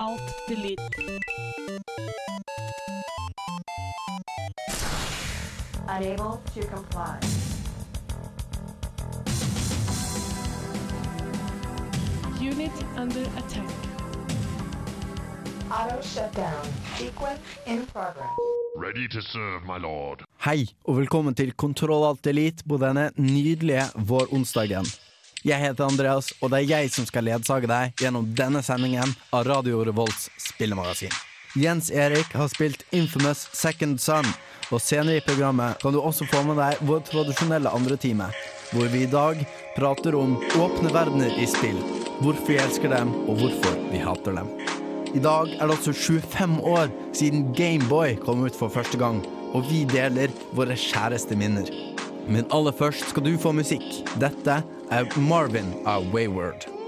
Alt, delete. Unable to comply. Unit under attack. Auto shutdown. Sequence in progress. Ready to serve, my lord. Hei, og velkommen til Kontroll Alt Elite på denne nydelige våronsdagen. Jeg heter Andreas, og det er jeg som skal ledsage deg gjennom denne sendingen av Radio Revolts spillemagasin. Jens Erik har spilt Infamous Second Son, og senere i programmet kan du også få med deg vår tradisjonelle andre time, hvor vi i dag prater om åpne verdener i spill, hvorfor vi elsker dem, og hvorfor vi hater dem. I dag er det altså 25 år siden Gameboy kom ut for første gang, og vi deler våre kjæreste minner. Men aller først skal du få musikk. Dette er Marvin av Wayward.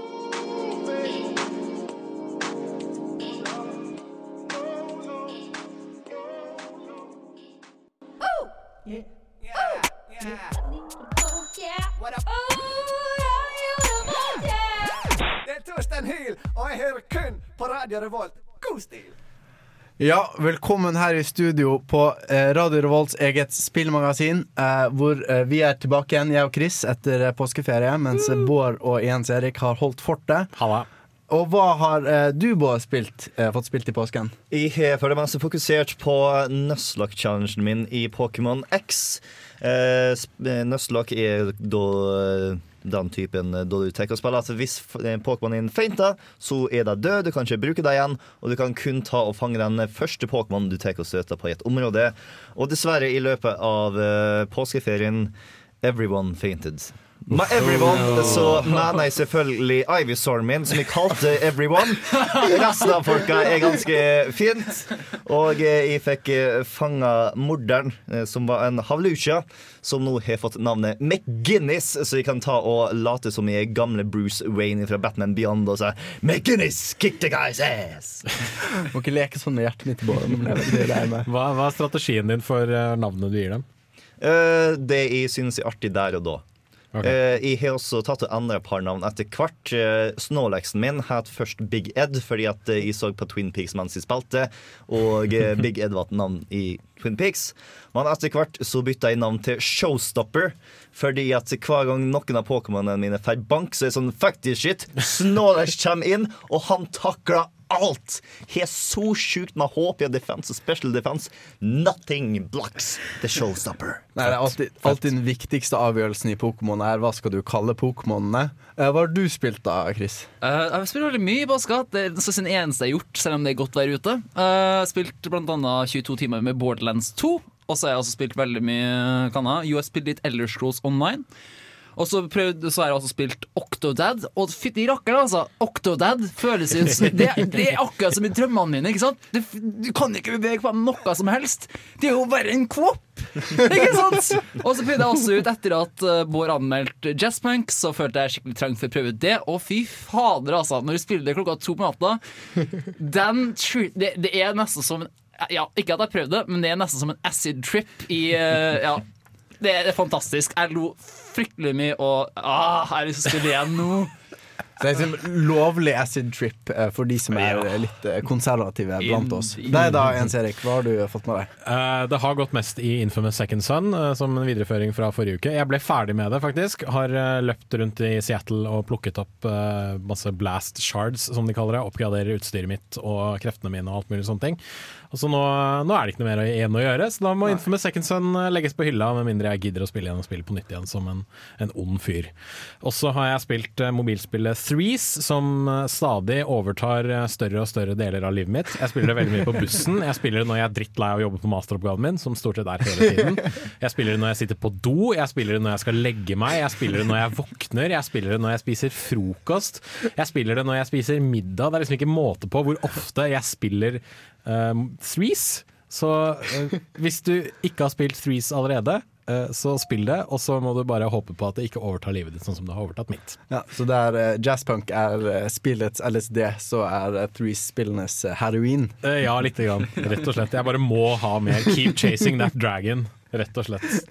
Ja, velkommen her i studio på eh, Radio Revolts eget spillmagasin, eh, hvor eh, vi er tilbake igjen, jeg og Chris, etter påskeferie, mens Bård og Jens Erik har holdt fortet. Halla. Og hva har eh, du, Bård, spilt, eh, fått spilt i påsken? Jeg har for det meste fokusert på Nuzlocke-challengen min i Pokémon X. Eh, Nuzlocke er da den typen eh, da du tar og spiller. Altså hvis Pokémon din feinter, så er de død. Du kan ikke bruke dem igjen, og du kan kun ta og fange den første Pokémon du tar og støter på i et område. Og dessverre, i løpet av eh, påskeferien, everyone fainted. Med everyone så mener jeg selvfølgelig Ivysoren min, som jeg kalte everyone. Resten av folka er ganske fint. Og eh, jeg fikk eh, fanga morderen, eh, som var en havlucha, som nå har fått navnet McGinnis, så jeg kan ta og late som jeg er gamle Bruce Wayne fra Batman Beyond og si McGinnis, kick the guy's ass! Må ikke leke sånn med hjertet mitt, Bård. men det det det med. Hva, hva er strategien din for navnet du gir dem? Eh, det jeg syns er artig der og da. Ok. Eh, jeg har også tatt et par navn etter hvert. Uh, Snåleksen min het først Big Ed fordi at eh, jeg så på Twin Peaks mens jeg spilte, og eh, Big Ed var et navn i Twin Peaks. Men etter hvert så bytta jeg navn til Showstopper, fordi at hver gang noen av Pokémonene mine får bank, så er det sånn fuck this shit. Snåleks kommer inn, og han takler alt! Har så sjukt med HP og defense og special defense. Nothing blocks the showstopper. Nei, det er alltid, alltid den viktigste avgjørelsen i Pokémon er hva skal du kalle Pokémonene. Eh, hva har du spilt da, Chris? Uh, jeg har spilt veldig mye i påska. Det er nesten det eneste jeg har gjort, selv om det er godt vær ute. Uh, spilt blant annet 22 timer med Borderlands 2. Og så har jeg også spilt veldig mye kanna. Jo, jeg har spilt litt Elder Scrolls Online. Og så, prøvde, så har jeg også spilt Octodad. Og fytti rakkeren, altså! Octodad føles ut det, det er akkurat som i drømmene mine. ikke sant? Du, du kan ikke bevege på noe som helst. Det er jo bare en kvopp! Ikke sant? Og så prøvde jeg også ut etter at Bård anmeldte Jazzpunk, så følte jeg skikkelig trang for å prøve det. Og fy fader, altså. Når du spiller det klokka to på natta den, det, det er nesten som en ja, Ikke at jeg prøvde men det er nesten som en acid trip i uh, Ja. Det er fantastisk. Jeg lo fryktelig mye, og ah, jeg har lyst til å spille igjen nå. Det er liksom lovlig acid trip eh, for de som er litt eh, konservative blant oss. Deg da, Jens Erik, hva har du fått med deg? Eh, det har gått mest i Infamous Second Son, som en videreføring fra forrige uke. Jeg ble ferdig med det, faktisk. Har løpt rundt i Seattle og plukket opp masse blast shards, som de kaller det. Oppgraderer utstyret mitt og kreftene mine og alt mulig sånne ting. Og så nå, nå er det ikke noe mer igjen å gjøre, så da må Infamous Second Son eh, legges på hylla, med mindre jeg gidder å spille igjen og spille på nytt igjen som en, en ond fyr. Og så har jeg spilt eh, mobilspillet Threes, som eh, stadig overtar større og større deler av livet mitt. Jeg spiller det veldig mye på bussen. Jeg spiller det når jeg er drittlei av å jobbe på masteroppgaven min, som stort sett er hele tiden. Jeg spiller det når jeg sitter på do, jeg spiller det når jeg skal legge meg, jeg spiller det når jeg våkner, jeg spiller det når jeg spiser frokost, jeg spiller det når jeg spiser middag. Det er liksom ikke måte på hvor ofte jeg spiller Threes. Så eh, hvis du ikke har spilt Threes allerede, eh, så spill det, og så må du bare håpe på at det ikke overtar livet ditt sånn som det har overtatt mitt. Ja, så der uh, jazzpunk er uh, spillets LSD, så er uh, Threes spillenes uh, heroin. Ja, lite grann. Rett og slett. Jeg bare må ha mer. Keep chasing that dragon. Rett og slett.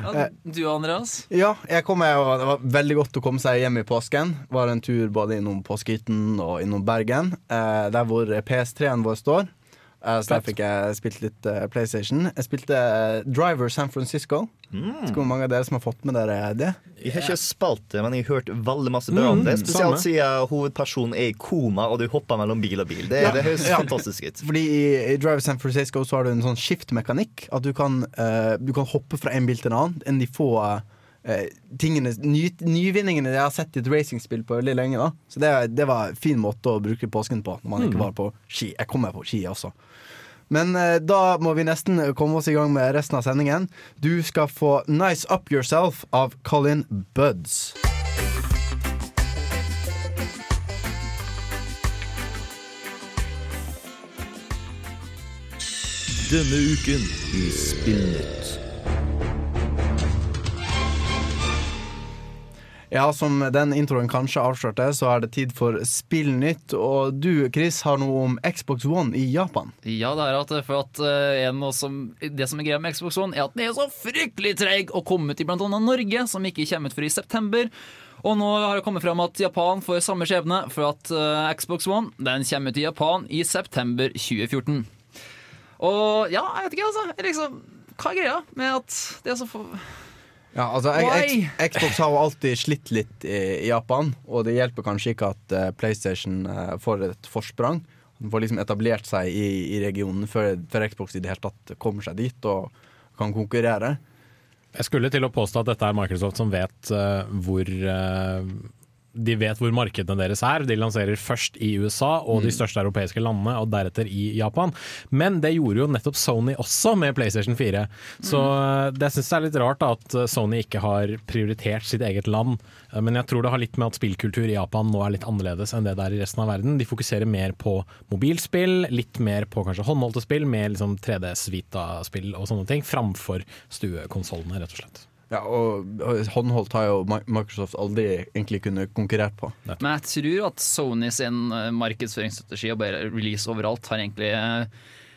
Ja, du Andreas? Ja, jeg kom her, og det var veldig godt å komme seg hjem i påsken. Var en tur både innom Påskehytten og innom Bergen, eh, der hvor PS3-en vår står. Eh, så der fikk jeg spilt litt uh, PlayStation. Jeg spilte uh, Driver San Francisco. Mm. Hvor mange av dere som har fått med dere det? Jeg har ikke spilt det, men jeg har hørt veldig masse bra om det. samme. Spesielt siden hovedpersonen er i koma, og du hopper mellom bil og bil. Det, Ja. det høres Ja. fantastisk ut. Fordi i, i Driver San Francisco så har du en sånn skiftmekanikk. At du kan, uh, du kan hoppe fra en bil til en annen. Enn de få eh, tingene, ny, nyvinningene jeg har sett i et racingspill på veldig lenge. da Så det, det var en fin måte å bruke påsken på, når man ikke var på ski. Jeg kommer på ski også. Men eh, da må vi nesten komme oss i gang med resten av sendingen. Du skal få 'Nice Up Yourself' av Colin Buds. Denne uken i Spillnytt. Ja, som den introen kanskje avslørte, så er det tid for Spillnytt. Og du, Chris, har noe om Xbox One i Japan. Ja, det er at, for at uh, som, Det som er greia med Xbox One, er at den er så fryktelig treig å komme ut i annet Norge, som ikke kommer ut før i september. Og nå har det kommet fram at Japan får samme skjebne, for at uh, Xbox One den kommer ut i Japan i september 2014. Og ja, jeg vet ikke, altså. Liksom, hva er greia med at det er så få Ja, altså, jeg, X- Xbox har jo alltid slitt litt i, i Japan, og det hjelper kanskje ikke at uh, PlayStation uh, får et forsprang. Den får liksom etablert seg i, i regionen før, før Xbox i det hele tatt kommer seg dit og kan konkurrere. Jeg skulle til å påstå at dette er Microsoft som vet uh, hvor De vet hvor markedene deres er. De lanserer først i USA og de største europeiske landene, og deretter i Japan. Men det gjorde jo nettopp Sony også med PlayStation 4. Så eh, det syns jeg er litt rart da, at eh, Sony ikke har prioritert sitt eget land. Eh, Men jeg tror det har litt med at spillkultur i Japan nå er litt annerledes enn det det er i resten av verden. De fokuserer mer på mobilspill, litt mer på kanskje håndholdte spill, mer liksom 3D-svita-spill og sånne ting, framfor stuekonsollene, rett og slett. Ja, og, håndholdt har jo Microsoft aldri egentlig kunnet konkurrert på. Men jeg tror at Sony sin eh, markedsføringsstrategi og bare release overalt har egentlig eh,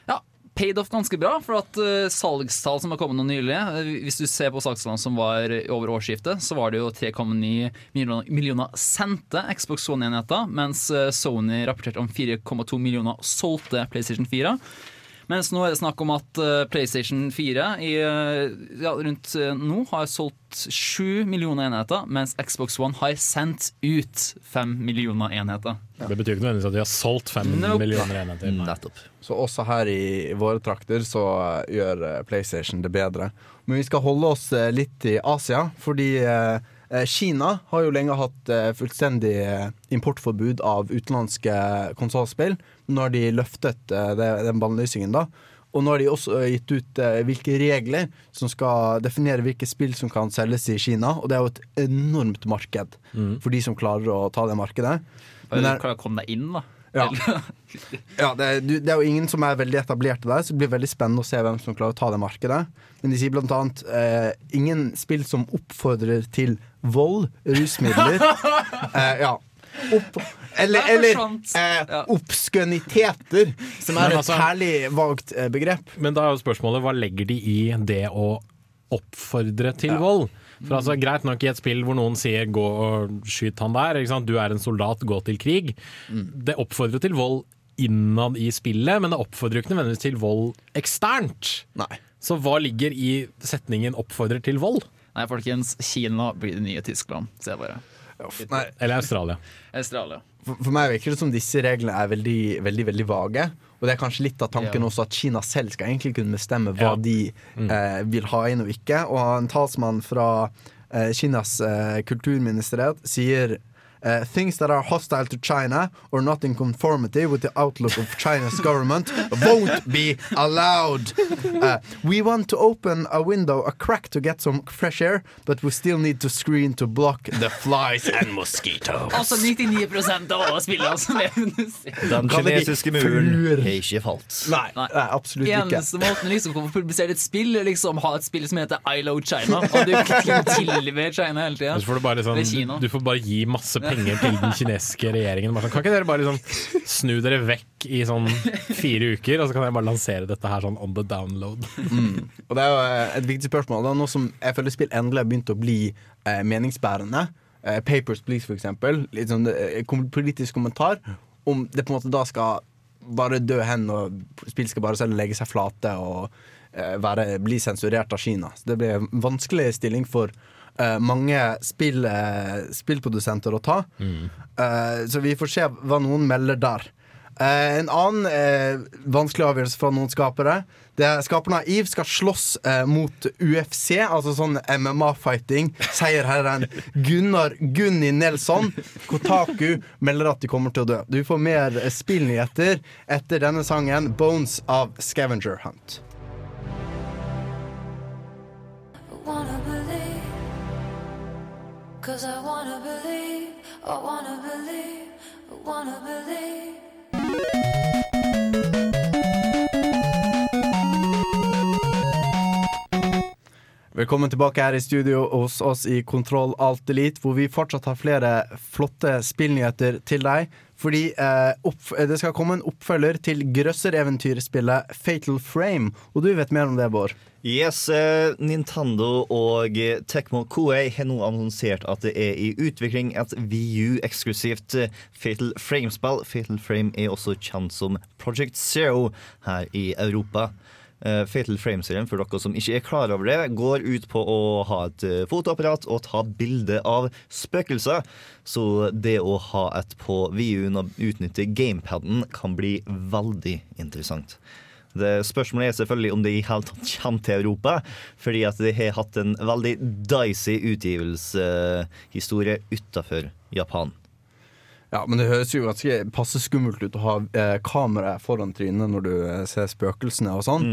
ja, paid off ganske bra. For at eh, salgstall som har kommet nå nylig Hvis du ser på salgstallene som var over årsskiftet, så var det jo 3,9 millioner, millioner sendte Xbox One-enheter, mens Sony rapporterte om 4,2 millioner solgte PlayStation 4. Mens nå er det snakk om at eh, PlayStation 4 i, eh, ja, rundt eh, nå har solgt 7 millioner enheter, mens Xbox One har sendt ut 5 millioner enheter. Det betyr ikke nødvendigvis at de har solgt fem Nope. millioner enheter. Nettopp. Så også her i våre trakter så gjør PlayStation det bedre. Men vi skal holde oss litt i Asia, fordi eh, Kina har jo lenge hatt eh, fullstendig eh, importforbud av utenlandske konsollspill. Nå har de løftet eh, den bannlysingen, da. Og nå har de også eh, gitt ut eh, hvilke regler som skal definere hvilke spill som kan selges i Kina. Og det er jo et enormt marked for de som klarer å ta det markedet. Men der, er- komme deg inn, da. Ja. ja det, er, det er jo ingen som er veldig etablerte der, så det blir veldig spennende å se hvem som klarer å ta det markedet. Men de sier blant annet eh, ingen spill som oppfordrer til vold, rusmidler eh, Ja. Opp, eller eller eh, Ja. obskøniteter, som er et altså- herlig valgt eh, begrep. Men da er jo spørsmålet hva legger de i det å oppfordre til vold? For altså Greit nok i et spill hvor noen sier 'gå og skyt han der', ikke sant? du er en soldat, gå til krig. Det oppfordrer til vold innad i spillet, men det oppfordrer ikke nødvendigvis til vold eksternt. Nei. Så hva ligger i setningen 'oppfordrer til vold'? Nei, folkens, Kina blir det nye Tyskland, sier jeg bare. Uff, nei. Eller Australia? Australia. For, for meg virker det som disse reglene er veldig, veldig, veldig vage. Og det er kanskje litt av tanken Ja. også at Kina selv skal egentlig kunne bestemme hva Ja. de eh, vil ha inn og ikke. Og en talsmann fra eh, Kinas eh, kulturministeriet sier eh, Things that are hostile to China or not in conformity with the outlook of China's government won't be allowed. Uh, we want to open a window, a crack to get some fresh air, but we still need to screen to block the flies and mosquitoes. Altså 99 av alle spillene som er under Den kinesiske muren har ikke falt. Nei, Nei. nei, absolutt ikke. Eneste måten liksom å publisere et spill, liksom ha et spill som heter I Love China. Og du kan tillevere China hele tida. Så får du, bare sånn, du får bare gi masse penger til den kinesiske regjeringen. Sånn, kan ikke dere bare liksom snu dere vekk i sånn fire uker, og så kan jeg bare lansere dette her sånn on the download? Og det er jo eh, et viktig spørsmål. Nå som jeg føler spill endelig har begynt å bli eh, meningsbærende. Eh, Papers, Please, for eksempel. Litt sånn eh, politisk kommentar. Om det på en måte da skal bare dø hen, og spill skal bare selv legge seg flate og eh, være, bli sensurert av Kina. Så det blir en vanskelig stilling for eh, mange spill, uh, spillprodusenter å ta. Eh, så vi får se hva noen melder der. En annen vanskelig avgjørelse fra noen skapere. Det er Skaperne av EVE skal slåss mot UFC, altså sånn MMA-fighting. Seierherren Gunnar Gunni Nelson. Kotaku melder at de kommer til å dø. Du får mer spillnyheter etter denne sangen, 'Bones' of Scavenger Hunt. Cause I wanna believe, I wanna believe, I wanna believe. Velkommen tilbake her i studio hos oss i Kontroll Alt Elite, hvor vi fortsatt har flere flotte spillnyheter til deg. Fordi eh, opp, det skal komme en oppfølger til grøssereventyrspillet Fatal Frame. Og du vet mer om det, Bård? Yes, eh, Nintendo og eh, Tecmo Koei har nå annonsert at det er i utvikling et VU-eksklusivt eh, Fatal Frame-spill. Fatal Frame er også kjent som Project Zero her i Europa. Eh, Fatal Frame-serien, for dere som ikke er klar over det, går ut på å ha et eh, fotoapparat og ta bilde av spøkelser. Så det å ha et på VU-en og utnytte gamepaden kan bli veldig interessant. Det Spørsmålet er selvfølgelig om det i hele tatt kommer til Europa, fordi at det har hatt en veldig dicey utgivelseshistorie utafor Japan. Ja, men det høres jo ganske passe skummelt ut å ha eh, kamera foran trynet når du eh, ser spøkelsene og sånn.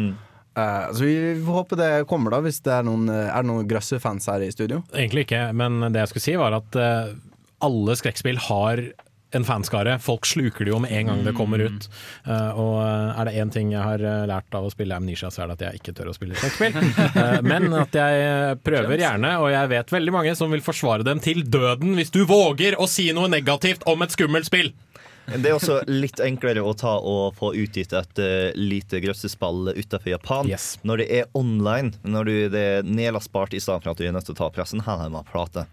Eh, så vi får håpe det kommer, da, hvis det er noen, eh, er det noen grøssefans her i studio. Egentlig ikke, men det jeg skulle si var at eh, alle skrekkspill har en fanskare. Folk sluker det jo med en gang det kommer ut. Uh, og eh, er det én ting jeg har eh, lært av å spille Amnesia, så er det at jeg ikke tør å spille skrekkspill. uh, men at jeg prøver gjerne, og jeg vet veldig mange som vil forsvare dem til døden hvis du våger å si noe negativt om et skummelt spill! Det er også litt enklere å ta og få utgitt et eh, lite grøssespill utenfor Japan Yes. når det er online. Når du, det er nedlastbart i stedet for at du er nødt til å ta pressen her hjemme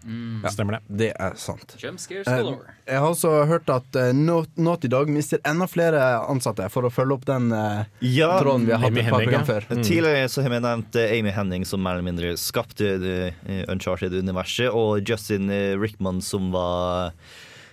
Mm. Ja, Stemmer det. Det er sant. Eh, jeg har også hørt at uh, Naughty Dog mister enda flere ansatte for å følge opp den uh, Ja, tråden vi har hatt et par program før. før. Tidligere så har vi nevnt Amy Henning, som mer eller mindre skapte Uncharted-universet, og Justin Rickman, som var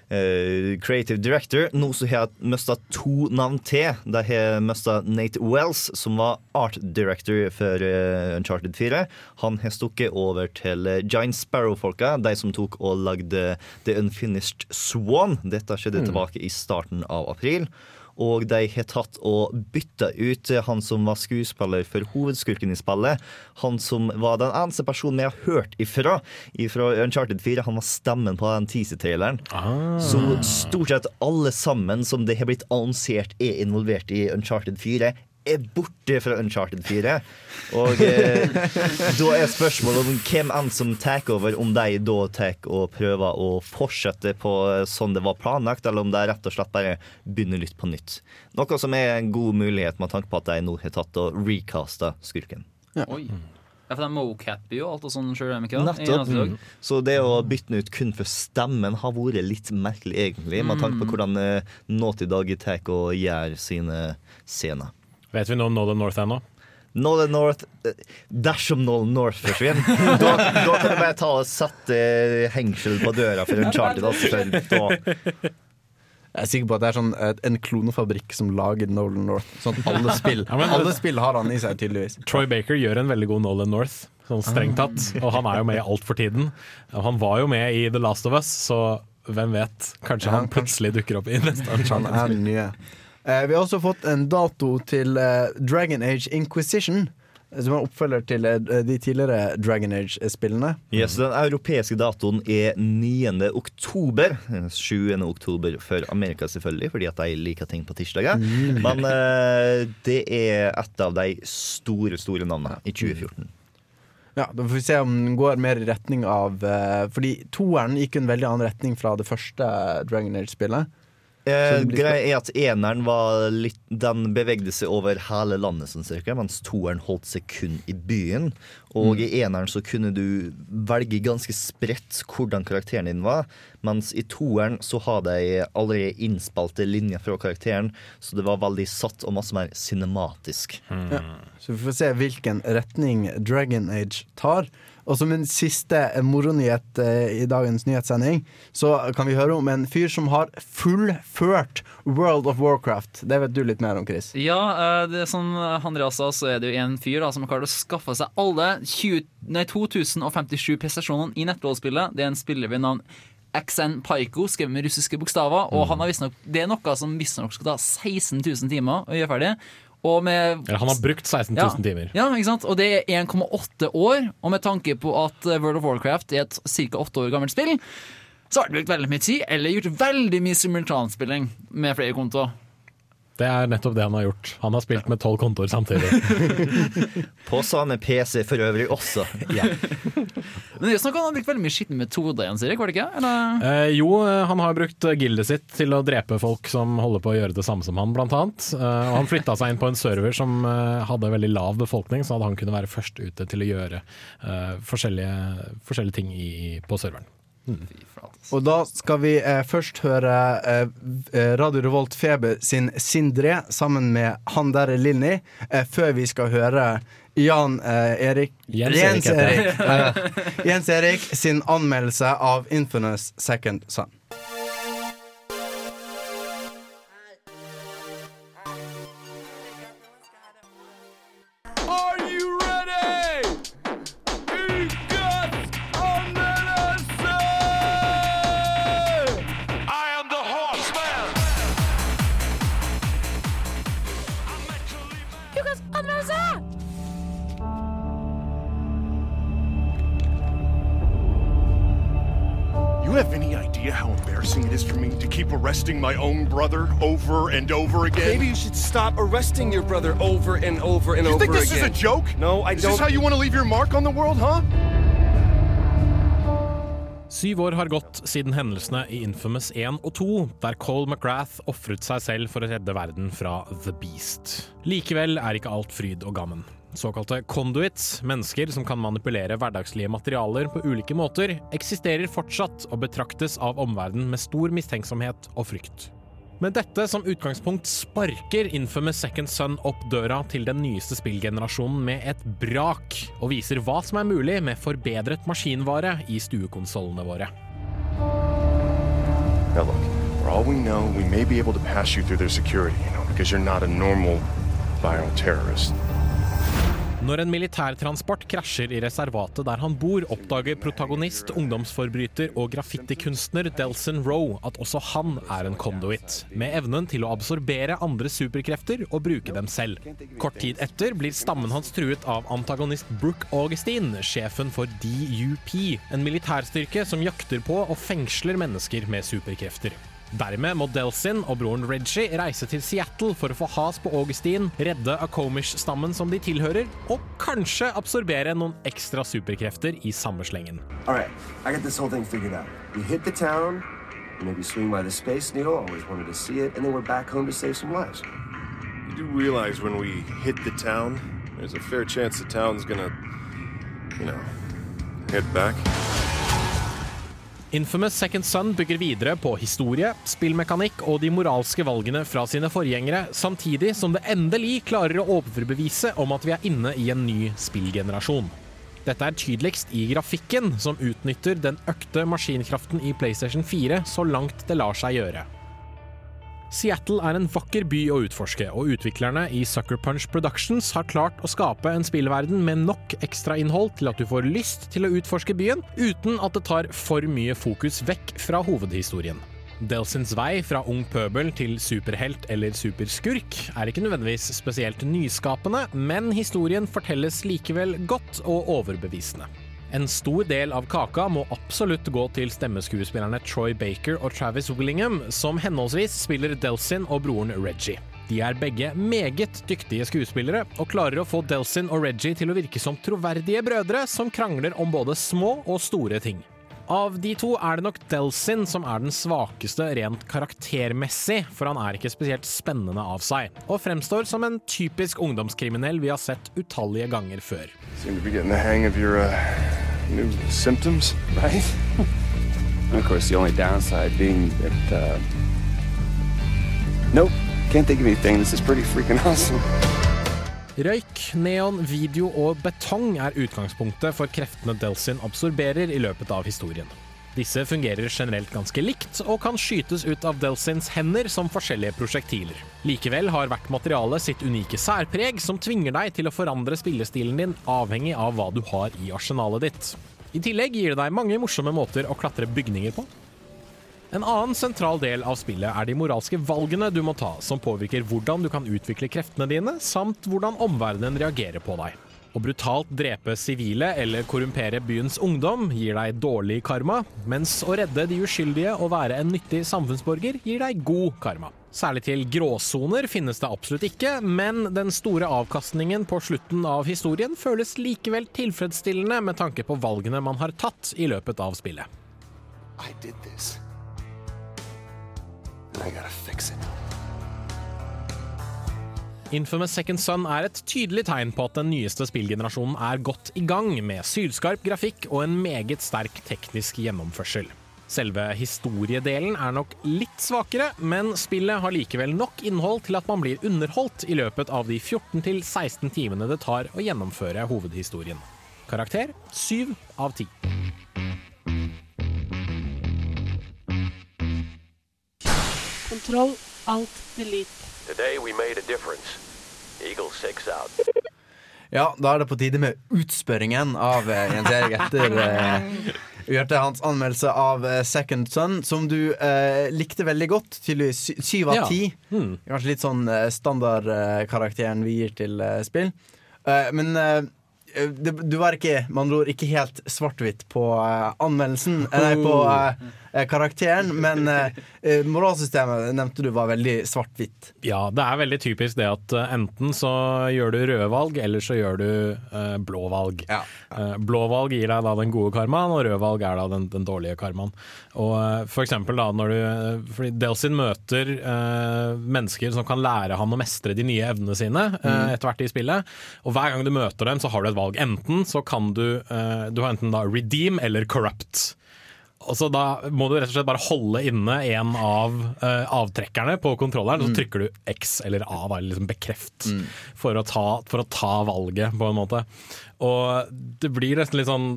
creative director. Nå så har jeg mista to navn til. De har mista Nate Wells, som var art director for eh, Uncharted 4. Han har stukket over til eh, Giant Sparrow-folka, de som tok og lagde The Unfinished Swan. Dette skjedde tilbake i starten av april. Og de har tatt og bytta ut han som var skuespiller for hovedskurken i spillet. Han som var den eneste personen jeg har hørt ifra Ifra Uncharted 4. Han var stemmen på den teaser-traileren. Så stort sett alle sammen som det har blitt annonsert er involvert i Uncharted 4, er borte fra Uncharted 4. Og eh, da er spørsmålet om hvem enn som tar over, om de da tar og prøver å fortsette på eh, sånn det var planlagt, eller om de rett og slett bare begynner litt på nytt. Noe som er en god mulighet med tanke på at de nå har tatt og recasta skurken. Oi. Ja, for det er mocap jo alt og sånn, sjøl ikke? Nettopp. Mm. Så det å bytte den ut kun for stemmen har vært litt merkelig, egentlig, med tanke på hvordan eh, Naughty Dog tar og gjør sine scener. Vet vi noe om Northern North ennå? Nolan North eh, Dersom Nolan North forsvinner, da, da kan du bare ta og sette eh, hengsel på døra for en Altså, for da, Jeg er sikker på at det er sånn eh, en klonefabrikk som lager Nolan North. Sånn at alle spill Ja, men- Alle spill har han i seg, tydeligvis. Troy Baker gjør en veldig god Nolan North, sånn strengt tatt. Og han er jo med i alt for tiden. Og han var jo med i The Last of Us, så hvem vet? Kanskje Ja, han kanskje. plutselig dukker opp i neste Han Uncharted. er nye. Eh, vi har også fått en dato til eh, Dragon Age Inquisition. eh, Som er oppfølger til de tidligere Dragon Age-spillene. yes, den europeiske datoen er 9. oktober. 7. oktober for Amerika, selvfølgelig, fordi at de liker ting på tirsdager. Men uh, det er et av de store, store navnene i 2014. Ja, Da får vi se om den går mer i retning av uh, Fordi toeren gikk en veldig annen retning fra det første Dragon Age-spillet. Eh, greia er at eneren var litt Den bevegde seg over hele landet, sånn cirka, mens toeren holdt seg kun i byen. Og Mm. i eneren så kunne du velge ganske spredt hvordan karakteren din var, mens i toeren så har de allerede innspilte linjer fra karakteren, så det var veldig satt og masse mer cinematisk. Ja. Så vi får se hvilken retning Dragon Age tar. Og som en siste moronyhet eh, i dagens nyhetssending, så kan vi høre om en fyr som har fullført World of Warcraft. Det vet du litt mer om, Chris. Ja, eh, det som Andreas sa, så er det jo en fyr da, som har klart å skaffe seg alle 20, nei, 2057 prestasjonene i nettballspillet. Det er en spiller ved navn XN Paiko, skrevet med russiske bokstaver. Og han har visstnok Det er noe som visstnok skal ta 16 000 timer å gjøre ferdig. Med Eller han har brukt 16 000 ja, timer. Ja, ikke sant? Og det er 1,8 år. Og med tanke på at eh, World of Warcraft er et ca. 8 år gammelt spill, så har det brukt veldig mye tid, eller gjort veldig mye simultanspilling med flere kontoer. Det er nettopp det han har gjort. Han har spilt med tolv kontoer samtidig. På samme PC for øvrig også. Men det er snakk om han har brukt veldig mye skitne metoder igjen, Sirik? var det ikke? Eller? Eh, jo, eh, han har brukt gildet sitt til å drepe folk som holder på å gjøre det samme som han, blant annet. Eh, og han flytta seg inn på en server som eh, hadde veldig lav befolkning, så hadde han kunne være først ute til å gjøre eh, forskjellige, forskjellige ting i, på serveren. Og da skal vi eh, først høre eh, eh, Radio Revolt Feber sin Sindre sammen med han der er Linni, eh, før vi skal høre Jan eh, Erik Jens Erik. Erik. Jens Erik sin anmeldelse av Infamous Second Son. And over again? Maybe you should stop arresting your brother over and over and you over think this again. is a joke? No, I Is don't. this how you want to leave your mark on the world, huh? Syv år har gått siden hendelsene i Infamous 1 og 2, der Cole McGrath ofret seg selv for å redde verden fra The Beast. Likevel er ikke alt fryd og gammen. Såkalte conduits, mennesker som kan manipulere hverdagslige materialer på ulike måter, eksisterer fortsatt og betraktes av omverdenen med stor mistenksomhet og frykt. Med dette som utgangspunkt sparker Infamous Second Son opp døra til den nyeste spillgenerasjonen med et brak, og viser hva som er mulig med forbedret maskinvare i stuekonsollene våre. Now look, for all we know, we may be able to pass you through their security, you normal viral terrorist. Når en militærtransport krasjer i reservatet der han bor, oppdager protagonist, ungdomsforbryter og graffitikunstner Delson Roe at også han er en conduit, med evnen til å absorbere andre superkrefter og bruke dem selv. Kort tid etter blir stammen hans truet av antagonist Brooke Augustine, sjefen for DUP, en militærstyrke som jakter på og fengsler mennesker med superkrefter. Dermed må Delsin og broren Reggie reise til Seattle for å få has på Augustin, redde Akomish-stammen som de tilhører, og kanskje absorbere noen ekstra superkrefter i samme slengen. All right, I got this whole thing figured out. We hit the town, maybe swing by the Space Needle, always wanted to see it, and then we're back home to save some lives. You do realize when we hit the town, there's a fair chance the town's gonna, you know, head back? Infamous Second Son bygger videre på historie, spillmekanikk og de moralske valgene fra sine forgjengere, samtidig som det endelig klarer å overbevise om at vi er inne i en ny spillgenerasjon. Dette er tydeligst i grafikken, som utnytter den økte maskinkraften i PlayStation 4 så langt det lar seg gjøre. Seattle er en vakker by å utforske, og utviklerne i Sucker Punch Productions har klart å skape en spillverden med nok ekstrainnhold til at du får lyst til å utforske byen, uten at det tar for mye fokus vekk fra hovedhistorien. Delsins vei fra ung pøbel til superhelt eller superskurk er ikke nødvendigvis spesielt nyskapende, men historien fortelles likevel godt og overbevisende. En stor del av kaka må absolutt gå til stemmeskuespillerne Troy Baker og Travis Willingham, som henholdsvis spiller Delsin og broren Reggie. De er begge meget dyktige skuespillere, og klarer å få Delsin og Reggie til å virke som troverdige brødre som krangler om både små og store ting. Av de to er det nok Delsin som er den svakeste rent karaktermessig, for han er ikke spesielt spennende av seg, og fremstår som en typisk ungdomskriminell vi har sett utallige ganger før. Seem to be getting the hang of your uh, new symptoms, right? Of course, the only downside being that, uh... Nope, can't think of anything. This is pretty freaking awesome. Røyk, neon, video og betong er utgangspunktet for kreftene Delsin absorberer i løpet av historien. Disse fungerer generelt ganske likt, og kan skytes ut av Delsins hender som forskjellige prosjektiler. Likevel har hvert materiale sitt unike særpreg, som tvinger deg til å forandre spillestilen din avhengig av hva du har i arsenalet ditt. I tillegg gir det deg mange morsomme måter å klatre bygninger på. En annen sentral del av spillet er de moralske valgene du må ta, som påvirker hvordan du kan utvikle kreftene dine, samt hvordan omverdenen reagerer på deg. Å brutalt drepe sivile eller korrumpere byens ungdom gir deg dårlig karma, mens å redde de uskyldige og være en nyttig samfunnsborger gir deg god karma. Særlig til gråsoner finnes det absolutt ikke, men den store avkastningen på slutten av historien føles likevel tilfredsstillende med tanke på valgene man har tatt i løpet av spillet. I did this. And I gotta fix it. Infamous Second Son er et tydelig tegn på at den nyeste spillgenerasjonen er godt i gang, med sylskarp grafikk og en meget sterk teknisk gjennomførsel. Selve historiedelen er nok litt svakere, men spillet har likevel nok innhold til at man blir underholdt i løpet av de 14-16 timene det tar å gjennomføre hovedhistorien. Karakter 7 av 10. Kontroll, Alt Delete. Today we made a difference. Eagle 6 out. Ja, da er det på tide med utspørringen av eh, Jens Erik etter eh, vi hørte hans anmeldelse av eh, Second Son, som du eh, likte veldig godt. Tydeligvis sy- syv av Ja. ti. Hmm. Kanskje litt sånn eh, standardkarakteren vi gir til eh, spill. Eh, men eh, det, du var ikke med andre ord ikke helt svart-hvitt på eh, anmeldelsen, eh, nei, på eh, eh, karakteren, men eh, eh, moralsystemet nevnte du var veldig svart-hvitt. Ja, det er veldig typisk det at eh, enten så gjør du røde valg, eller så gjør du uh, blå valg. Eh, blå valg gir deg da den gode karmaen, og rød valg er da den, den dårlige karmaen. Og uh, for eksempel da når du eh, Fordi Delsin møter eh, mennesker som kan lære han å mestre de nye evnene sine eh, Mm. etter hvert i spillet, og hver gang du møter dem, så har du et valg. Enten så kan du eh, Du har enten da redeem eller corrupt. Og så Da må du rett og slett bare holde inne en av uh, avtrekkerne på kontrolleren, mm. så trykker du X eller A, eller liksom bekreft, for, å ta, for å ta valget, på en måte. Og det blir nesten litt sånn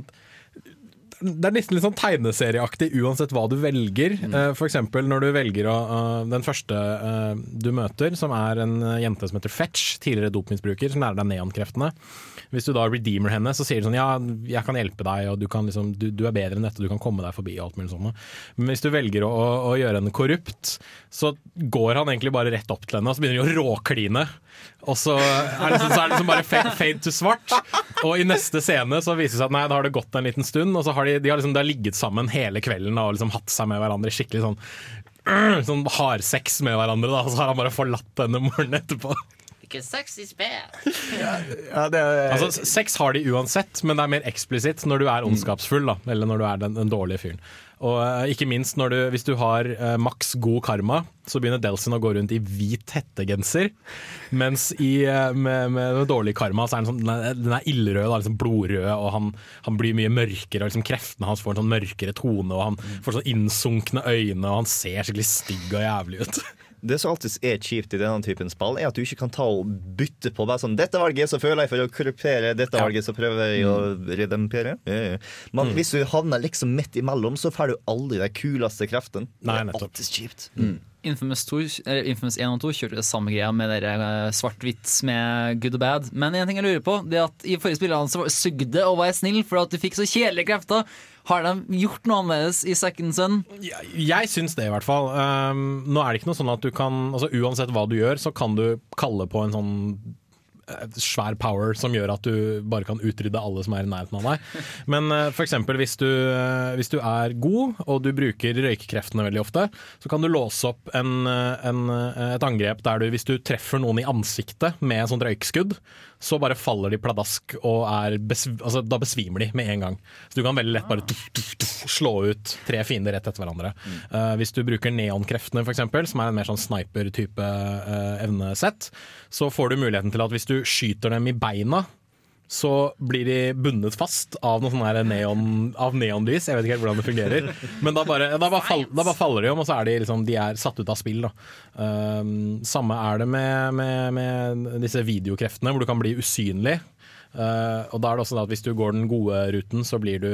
det er nesten litt sånn tegneserieaktig uansett hva du velger. Mm. For eksempel når du velger å, eh, den første eh, du møter, som er en eh, jente som heter Fetch, tidligere dopmisbruker, som lærer deg neonkreftene. Hvis du da redeemer henne, så sier du sånn ja, jeg kan hjelpe deg, og du, kan liksom, du, du er bedre enn dette, du kan komme deg forbi og alt mulig sånt. Men hvis du velger å, å, gjøre henne korrupt, så går han egentlig bare rett opp til henne, og så begynner de å råkline. Og så er det, så er det liksom bare fade, fade to svart. Og i neste scene så viser det seg at nei, da har det gått en liten stund, og så har de, de, har liksom, de har ligget sammen hele kvelden og liksom hatt seg med hverandre skikkelig sånn Sånn hardsex med hverandre, da, og så har han bare forlatt henne morgenen etterpå. Because sex is bad. Altså, sex har de uansett, men det er mer eksplisitt når du er ondskapsfull, da, eller når du er den, den dårlige fyren. Og eh, ikke minst når du, hvis du har eh, maks god karma, så begynner Delsin å gå rundt i hvit hettegenser. Mens i, eh, med, med, dårlig karma så er den, sånn, den er ildrød, da, liksom blodrød, og han, han blir mye mørkere. Og liksom kreftene hans får en sånn mørkere tone, og han får sånn innsunkne øyne, og han ser skikkelig stygg og jævlig ut. Det som alltid er kjipt i denne typen spill, er at du ikke kan ta og bytte på bare sånn 'Dette valget så føler jeg for å korrupere, dette valget så prøver jeg å redempere'. Ja, ja. Men Mm. hvis du havner liksom midt imellom, så får du aldri de kuleste kreftene. Nei, det er alltid kjipt. Infamous, 2, eller Infamous 1 og 2 kjørte det samme greia med dere eh, svart-hvitt med good og bad. Men en ting jeg lurer på, det er at i forrige spillene så sugde og var snill for at du fikk så kjedelige krefter. Har de gjort noe annerledes i Second Son? Jeg syns det, i hvert fall. Um, nå er det ikke noe sånn at du kan altså Uansett hva du gjør, så kan du kalle på en sånn eh, svær power som gjør at du bare kan utrydde alle som er i nærheten av deg. Men uh, for eksempel hvis du, eh, hvis du er god og du bruker røykekreftene veldig ofte, så kan du låse opp en, eh, en, eh, et angrep der du, hvis du treffer noen i ansiktet med et sånt røykskudd, så bare faller de pladask og er besv altså, da besvimer de med en gang. Så du kan veldig lett bare tuff, tuff, tuff, slå ut tre fiender rett etter hverandre. Eh, hvis du bruker neonkreftene for eksempel, som er en mer sånn sniper-type uh, evnesett, så får du muligheten til at hvis du skyter dem i beina, så blir de bundet fast av noe sånn neon, av neonlys. Jeg vet ikke helt hvordan det fungerer. Men da bare, da bare, fall, da bare faller de om, og så er de, liksom, de er satt ut av spill. Um, samme er det med, med, med disse videokreftene, hvor du kan bli usynlig. Uh, og da er det også da at Hvis du går den gode ruten, så blir du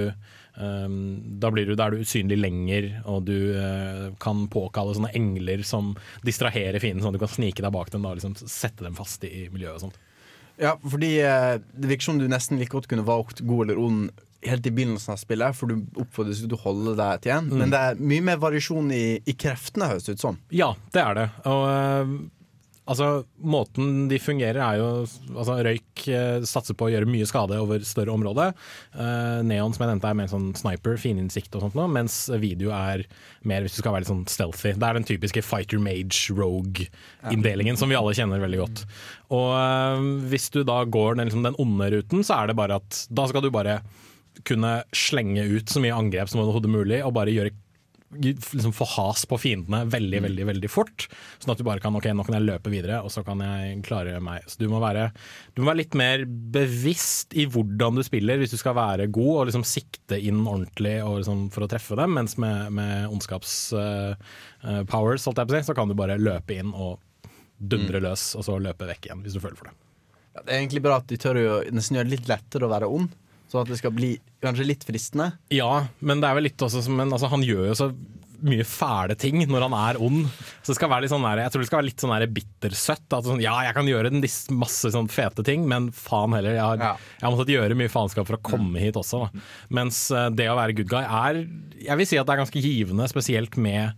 um, da, blir du, da er du usynlig lenger, og du uh, kan påkalle sånne engler som distraherer fienden, sånn at du kan snike deg bak dem og liksom sette dem fast i miljøet. og sånt. Ja, fordi eh, det virker som du nesten like godt kunne valgt god eller ond helt i begynnelsen av spillet, for du oppfordres til å holde deg til én. Mm. Men det er mye mer variasjon i, i kreftene, høres det ut som. Ja, det er det. Og eh, altså, måten de fungerer er jo altså, Røyk eh, satser på å gjøre mye skade over større område. Eh, Neon, som jeg nevnte, er mer sånn sniper, fininnsikt og sånt noe, mens video er mer hvis du skal være litt sånn stealthy. Det er den typiske fighter mage rogue-inndelingen som vi alle kjenner veldig godt. Og eh, hvis du da går den, liksom, den onde ruten, så er det bare at da skal du bare kunne slenge ut så mye angrep som overhodet mulig, og bare gjøre liksom få has på fiendene veldig veldig, veldig fort. Sånn at du bare kan ok, nå kan jeg løpe videre, og så kan jeg klare meg. Så du må være, du må være litt mer bevisst i hvordan du spiller, hvis du skal være god og liksom sikte inn ordentlig liksom for å treffe dem. Mens med, med ondskaps-powers, på å si, så kan du bare løpe inn og dundre løs, og så løpe vekk igjen, hvis du føler for det. Ja, det er egentlig bra at de tør å nesten gjøre det litt lettere å være ond, sånn at det skal bli kanskje litt fristende. Ja, men det er vel litt også som en, altså, Han gjør jo så mye fæle ting når han er ond. Så det skal være litt sånn der, Jeg tror det skal være litt sånn der bittersøtt. At sånn, ja, jeg kan gjøre masse sånn fete ting, men faen heller. Jeg har, jeg har måttet gjøre mye faenskap for å komme hit også. Da. Mens eh, det å være good guy er Jeg vil si at det er ganske givende, spesielt med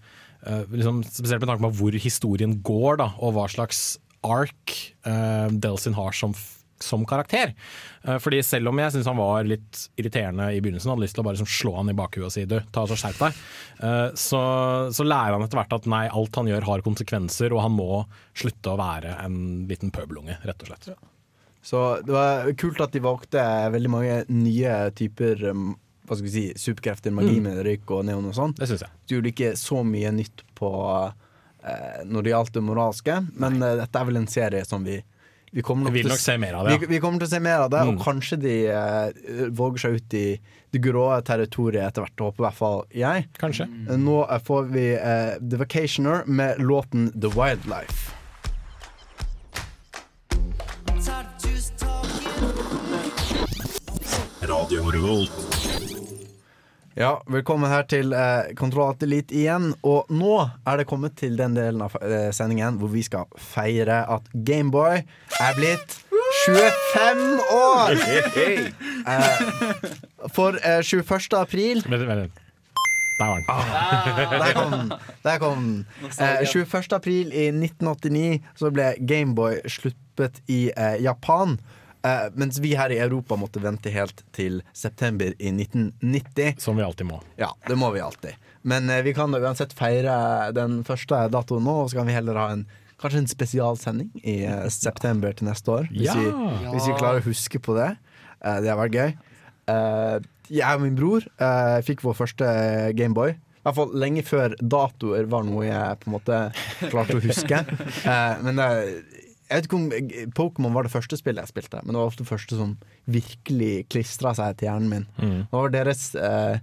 eh, liksom, Spesielt med tanke på hvor historien går, da, og hva slags ark uh, Delsin har som som karakter. Eh, Fordi Selv om jeg syns han var litt irriterende i begynnelsen, hadde lyst til å bare liksom slå han i bakhuet og si du, ta og skjerp deg, eh, så, så lærer han etter hvert at nei, alt han gjør har konsekvenser, og han må slutte å være en liten pøbelunge, rett og slett. Så det var kult at de valgte veldig mange nye typer um, hva skal vi si, superkrefter, magi Mm. med røyk og neon og sånn. Det syns jeg. Du gjorde ikke så mye nytt på eh, når det gjaldt det moralske, men Nei. dette er vel en serie som vi vi kommer nok, Vi til å se mer av det, ja. Vi, vi kommer til å se mer av det, Mm. og kanskje de eh, våger seg ut i det grå territoriet etter hvert. Håper i hvert fall jeg. Kanskje. Eh, Nå eh, får vi eh, The Vacationer med låten The Wildlife. Radio Revolt. Ja, velkommen her til eh, Kontroll Alt Elite igjen. Og nå er det kommet til den delen av eh, sendingen hvor vi skal feire at Gameboy er blitt 25 år! Eh, for eh, 21. april Vent, vent, vent. Der var den. Der kom den. Der kom den. Eh, 21. april i 1989 så ble Gameboy sluppet i eh, Japan. Eh, mens vi her i Europa måtte vente helt til september i 1990. Som vi alltid må. Ja, det må vi alltid. Men uh, vi kan da uansett feire den første datoen nå, og så kan vi heller ha en Kanskje en spesialsending i uh, september til neste år. Hvis, Ja. vi, hvis vi klarer å huske på det. Det har vært gøy. Jeg og min bror fikk vår første Gameboy. I hvert fall lenge før datoer var noe jeg på en måte klarte å huske. Men det, jeg vet ikke om Pokémon var det første spillet jeg spilte, men det var ofte det første som virkelig klistra seg til hjernen min. Mm. Det var deres eh,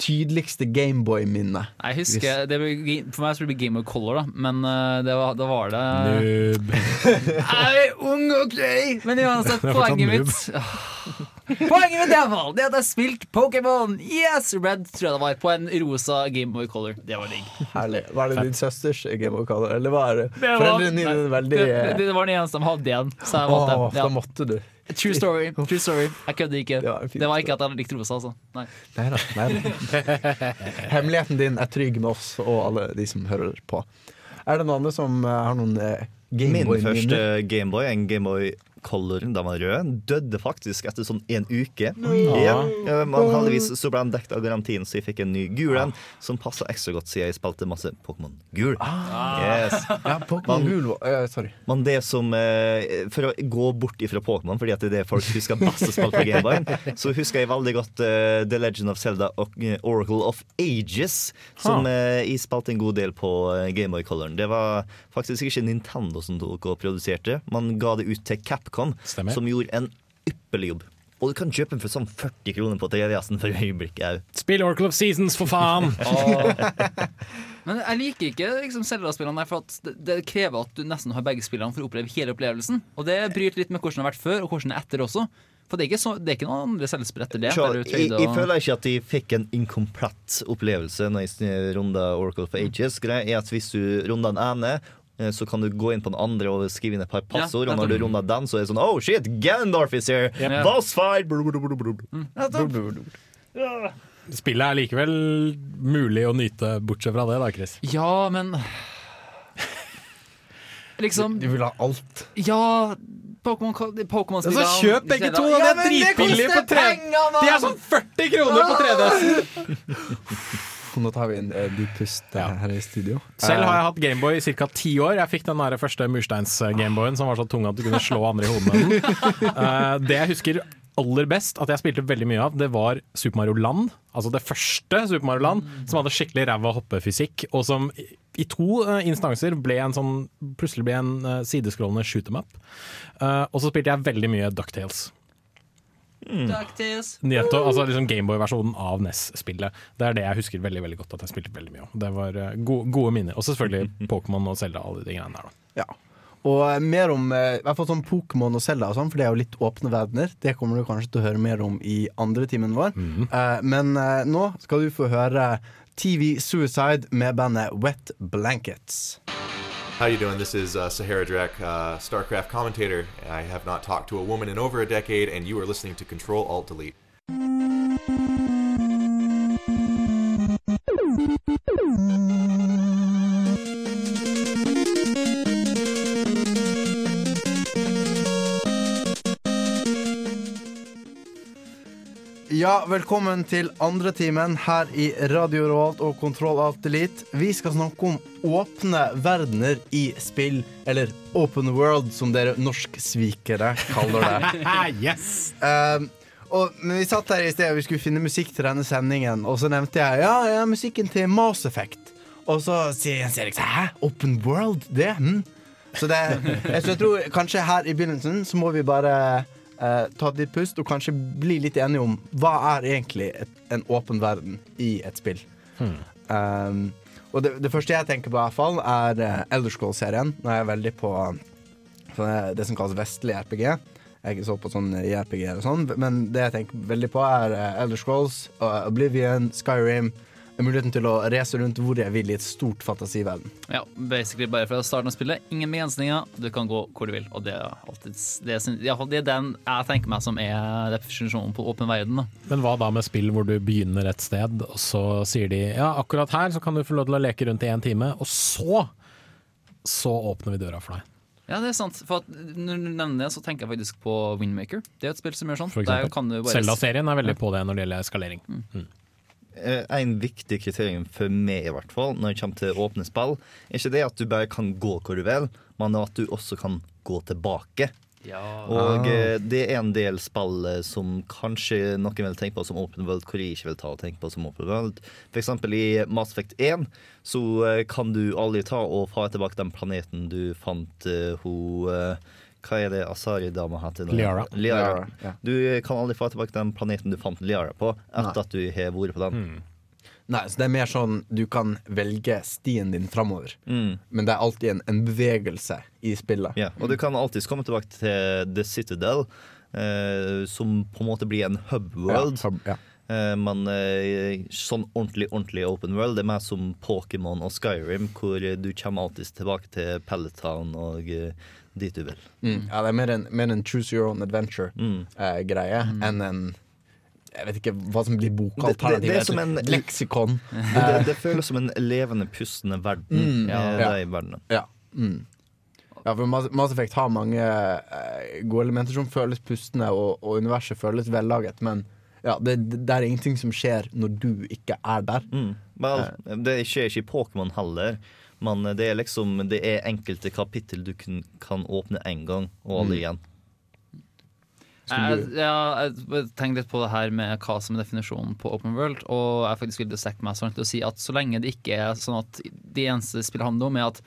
tydeligste Gameboy-minne? Jeg husker, det ble, For meg så blir det Game of Color, da. Men eh, det var, da var det Noob. Jeg er ung og grei! Men uansett, poenget mitt Poenget mitt i Det er at jeg har spilt Pokémon Yes! Red tror jeg det var, på en rosa Game Boy Color. Det var digg. Herlig. Var det din søsters Gameboy Color, eller var det foreldrene dine veldig det, det, det var den eneste de hadde igjen. Så jeg måtte, Åh, ja. Da måtte du. True story. True story. Jeg kødder ikke. Det var Det var ikke at jeg likte rosa, altså. Nei. Neida, neida. Hemmeligheten din er trygg med oss og alle de som hører på. Er det noen andre som eh, har noen eh, Min første Gameboy-minner? Gameboy, en Gameboy Color, den var rød, døde faktisk etter sånn en uke. Ja. Ja, Men heldigvis så ble han dekket av garantien, så jeg fikk en ny gul en, som passa ekstra godt siden jeg spilte masse Pokémon gul. Yes. Ja, Pokémon gul var- eh, Sorry. Men det som eh, For å gå bort ifra Pokémon, fordi at det er det folk husker best å spille på Gameboyen, så husker jeg veldig godt eh, The Legend of Zelda og Oracle of Ages, som jeg spilte en god del på uh, Gameboy Coloren. Det var faktisk ikke Nintendo som tok og produserte, man ga det ut til Capcom, Stemmer. som gjorde en ypperlig jobb. Og du kan kjøpe den for sånn 40 kroner på TVS-en for øyeblikket òg. Spill Oracle of Seasons, for faen! Men jeg liker ikke liksom, Zelda-spillene der, for at det, det krever at du nesten har begge spillene for å oppleve hele opplevelsen. Og det bryter litt med hvordan det har vært før, og hvordan det er etter også. For det er ikke, så, det er ikke noen andre Zelda-spill etter det. Så, der du jeg, jeg føler ikke at de fikk en inkomplett opplevelse når jeg runda Oracle for Ages. Greia er at hvis du runder den ene, så kan du gå inn på den andre og skrive inn et par passord. Ja, og når du runder den, så er det sånn Oh shit, Gandalf is here! Yeah. Boss fight! Brr, brr, brr, brr. Spillet er likevel mulig å nyte, bortsett fra det, da, Chris. Ja, men Liksom Du vil ha alt. Ja, Pokémon Pokémon-spillene Så kjøp begge to, Ja, Det er dritbillig på 3 De er sånn 40 kroner på 3DS! Nå tar vi en uh, dyp pust ja. her i studio. Selv har jeg hatt Gameboy i ca. ti år. Jeg fikk den der første mursteins-Gameboyen som var så tung at du kunne slå andre i hodet med den. Eh, det jeg husker aller best at jeg spilte veldig mye av, det var Super Mario Land. Altså det første Super Mario Land, som hadde skikkelig ræva hoppefysikk, og som i- to eh, instanser ble en sånn plutselig ble en uh, sideskrollende shoot em up. Eh, og så spilte jeg veldig mye Ducktales. DuckTales. Nyheter, altså liksom Gameboy-versjonen av NES-spillet. Det er det jeg husker veldig veldig godt at jeg spilte veldig mye om. Det var eh, gode, gode minner. Og selvfølgelig Pokémon og Zelda og alle de greiene der. da Ja. Og eh, mer om eh, i hvert fall sånn Pokémon og Zelda, og sånn, for det er jo litt åpne verdener. Det kommer du kanskje til å høre mer om i andre timen vår. Eh, men nå skal du få høre TV Suicide med bandet Wet Blankets. How you doing? This is uh, Sahara Drek, uh, StarCraft commentator. I have not talked to a woman in over a decade, and you are listening to Control Alt Delete. Ja, velkommen til andre timen her i Radio Revolt og Kontroll Alt Elite. Vi skal snakke om åpne verdener i spill, eller Open World, som dere norsksvikere kaller det. yes! Um, og, men vi satt her i sted og vi skulle finne musikk til denne sendingen, og så nevnte jeg ja, ja musikken til Mass Effect. Og så sier Jens Erik sånn Hæ? Open World? Det? Hm? Så det jeg, så jeg tror kanskje her i begynnelsen så må vi bare eh, ta et litt pust og kanskje bli litt enige om hva er egentlig et, en åpen verden i et spill. Hmm. Um, og det, det første jeg tenker på, i hvert fall er uh, Elder Scrolls-serien. Nå er jeg veldig på det som kalles vestlig RPG. Jeg er ikke så på sånn JRPG og sånn, men det jeg tenker veldig på, er uh, Elder Scrolls, uh, Oblivion, Skyrim. Muligheten til å race rundt hvor jeg vil i et stort fantasiverden. Ja, basically bare fra starten av spillet. Ingen begrensninger. Du kan gå hvor du vil. Og det er alltid Det er, i hvert fall det er den jeg tenker meg som er definisjonen på åpen verden. Da. Men hva da med spill hvor du begynner et sted, og så sier de ja, akkurat her så kan du få lov til å leke rundt i én time, og så så åpner vi døra for deg. Ja, det er sant. For at når du nevner det, så tenker jeg faktisk på Windmaker. Det er et spill som gjør sånn. Zelda-serien er veldig på det når det gjelder eskalering. Mm. Eh, En viktig kriterium for meg i hvert fall når det kommer til åpne spill, er ikke det at du bare kan gå hvor du vil, men at du også kan gå tilbake. Og eh, det er en del spill eh, som kanskje noen vil tenke på som open world, hvor jeg ikke vil ta og tenke på som open world. For eksempel i Mass Effect 1 så kan du aldri ta og fare tilbake den planeten du fant hun Hva er det Asari-dama heter? nå? Liara. Liara. Liara, ja. Du kan aldri få tilbake den planeten du fant Liara på, etter Nei. at du har vært på den. Nei, så det er mer sånn du kan velge stien din framover. Mm. Men det er alltid en, en bevegelse i spillet. Ja, og du kan alltids komme tilbake til The Citadel, eh, som på en måte blir en hub world. Ja, hub, ja. Eh, men eh, sånn ordentlig ordentlig open world Det er mer som Pokémon og Skyrim, hvor du kommer alltid tilbake til Pelletown og eh, dit du vil. Mm. Ja, det er mer en, mer en choose your own adventure-greie enn en Jeg vet ikke hva som blir Det, det, det er som en leksikon. det, det, det føles som en levende, pustende verden. Mm, ja, ja. de verdenene. Ja. Mm. Ja, for Mass Effect har mange eh, gode elementer som føles pustende, og, og universet føles vellaget, men ja, det, det er ingenting som skjer når du ikke er der. Mm. Vel, det skjer ikke i Pokémon heller. Men det er liksom Det er enkelte kapittel du kun, kan åpne én gang, og alle Mm. igjen. Jeg, ja, jeg tenker litt på det her med hva som er definisjonen på open world, og jeg faktisk vil strekke meg sånn til å si at så lenge det ikke er sånn at det eneste spillet handler om, er at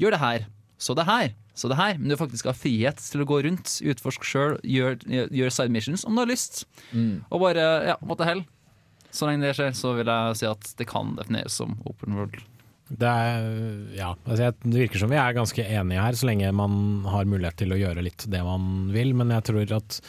gjør det her, så det her, så det her, men du faktisk har frihet til å gå rundt, utforske sjøl, gjøre gjør side missions om du har lyst, Mm. og bare, ja, what the hell. Så lenge det skjer, så vil jeg si at det kan defineres som open world. Det, er, ja, altså det virker som vi er ganske enige her, så lenge man har mulighet til å gjøre litt det man vil. Men jeg tror at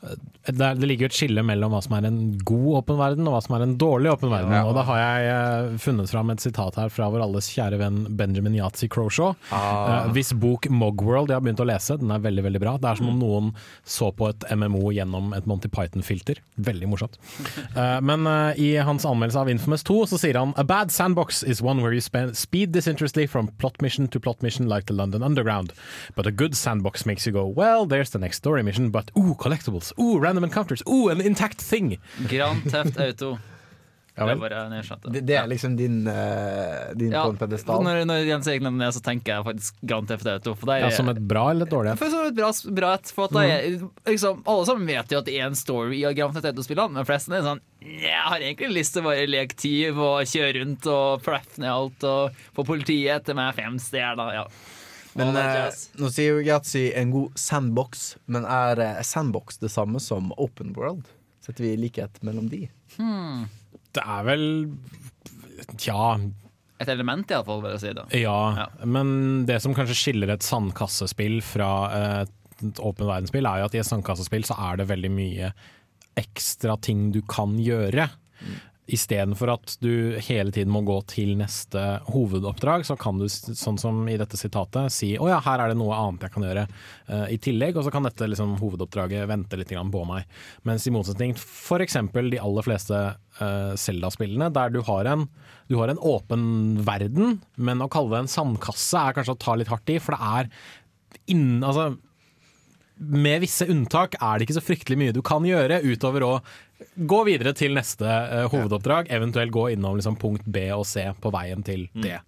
det, er, det ligger jo et skille mellom hva som er en god åpen verden og hva som er en dårlig åpen verden. Ja. Og da har jeg eh, funnet fram et sitat her fra vår alles kjære venn Benjamin Yatzy Croshaw. Ah. Eh, hvis bok Mogworld jeg har begynt å lese, den er veldig veldig bra. Det er som om noen så på et MMO gjennom et Monty Python-filter. Veldig morsomt. Eh, men eh, i hans anmeldelse av Infamous 2 så sier han A bad sandbox is one where you spend speed disinterestedly from plot mission to plot mission like the London Underground. But a good sandbox makes you go well, there's the next story mission, but ooh, collectibles, ooh, random encounters, Oh, an intact thing. Grand Theft Auto. Ja det er bare. Det, det er liksom din, uh, din Ja, på en pedestal. når, når Jens Erik nevner det, så tenker jeg faktisk Grand Theft Auto. For der Ja, er- som et bra eller et dårlig et? Som et bra, bra et, for at det er, liksom, Alle sammen vet jo at det er en story i Grand Theft Auto-spillene, men flest er sånn Jeg har egentlig lyst til å bare leke tyv og kjøre rundt og plaffe ned alt og få politiet etter meg fem stjerner. Ja. Men eh, nå sier jo Yatzy en god sandbox, men er eh, sandbox det samme som open world? Setter vi likhet mellom de? Hmm. Det er vel Tja, Et element, iallfall, vil jeg si. da Ja, men det som kanskje skiller et sandkassespill fra et åpen verdensspill, er jo at i et sandkassespill så er det veldig mye ekstra ting du kan gjøre. Istedenfor at du hele tiden må gå til neste hovedoppdrag, så kan du, sånn som i dette sitatet, si å ja, her er det noe annet jeg kan gjøre uh, i tillegg, og så kan dette liksom, hovedoppdraget vente litt på meg. Mens i motsetning f.eks. de aller fleste eh, Zelda-spillene, der du har, en, du har en åpen verden, men å kalle det en sandkasse er kanskje å ta litt hardt i, for det er innen Altså med visse unntak er det ikke så fryktelig mye du kan gjøre utover å gå videre til neste uh, hovedoppdrag, eventuelt gå innom liksom, punkt B og C på veien til det.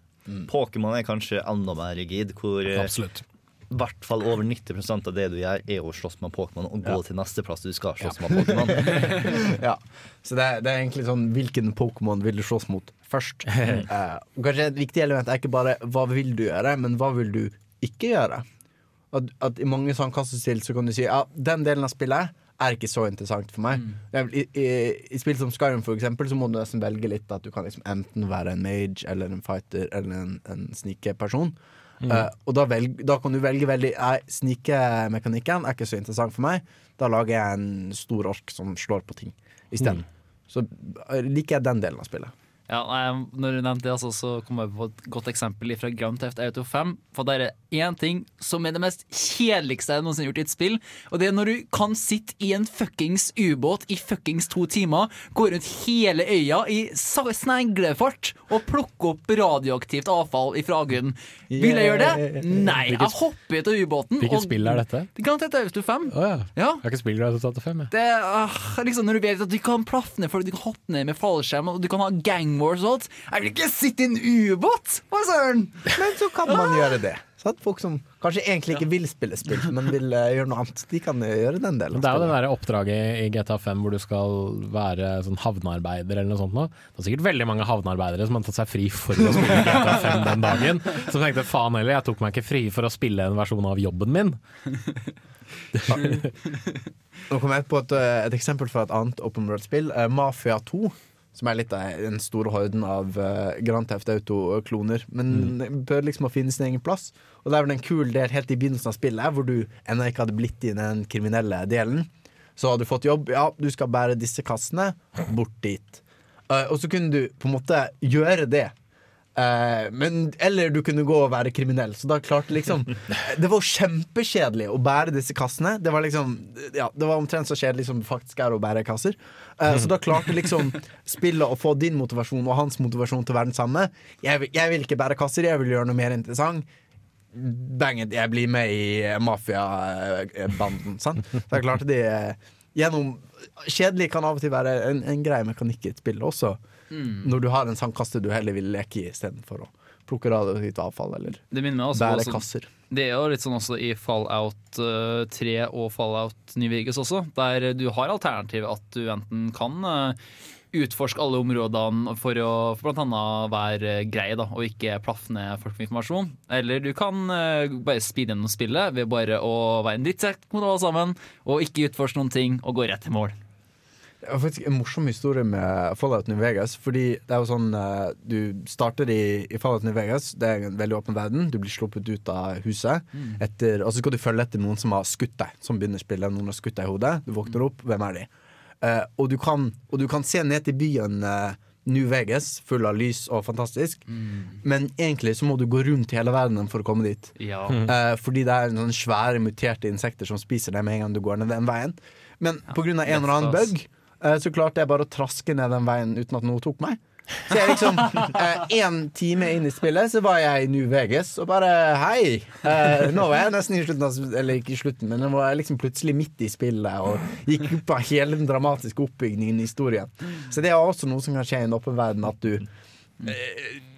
Pokémon er kanskje enda mer rigid, hvor eh, i hvert fall over 90% av det du gjør, er å slåss med Pokémon og gå Ja. til neste plass du skal slåss med Pokémon. ja. Så det, er- det er egentlig sånn hvilken Pokémon vil du slåss mot først? uh, kanskje et viktig element er ikke bare hva vil du gjøre, men hva vil du ikke gjøre? At, at I mange sånn kassespill så kan du si ja, den delen av spillet er ikke så interessant for meg. Mm. I, i, I spill som Skyrim for eksempel, så må du nesten velge litt at du kan liksom enten være en mage eller en fighter eller en, en snikeperson. Mm. Uh, og da, velg, da kan du velge veldig Nei, snikemekanikken er ikke så interessant for meg. Da lager jeg en stor ork som slår på ting isteden. Så eh, liker jeg den delen av spillet. Ja, nei, når du nevnte det, altså, så kom jeg på et godt eksempel fra Grand Theft Auto 5. For det er én ting som er det mest kjedeligste jeg noensinne har gjort i et spill. Og det er når du kan sitte i en fuckings ubåt i fuckings to timer, gå rundt hele øya i sneglefart og plukke opp radioaktivt avfall fra grunnen. Vil jeg gjøre det? Nei, jeg hopper ut av ubåten. Hvilket spill er dette? Grand Theft Auto 5. Oh, ja. Ja. Jeg har ikke spilt Grand Theft Auto 5, jeg. Det ah, liksom når du vet at du kan plaffe ned folk, du kan hoppe ned med fallskjerm, og du kan ha gang og. Jeg vil ikke sitte i en ubåt! Hva søren? Men så kan man gjøre det. Sånn, Folk som kanskje egentlig ikke vil spille spill, men vil uh, gjøre noe annet, de kan eh, gjøre den delen. Det er jo det der oppdraget i GTA 5 hvor du skal være sånn havnearbeider eller noe sånt nå. Det er sikkert veldig mange havnearbeidere som har tatt seg fri for å spille GTA 5 den dagen. Som tenkte faen heller, jeg tok meg ikke fri for å spille en versjon av jobben min. Nå kom jeg på et, eh, et eksempel fra et annet Open World-spill, Mafia 2. Som er litt av den store horden av uh, Grand Theft Auto-kloner. Men bør liksom finne sin egen plass. Og det er vel en kul del helt i begynnelsen av spillet, hvor du ennå ikke hadde blitt i den kriminelle delen. Så hadde du fått jobb. Ja, du skal bære disse kassene bort dit. Uh, og så kunne du på en måte gjøre det. Eh, men, eller du kunne gå og være kriminell. Så da klarte liksom Det var kjempekjedelig å bære disse kassene. Det var liksom Ja, det var omtrent så kjedelig som det faktisk er å bære kasser. Eh, så da klarte liksom spillet å få din motivasjon og hans motivasjon til å være den samme. Jeg, jeg vil ikke bære kasser, jeg vil gjøre noe mer interessant. bang it, jeg blir med i mafiabanden. sant? Så da klarte de er gjennom Kjedelig kan av og til være en, en grei mekanikk i et spill også. Mm. Når du har en sandkasse du heller vil leke i istedenfor å plukke radioaktivt avfall eller Det også bære også- kasser. Det er jo litt sånn også i Fallout eh, 3 og Fallout New Vegas også, der du har alternativ at du enten kan eh, utforske alle områdene for å for annet være grei da, og ikke plaffe ned folk med informasjon. Eller du kan uh, bare speede gjennom spillet ved bare å være en drittsekk mot alle sammen, og ikke utforske noen ting og gå rett til mål. Det er faktisk en morsom historie med Fallout New Vegas. Fordi det er jo sånn eh, Du starter i, i Fallout New Vegas, det er en veldig åpen verden. Du blir sluppet ut av huset, Mm. etter, og så skal du følge etter noen som har skutt deg. Som begynner spillet. Noen har skutt deg i hodet. Du våkner opp, hvem er de? Uh, og, du kan, og du kan se ned til byen uh, New Vegas, full av lys og fantastisk. Men egentlig så må du gå rundt hele verdenen for å komme dit. Ja. Uh, fordi det er sånne svære muterte insekter som spiser deg med en gang du går ned den veien. Men på grunn av en eller annen bug så klarte jeg bare å traske ned den veien uten at noe tok meg. Så jeg liksom Én time inn i spillet så var jeg i New Vegas og bare Hei! Eh, nå var jeg nesten i slutten Eller ikke i slutten, men jeg var liksom plutselig midt i spillet og gikk opp av hele den dramatiske oppbyggingen i historien. Så det er også noe som kan skje i en åpen verden, at du eh,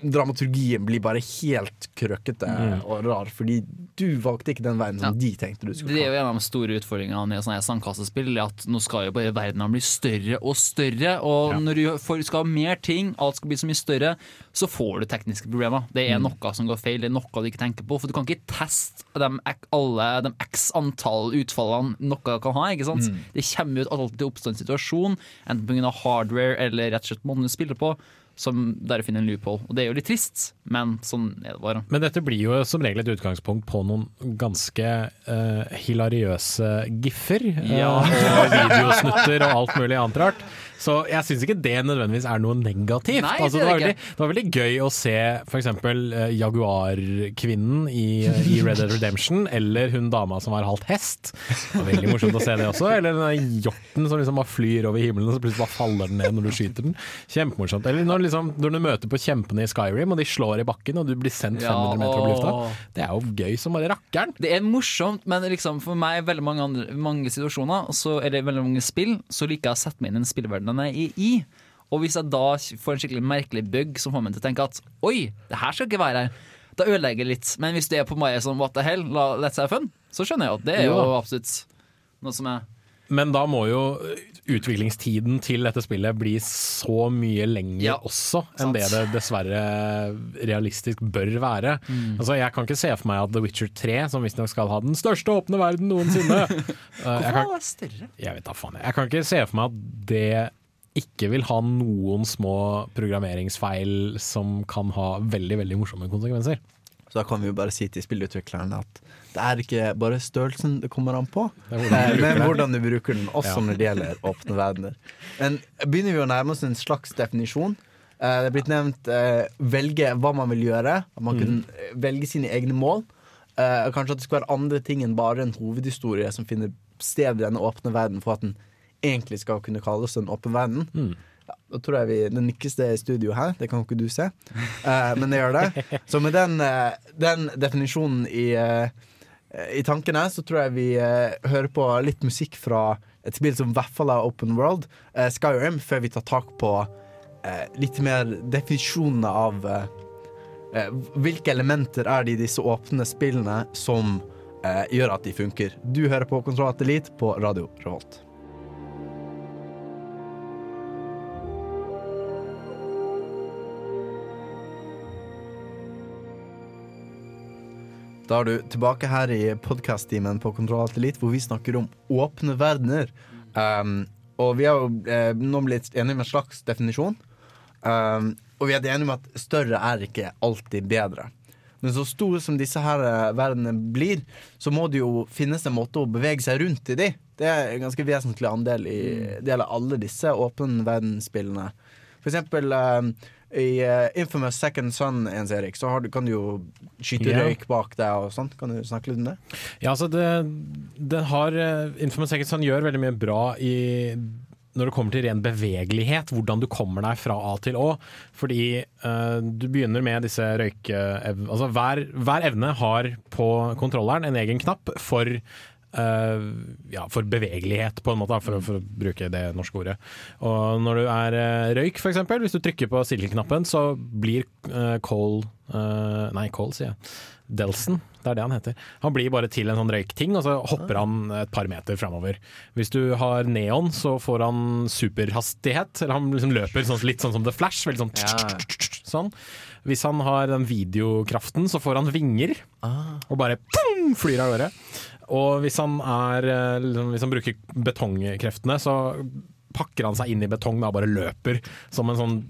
Dramaturgien blir bare helt krøkkete Mm. og rar, fordi du valgte ikke den veien som de tenkte du skulle ta. Det er jo en av de store utfordringene i sånne sandkassespill. At nå skal jo bare verdenen bli større og større. Og når du skal ha mer ting, alt skal bli så mye større, så får du tekniske problemer. Det er Mm. noe som går feil, det er noe du ikke tenker på. For du kan ikke teste de, alle de x antall utfallene noe kan ha. ikke sant? Mm. Det kommer jo alltid til å oppstå en situasjon, enten pga. hardware eller rett og slett måten du spiller på, som der finner en loophole. Og det er jo litt trist, men sånn er det bare. Men dette blir jo som regel et utgangspunkt på noen ganske uh, hilariøse giffer. Ja. Ja. og videosnutter og alt mulig annet rart. Så jeg syns ikke det nødvendigvis er noe negativt. Nei, altså, det var veldig, det var veldig gøy å se f.eks. Uh, Jaguar-kvinnen i, i Red Dead Redemption, eller hun dama som var halvt hest. Det var veldig morsomt å se det også. Eller den hjorten som liksom bare flyr over himmelen, og så plutselig bare faller den ned når du skyter den. Kjempemorsomt. Eller når, liksom, når du møter på kjempene i Skyrim, og de slår i bakken, og du blir sendt 500 meter opp i lufta. Det er jo gøy som bare rakkeren. Det er morsomt, men liksom for meg veldig mange, andre, mange situasjoner, så, eller veldig mange spill, så liker jeg å sette meg inn i en spillverdenen jeg er i. Og hvis jeg da får en skikkelig merkelig bug som får meg til å tenke at oi, det her skal ikke være her, da ødelegger det litt. Men hvis det er på meg sånn what the hell, la, let's have fun, så skjønner jeg at det er jo Jo absolutt noe som er Men da må jo utviklingstiden til dette spillet bli så mye lenger Ja, også enn sant. det det dessverre realistisk bør være. Mm. Altså, jeg kan ikke se for meg at The Witcher 3, som visstnok skal ha den største åpne verden noensinne eh, jeg, kan, Hvorfor er det større? jeg vet da faen. jeg. Jeg kan ikke se for meg at det ikke vil ha noen små programmeringsfeil som kan ha veldig veldig morsomme konsekvenser. Så da kan vi jo bare si til spillutviklerne at det er ikke bare størrelsen det kommer an på, hvordan men hvordan du bruker den, også Ja. når det gjelder åpne verdener. Men begynner vi å nærme oss en slags definisjon. Eh, Det er blitt nevnt eh, velge hva man vil gjøre. At man Mm. kan eh, velge sine egne mål. Eh, Kanskje at det skal være andre ting enn bare en hovedhistorie som finner sted i denne åpne verden for at den egentlig skal kunne kalles en åpen verden. Mm. Ja, da tror jeg vi Det nikkes det i studio her, det kan ikke du se. uh, men det gjør det. Så med den, uh, den definisjonen i, uh, i tankene, så tror jeg vi hører på litt musikk fra et spill som i hvert fall er open world, Skyrim, før vi tar tak på litt mer definisjonene av hvilke elementer er det i disse åpne spillene som gjør at de funker. Du hører på Kontroll Elite på Radio Revolt. Da er du tilbake her i podkast-timen på Kontroll Alt Elite, hvor vi snakker om åpne verdener. Um, og vi er jo eh, nå blitt enige med en slags definisjon. Um, og vi er enige om at større er ikke alltid bedre. Men så store som disse her eh, verdenene blir, så må det jo finnes en måte å bevege seg rundt i de. Det er en ganske vesentlig andel i del av alle disse åpne verdensspillene. For eksempel eh, i uh, Infamous Second Son, Jens Erik, så har du, kan du jo skyte yeah. røyk bak deg og sånt. Kan du snakke litt om det? Ja, altså det, det har uh, Infamous Second Son gjør veldig mye bra i når det kommer til ren bevegelighet, hvordan du kommer deg fra A til Å. Fordi uh, du begynner med disse røykeevnene Altså hver, hver evne har på kontrolleren en egen knapp for ja, for bevegelighet, på en måte, for, for å bruke det norske ordet. Og når du er eh, røyk, f.eks., hvis du trykker på silkeknappen, så blir uh, Cole uh, Nei, Cole, sier jeg. Delson, det er det han heter. Han blir bare til en sånn røykting, og så hopper han et par meter framover. Hvis du har neon, så får han superhastighet. Eller han liksom løper sånn, litt sånn som The Flash. Veldig sånn, sånn. Hvis han har den videokraften, så får han vinger. Og bare pum, flyr av gårde. Og hvis han, er, eh, liksom, hvis han bruker betongkreftene, så pakker han seg inn i betong da, og bare løper som en sånn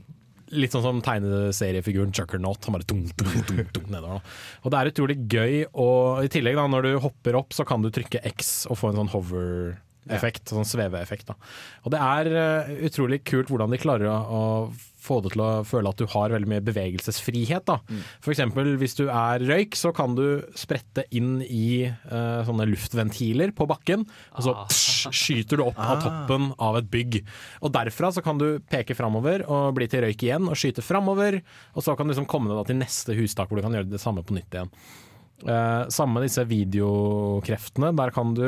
Litt sånn som tegneseriefiguren Juggernaut. Han bare tung, tung, tung, tung nedover. da. Og det er utrolig gøy. Og i tillegg, da, når du hopper opp, så kan du trykke X og få en sånn hover-effekt. Sånn sveveeffekt. da. Og det er uh, utrolig kult hvordan de klarer å, å få det til å føle at du har veldig mye bevegelsesfrihet. da. For eksempel hvis du er røyk, så kan du sprette inn i uh, sånne luftventiler på bakken, og så psh, skyter du opp av toppen av et bygg. Og derfra så kan du peke framover og bli til røyk igjen og skyte framover, og så kan du liksom komme deg til neste hustak hvor du kan gjøre det samme på nytt igjen. Uh, samme med disse videokreftene. Der kan du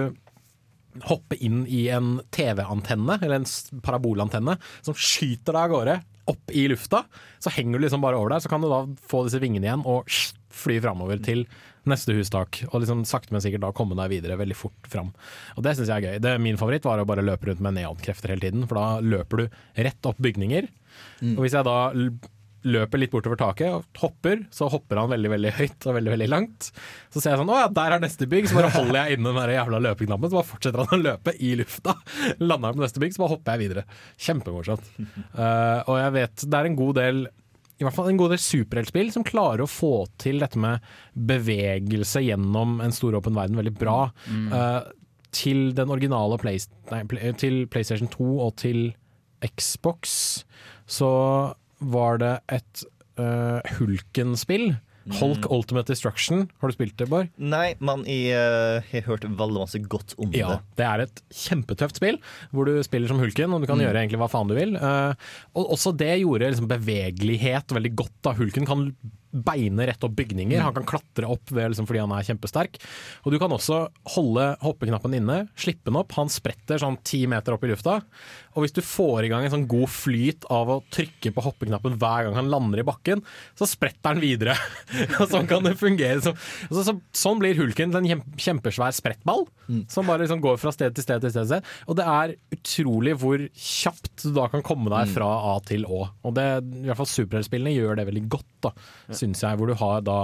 hoppe inn i en TV-antenne, eller en parabolantenne, som skyter deg av gårde opp i lufta. Så henger du liksom bare over der, så kan du da få disse vingene igjen og fly framover til neste hustak. Og liksom sakte, men sikkert da komme deg videre veldig fort fram. Og det syns jeg er gøy. Det, min favoritt var å bare løpe rundt med neonkrefter hele tiden, for da løper du rett opp bygninger. Og hvis jeg da løper litt bortover taket og hopper, så hopper han veldig veldig høyt og veldig veldig langt. Så ser jeg sånn, å ja, der er neste bygg, så bare holder jeg inne den der jævla løpeknappen, så bare fortsetter han å løpe i lufta. Lander han på neste bygg, så bare hopper jeg videre. Kjempemorsomt. Uh, og jeg vet det er en god del i hvert fall en god del superheltspill som klarer å få til dette med bevegelse gjennom en stor åpen verden veldig bra. Eh, til den originale Play, nei, Play- til PlayStation 2 og til Xbox så var det et uh, Hulken-spill. Hulk Ultimate Destruction. Har du spilt det, Bård? Nei, men jeg eh, har hørt veldig masse godt om Ja, det. det er et kjempetøft spill, hvor du spiller som hulken, og du kan Mm. gjøre egentlig hva faen du vil. Uh, og også det gjorde liksom bevegelighet veldig godt. da Hulken kan beine rett opp bygninger, Mm. han kan klatre opp ved, liksom, fordi han er kjempesterk. Og du kan også holde hoppeknappen inne, slippe den opp, han spretter sånn ti meter opp i lufta. Og hvis du får i gang en sånn god flyt av å trykke på hoppeknappen hver gang han lander i bakken, så spretter han videre. og sånn kan det fungere. Så, så, så, sånn blir hulken til en kjempesvær sprettball, som bare liksom går fra sted til sted til sted. til sted. Og det er utrolig hvor kjapt du da kan komme deg fra A til Å. Og det, i hvert fall superheltspillene gjør det veldig godt, da, syns jeg. Hvor du har da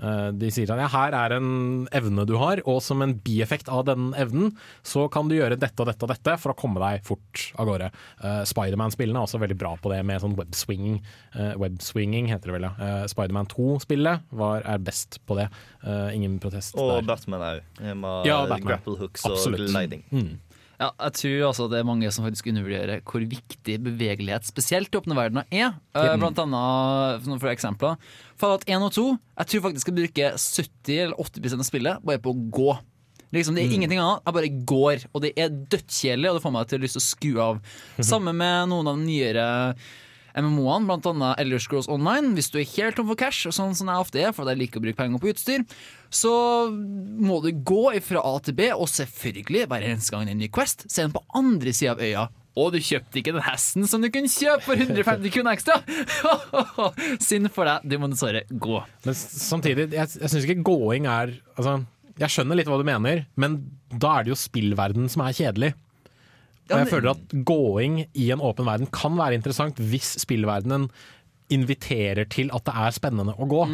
eh, de sier at ja, her er en evne du har, og som en bieffekt av den evnen, så kan du gjøre dette og dette og dette for å komme deg fort av gårde. Uh, Spiderman-spillene er også veldig bra på det med sånn webswinging. Uh, webswinging heter det vel, ja. Uh, Spiderman 2-spillet er best på det. Uh, ingen protest Og der. Batman òg, med Ja, Batman. grapple hooks Absolutt. og gliding. Mm. Ja, jeg tror altså det er mange som faktisk undervurderer hvor viktig bevegelighet, spesielt i åpne verdener, er. Mm. Blant annet, for for eksempler, Fallout 1 og 2 Jeg tror faktisk jeg bruker 70 eller 80% av spillet bare på å gå. Liksom, det er Mm. ingenting annet, jeg bare går. Og det er dødskjedelig, og det får meg til å lyst til å skru av. Samme med noen av de nyere MMO-ene, annet Elder Scrolls Online. Hvis du er helt tom for cash, sånn som jeg ofte er, for jeg liker å bruke penger på utstyr, så må du gå fra A til B, og selvfølgelig hver eneste gang det er en ny Quest, se den på andre sida av øya. Og du kjøpte ikke den hesten som du kunne kjøpe for 150 kroner ekstra! Synd for deg, du må dessverre gå. Men samtidig, jeg, jeg syns ikke gåing er altså, Jeg skjønner litt hva du mener, men da er det jo spillverden som er kjedelig. Og jeg føler at gåing i en åpen verden kan være interessant hvis spillverdenen inviterer til at det er spennende å gå.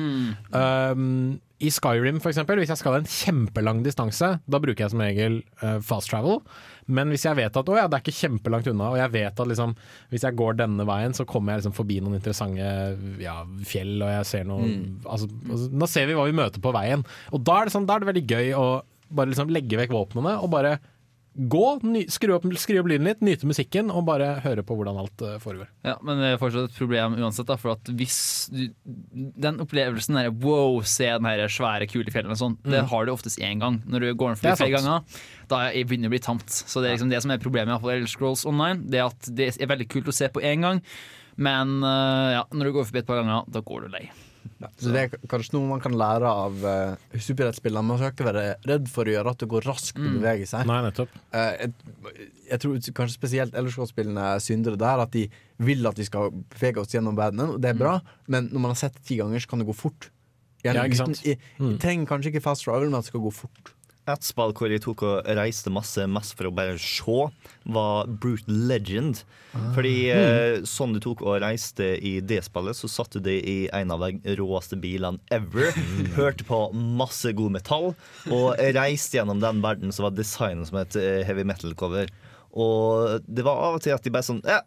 Um, I Skyrim for eksempel, hvis jeg skal en kjempelang distanse, da bruker jeg som regel uh, fast travel. Men hvis jeg vet at å ja, det er ikke kjempelangt unna, og jeg vet at liksom, hvis jeg går denne veien, så kommer jeg liksom forbi noen interessante ja, fjell, og jeg ser noe Mm. altså, altså, Nå ser vi hva vi møter på veien. Og da er det, sånn, da er det veldig gøy å bare liksom legge vekk våpnene og bare gå, skru, opp, skru opp lyden litt, nyte musikken og bare høre på hvordan alt eh, foregår. Ja, Men det er fortsatt et problem uansett. Da, for at hvis du, Den opplevelsen der, wow, se den her svære kulefjellen og sånn, det Mm. har du oftest én gang. Når du går Det for flere ganger, da er- begynner det å bli tamt. Så det er liksom det som er problemet med Elder Scrolls Online. Det er at det er veldig kult å se på én gang, men eh, ja, når du går forbi et par ganger, da går du lei. Så det er kanskje noe man kan lære av uh, superheltspillene. Man skal ikke være redd for å gjøre at det går raskt å Mm. bevege seg. Nei, nettopp. Uh, jeg, jeg tror kanskje spesielt Elderskott-spillene syndere der, at de vil at vi skal bevege oss gjennom verdenen, og det er bra, men når man har sett det ti ganger, så kan det gå fort. Gjerne Ja, ikke uten, jeg, jeg trenger kanskje ikke fast travel, men at det skal gå fort. Et spill hvor jeg tok og reiste masse mest for å bare se, var Brute Legend. Fordi mm. sånn du tok og reiste i det spillet, så satt du det i en av de råeste bilene ever. Hørte på masse god metall, og reiste gjennom den verden som var designet som et eh, heavy metal-cover. Og det var av og til at de bare sånn ja,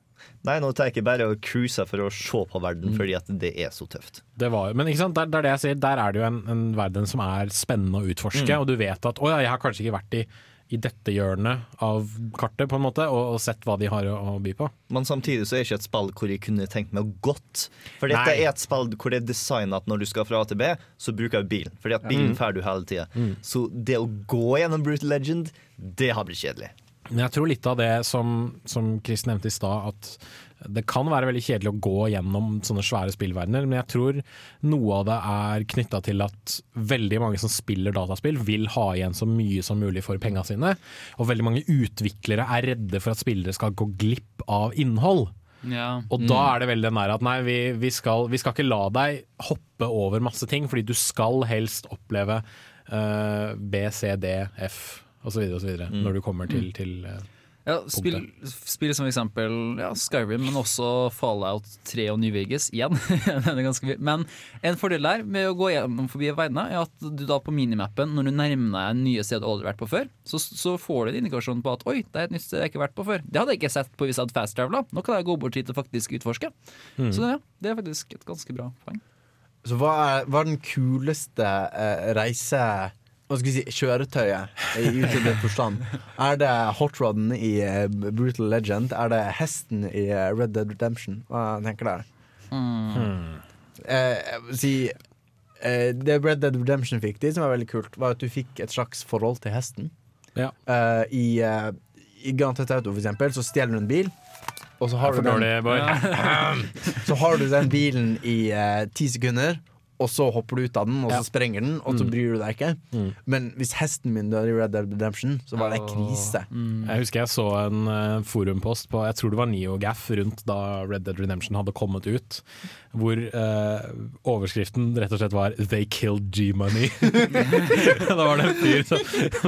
Nei, nå tar jeg ikke bare og cruiser for å se på verden, fordi at det er så tøft. Det var, men ikke sant, der, der, det jeg sier, der er det jo en, en verden som er spennende å utforske, Mm. og du vet at å ja, jeg har kanskje ikke vært i, i dette hjørnet av kartet, på en måte, og, og sett hva de har å, å by på. Men samtidig så er det ikke et spill hvor jeg kunne tenkt meg gått. For dette Nei. er et spill hvor det er designet at når du skal fra A til B, så bruker du bilen. Fordi at bilen Mm. du hele tida. Mm. Så det å gå gjennom Brutal Legend, det har blitt kjedelig. Men jeg tror litt av det som, som Chris nevnte i stad, at det kan være veldig kjedelig å gå gjennom sånne svære spillverdener, men jeg tror noe av det er knytta til at veldig mange som spiller dataspill, vil ha igjen så mye som mulig for penga sine. Og veldig mange utviklere er redde for at spillere skal gå glipp av innhold. Ja. Og da er det veldig den der at nei, vi, vi, skal, vi skal ikke la deg hoppe over masse ting, fordi du skal helst oppleve Uh, B, C, D, F osv. Mm. når du kommer til, Mm. til eh, Ja, spill, spill som eksempel ja, Skyrim, men også Fallout 3 og New Vegas. Igjen. Den er ganske mye. Men en fordel der med å gå gjennom forbi veiene, er at du da på minimappen, når du nærmer deg nye steder du aldri har vært på før, så, så får du en indikasjon på at oi, det er et nytt sted jeg ikke har vært på før. Det hadde jeg ikke sett på hvis jeg hadde fast travela. Nå kan jeg gå bort hit og faktisk utforske. Mm. Så ja, det er faktisk et ganske bra poeng. Så hva er, hva er den kuleste eh, reise... Hva skal vi si, kjøretøyet i utvidet forstand? Er det hotroden i eh, Brutal Legend? Er det hesten i eh, Red Dead Redemption? Hva tenker dere? Mm. jeg vil si eh, Det Red Dead Redemption fikk det som var veldig kult, var at du fikk et slags forhold til hesten. Ja. Eh, I, eh, I Grand Theft Auto, for eksempel, så stjeler du en bil. Og så har, du den, dårlig, så har du den bilen i eh, ti sekunder, og så hopper du ut av den, og så Ja. sprenger den, og så Mm. bryr du deg ikke. Mm. Men hvis hesten min dør i Red Dead Redemption, så var det krise. Jeg husker jeg så en eh, forumpost på Jeg tror det var NeoGaf rundt da Red Dead Redemption hadde kommet ut. Hvor eh, overskriften rett og slett var 'They killed G-Money'. da var det en fyr som,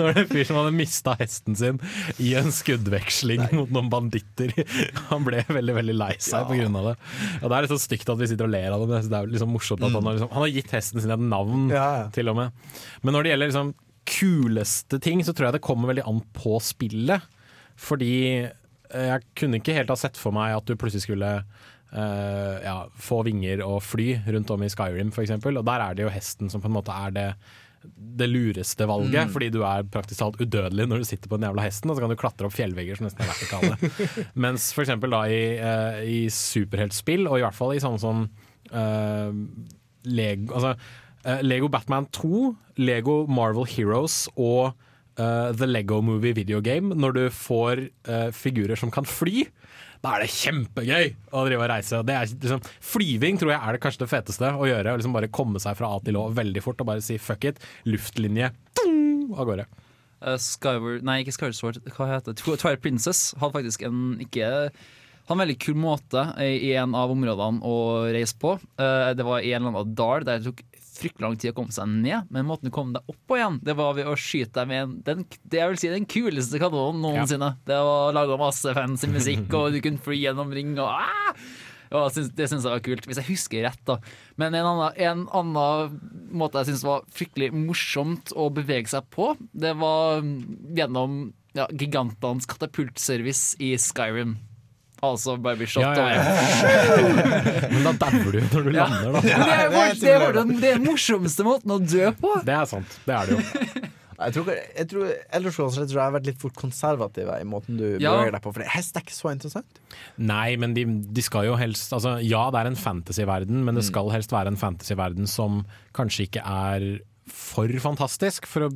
en fyr som hadde mista hesten sin i en skuddveksling mot noen banditter. Han ble veldig veldig lei seg på grunn av det. Og Det er litt så stygt at vi sitter og ler av det, men det er liksom morsomt at han har, liksom, han har gitt hesten sin et navn, til og med. Men når det gjelder liksom kuleste ting, så tror jeg det kommer veldig an på spillet. Fordi eh, jeg kunne ikke helt ha sett for meg at du plutselig skulle eh, ja, få vinger og fly rundt om i Skyrim f.eks. Og der er det jo hesten som på en måte er det det lureste valget, Mm. fordi du er praktisk talt udødelig når du sitter på den jævla hesten, og så kan du klatre opp fjellvegger som nesten er vertikale. Mens for eksempel da i, uh, i superheltspill, og i hvert fall i sånn som uh, Lego, altså, uh, Lego Batman 2, Lego Marvel Heroes og The Lego Movie Video Game, når du får figurer som kan fly, da er det kjempegøy å drive og reise. Det er, liksom, flyving tror jeg er det kanskje det feteste å gjøre. Å liksom bare komme seg fra A til Å veldig fort og bare si fuck it, luftlinje, av gårde. Uh, Skyward Nei, ikke Skyward Sword. Hva heter det? Tw- Twilight Princess hadde faktisk en ikke en veldig kul måte i en av områdene å reise på. Uh, det var i en eller annen dal der det tok fryktelig lang tid å komme seg ned, men måten du kom deg opp på igjen, det var ved å skyte deg med den, det jeg vil si den kuleste kanonen noensinne. Det var laga masse fancy musikk, og du kunne fly gjennom ring og ah! Og det syns jeg var kult, hvis jeg husker rett. da Men en annen, en annen måte jeg syns var fryktelig morsomt å bevege seg på, det var gjennom ja, gigantenes katapultservice i Skyrim. Altså Babyshot. Ja, ja, ja. Men da dauer du jo når du Ja. lander, da. Det er, det er vår- den- det er den morsomste måten å dø på. Det er sant. Det er det jo. Jeg tror, jeg tror ellers Scrolls rett jeg har vært litt for konservativ i måten du Ja. beveger deg på. For hest er ikke så interessant. Nei, men de, de skal jo helst altså, Ja, det er en fantasyverden, men det Mm. skal helst være en fantasyverden som kanskje ikke er for fantastisk, for å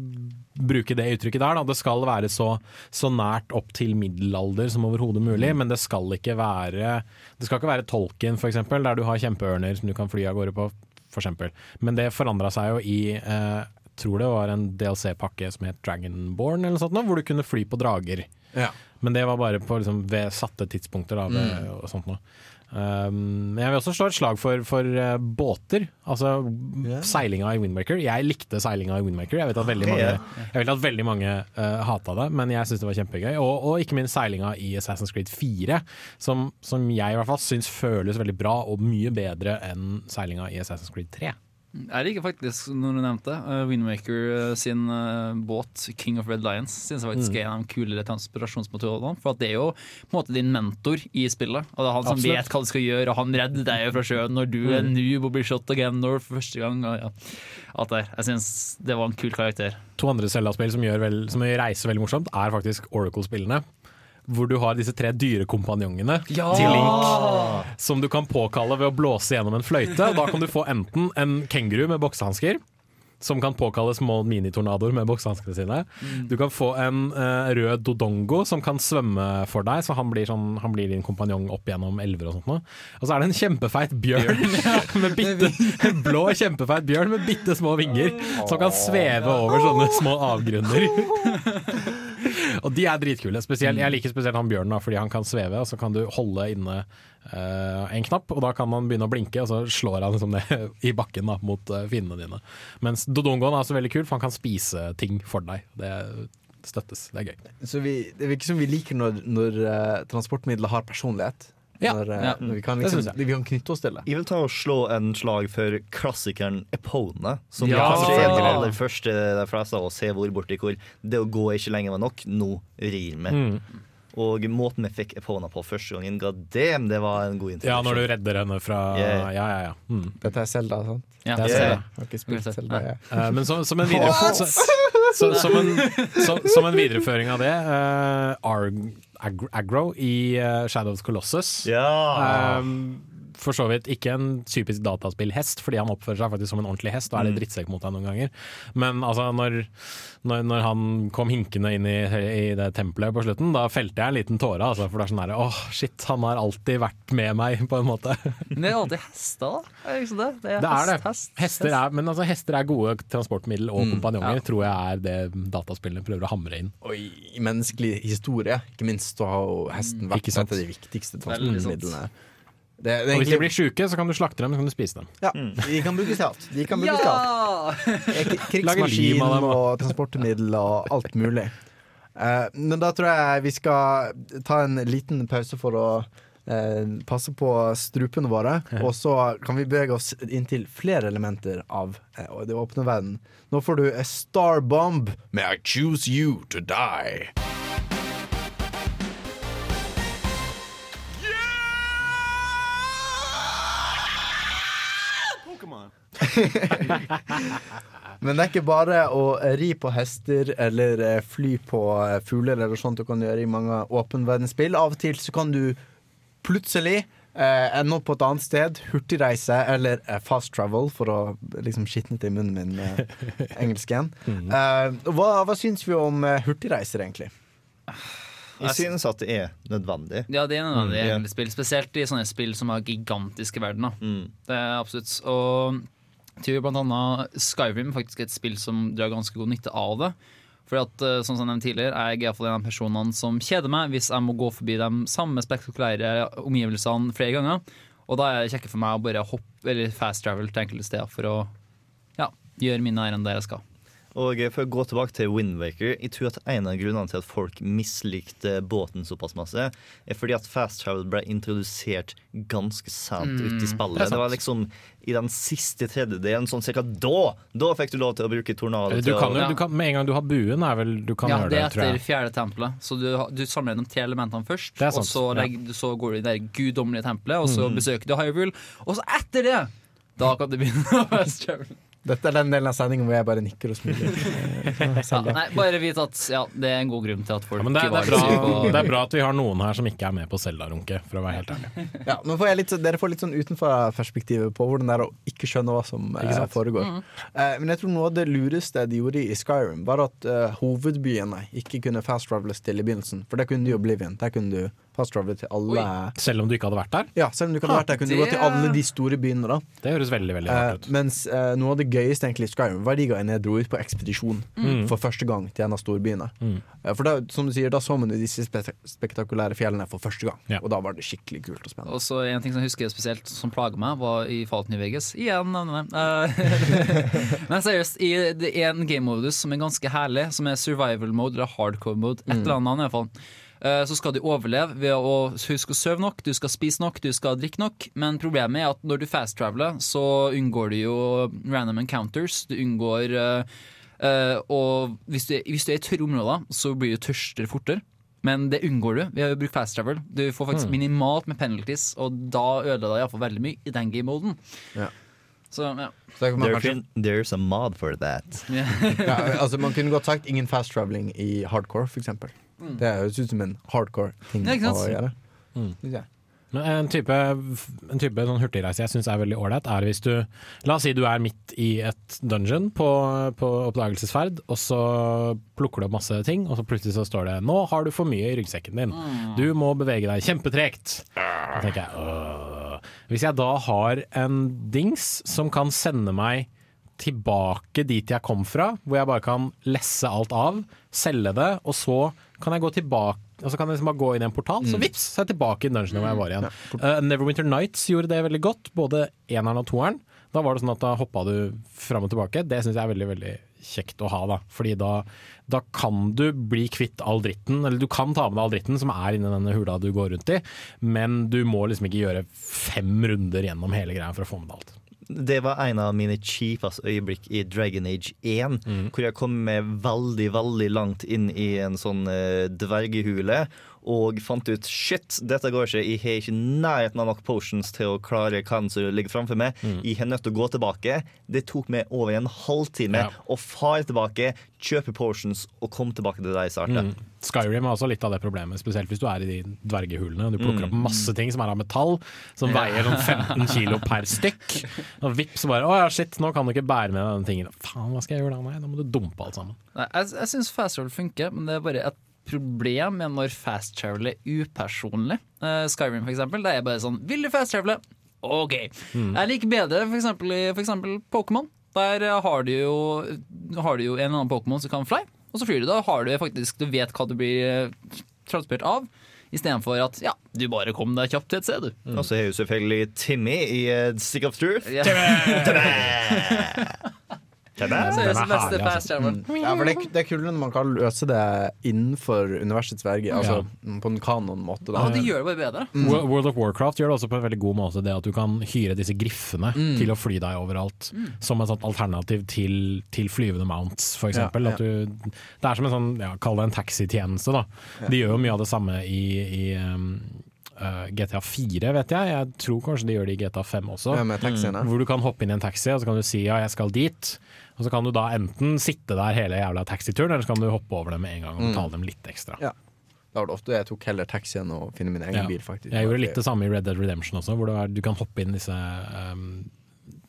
bruke det uttrykket der. Da. Det skal være så, så nært opp til middelalder som overhodet mulig, Mm. men det skal ikke være Det skal ikke være Tolkien, eksempel, der du har kjempeørner som du kan fly av gårde på, f.eks. Men det forandra seg jo i eh, tror det var en DLC-pakke som het Dragonborn, eller sånt, hvor du kunne fly på drager. Ja. Men det var bare på liksom, ved satte tidspunkter. Da, ved, Mm. og sånt noe. Um, jeg vil også slå et slag for, for uh, båter. Altså seilinga i Windmaker. Jeg likte seilinga i Windmaker. Jeg vet at veldig mange, vet at veldig mange uh, hata det, men jeg syns det var kjempegøy. Og, og ikke minst seilinga i Assassin's Creed 4, som, som jeg i hvert fall syns føles veldig bra og mye bedre enn seilinga i Assassin's Creed 3. Jeg liker faktisk, når du nevnte det, Windmaker eh, sin eh, båt King of Red Lions synes jeg faktisk Mm. er en av de kulere transpirasjonsmetodene. For at det er jo på en måte din mentor i spillet. Og det er han som Absolutt. vet hva du skal gjøre, og han redder deg fra sjøen når du er Mm. noob og blir shot again for første gang. Og ja. Alt der. Jeg synes det var en kul karakter. To andre Zelda-spill som, som gjør reise veldig morsomt, er faktisk Oracle-spillene. Hvor du har disse tre dyrekompanjongene Ja! til Link som du kan påkalle ved å blåse gjennom en fløyte. Da kan du få enten en kenguru med boksehansker, som kan påkalle små minitornadoer med boksehanskene sine. Mm. Du kan få en uh, rød dodongo som kan svømme for deg, så han blir, sånn, han blir din kompanjong opp gjennom elver og sånt noe. Og så er det en kjempefeit bjørn med bitte, en blå kjempefeit bjørn med bitte små vinger som kan sveve over sånne små avgrunner. Og de er dritkule. Spesielt, jeg liker spesielt han bjørnen da, fordi han kan sveve, og så kan du holde inne uh, en knapp, og da kan han begynne å blinke, og så slår han liksom det i bakken da, mot uh, fiendene dine. Mens Dodongoen er også veldig kul, for han kan spise ting for deg. Det støttes. Det er gøy. Så vi, det virker som vi liker når, når uh, transportmidler har personlighet. Ja. Når, eh, Ja. når vi, kan liksom, vi kan knytte oss til det. Jeg vil ta og slå en slag for klassikeren Epona, som Ja! kanskje er den aller første de fleste av oss har vært borti hvor det å gå ikke lenger var nok, nå rir vi. Mm. Og måten vi fikk Epona på første gangen, god damn, det var en god Ja, når du redder henne fra Yeah. Ja, ja, ja. Mm. Dette er Selda, sant? Ja, det er Zelda. Jeg har ikke spilt Selda, jeg. Uh, men som, som, en videre, så, så, som, en, så, som en videreføring av det, uh, Arg, Ag- Aggro i Shadows Shadow of the Colossus. Ja. Um, for så vidt ikke en typisk dataspillhest, fordi han oppfører seg faktisk som en ordentlig hest og er litt Mm. drittsekk mot deg noen ganger. Men altså, når, når, når han kom hinkende inn i, i det tempelet på slutten, da felte jeg en liten tåre. Altså, for det er sånn derre åh, shit, han har alltid vært med meg, på en måte. Men det er alltid hester, da. Er det ikke det? Det er, Det er det. hest, hest, Hester hest. er, men altså, hester er gode transportmiddel og Mm, ja. tror jeg er det dataspillene prøver å hamre inn. Og i, menneskelig historie, ikke minst, så har jo hesten vært Ikke et av de viktigste Veldig sant. transportmidlene. Det, det egentlig... Og hvis de blir sjuke, så kan du slakte dem, så kan du spise dem. Ja, de kan brukes til alt. De kan brukes til alt. Eh, Krigsmaskin og transportmiddel og alt mulig. Uh, men da tror jeg vi skal ta en liten pause for å uh, passe på strupene våre. Og så kan vi bevege oss inn til flere elementer av uh, det åpne verden. Nå får du A Star Bomb med I Choose You To Die. Men det er ikke bare å ri på hester eller eh, fly på eh, fugler eller sånt du kan gjøre i mange åpenverdensspill. Av og til så kan du plutselig eh, ende opp på et annet sted. Hurtigreise eller eh, fast travel, for å liksom skitne til munnen min med engelsken. Eh, hva, hva syns vi om eh, hurtigreiser, egentlig? Jeg synes at det er nødvendig. Ja, det er nødvendig Mm, yeah. spill. Spesielt i sånne spill som har gigantiske verdener. Mm. Det er absolutt. Og jeg tror blant Skyrim faktisk et spill som drar ganske god nytte av det. Fordi at, eh, sånn som jeg nevnte tidligere, jeg er i hvert fall en av personene som kjeder meg hvis jeg må gå forbi de samme spektakulære omgivelsene flere ganger. Og da er det kjekkere for meg å bare hoppe eller fast travel til enkelte steder for å ja, gjøre mine ærend der jeg skal. Og eh, for å gå tilbake til Windwaker Jeg tror at en av grunnene til at folk mislikte båten såpass masse, er fordi at fast travel ble introdusert ganske sent Mm, ut i det spillet. er Det, var liksom i den siste tredjedelen, sånn cirka da! Da fikk du lov til å bruke tornado. Du til kan jo, du kan, med en gang du har buen, er vel du kan ja, gjøre det det, er etter fjerde tempelet. Så du, du samler de tre elementene først, og sant, så, ja. så går du i det guddommelige tempelet, og så mm. besøker du Hyrule. Og så etter det, da kan du begynne å fast travel. Dette er den delen av sendingen hvor jeg bare nikker og smiler. Eh, Ja, nei, bare vit at ja, det er en god grunn til at folk Ja, det, er- det, er bra, det er bra at vi har noen her som ikke er med på Selda-runke, for å være helt ærlig. Ja, nå får jeg litt, dere får litt sånn utenfor-perspektivet på hvordan det er å ikke skjønne hva som eh, foregår. Mm. Eh, men jeg tror noe av det lureste de gjorde i Skyrim, var at eh, hovedbyene ikke kunne fast traveles til i begynnelsen. For det kunne du i Oblivion. Der kunne du fast til alle Selv om du ikke hadde vært der? Ja, selv om du ikke hadde vært der, kunne du gå til alle de store byene. da Det høres veldig veldig Eh, rart ut. mens eh, noe av det gøyeste egentlig i Skyrim var de gangene jeg dro ut på ekspedisjon Mm. for første gang til en av storbyene. Mm. Eh, for da, som du sier, da så man jo disse spe spektakulære fjellene for første gang, Ja. og da var det skikkelig kult og spennende. Og så en ting som jeg husker spesielt som plager meg, var i Fallout New Vegas. Igjen nevner jeg. Eh, Men seriøst, i, det er en game modus som er ganske herlig, som er survival mode eller hardcore mode. Et Mm. eller annet i hvert fall. Eh, Så skal du overleve ved å huske å sove nok, du skal spise nok, du skal drikke nok. Men problemet er at når du fast-traveler, så unngår du jo random encounters. Du unngår eh, eh, Og hvis du, hvis du er i tørre områder, så blir du tørstere fortere. Men det unngår du ved å bruke fast travel. Du får faktisk mm. minimalt med penalties, og da ødela det iallfall veldig mye i den game-moden. Ja. Så ja. Så There kanskje- There's a mod for that. ja, altså Man kunne godt sagt ingen fast traveling i hardcore, for eksempel. Mm. Det høres ut som en hardcore ting å gjøre. Mm. Ja. Men en type, en type sånn hurtigreise jeg syns er veldig ålreit, er hvis du La oss si du er midt i et dungeon på, på oppdagelsesferd, og så plukker du opp masse ting, og så plutselig så står det 'Nå har du for mye i ryggsekken din'. Mm. Du må bevege deg kjempetregt. Da tenker jeg «Åh». Hvis jeg da har en dings som kan sende meg tilbake dit jeg kom fra, hvor jeg bare kan lesse alt av, selge det, og så kan jeg gå tilbake og så kan jeg liksom bare gå inn i en portal, så Mm. vips, så er jeg tilbake i dungeonen hvor jeg var igjen. Uh, Neverwinter Nights gjorde det veldig godt, både eneren og toeren. Da var det sånn at da hoppa du fram og tilbake. Det syns jeg er veldig veldig kjekt å ha, da. Fordi da, da kan du bli kvitt all dritten, eller du kan ta med deg all dritten som er inni denne hula du går rundt i, men du må liksom ikke gjøre fem runder gjennom hele greia for å få med deg alt. Det var en av mine kjipeste øyeblikk i Dragon Age 1. Hvor jeg kom med veldig, veldig langt inn i en sånn uh, dvergehule. Og fant ut shit, dette går ikke. Jeg har ikke nærheten av nok potions til å klare hva som ligger framfor meg. Jeg er nødt til å gå tilbake. Det tok meg over en halvtime Ja. å fare tilbake, kjøpe potions og komme tilbake til der jeg startet. Mm. Skyrim har også litt av det problemet, spesielt hvis du er i de dvergehulene. Du plukker Mm. opp masse ting som er av metall, som Ja. veier sånn 15 kilo per stykk. Og vips, så bare Å ja, shit, nå kan du ikke bære med deg denne tingen. Faen, hva skal jeg gjøre da? Nei, da må du dumpe alt sammen. Nei, jeg jeg syns fast travel funker, men det er bare et problem med når fast travel er upersonlig. Uh, Skyrim, for eksempel. Det er bare sånn Vil du fast travele? OK. Mm. Jeg liker bedre for eksempel, for eksempel Pokémon. Der eh, har du, jo, har du jo en eller annen Pokémon som kan fly, og så flyr du. Da har du faktisk Du vet hva du blir eh, transportert av. Istedenfor at ja, du bare kom deg kjapt til et sted, du. Og så er jo selvfølgelig Timmy i Stick of Truth. Yeah. Timmy! Seriøst, den. Mm. Ja, for det, er- det er kulere når man kan løse det innenfor universets verge, altså på en kanon-måte. Ja, det gjør det bare bedre. Mm. World of Warcraft gjør det også på en veldig god måte, det at du kan hyre disse griffene Mm. til å fly deg overalt. Mm. Som et sånt alternativ til, til flyvende mounts, eksempel. Ja, ja. Du, det er som en sånn, ja, kall det en taxitjeneste, da. Ja. De gjør jo mye av det samme i, i um, uh, GTA 4, vet jeg. Jeg tror kanskje de gjør det i GTA 5 også. Ja, med mm. Hvor du kan hoppe inn i en taxi, og så kan du si ja, jeg skal dit. Og så kan du da enten sitte der hele jævla taxituren, eller så kan du hoppe over dem med en gang og Mm. dem litt ekstra. Ja. Da var det ofte jeg tok heller taxi enn å finne min egen Ja. bil, faktisk. Jeg gjorde litt det samme i Red Dead Redemption også, hvor er, du kan hoppe inn disse um,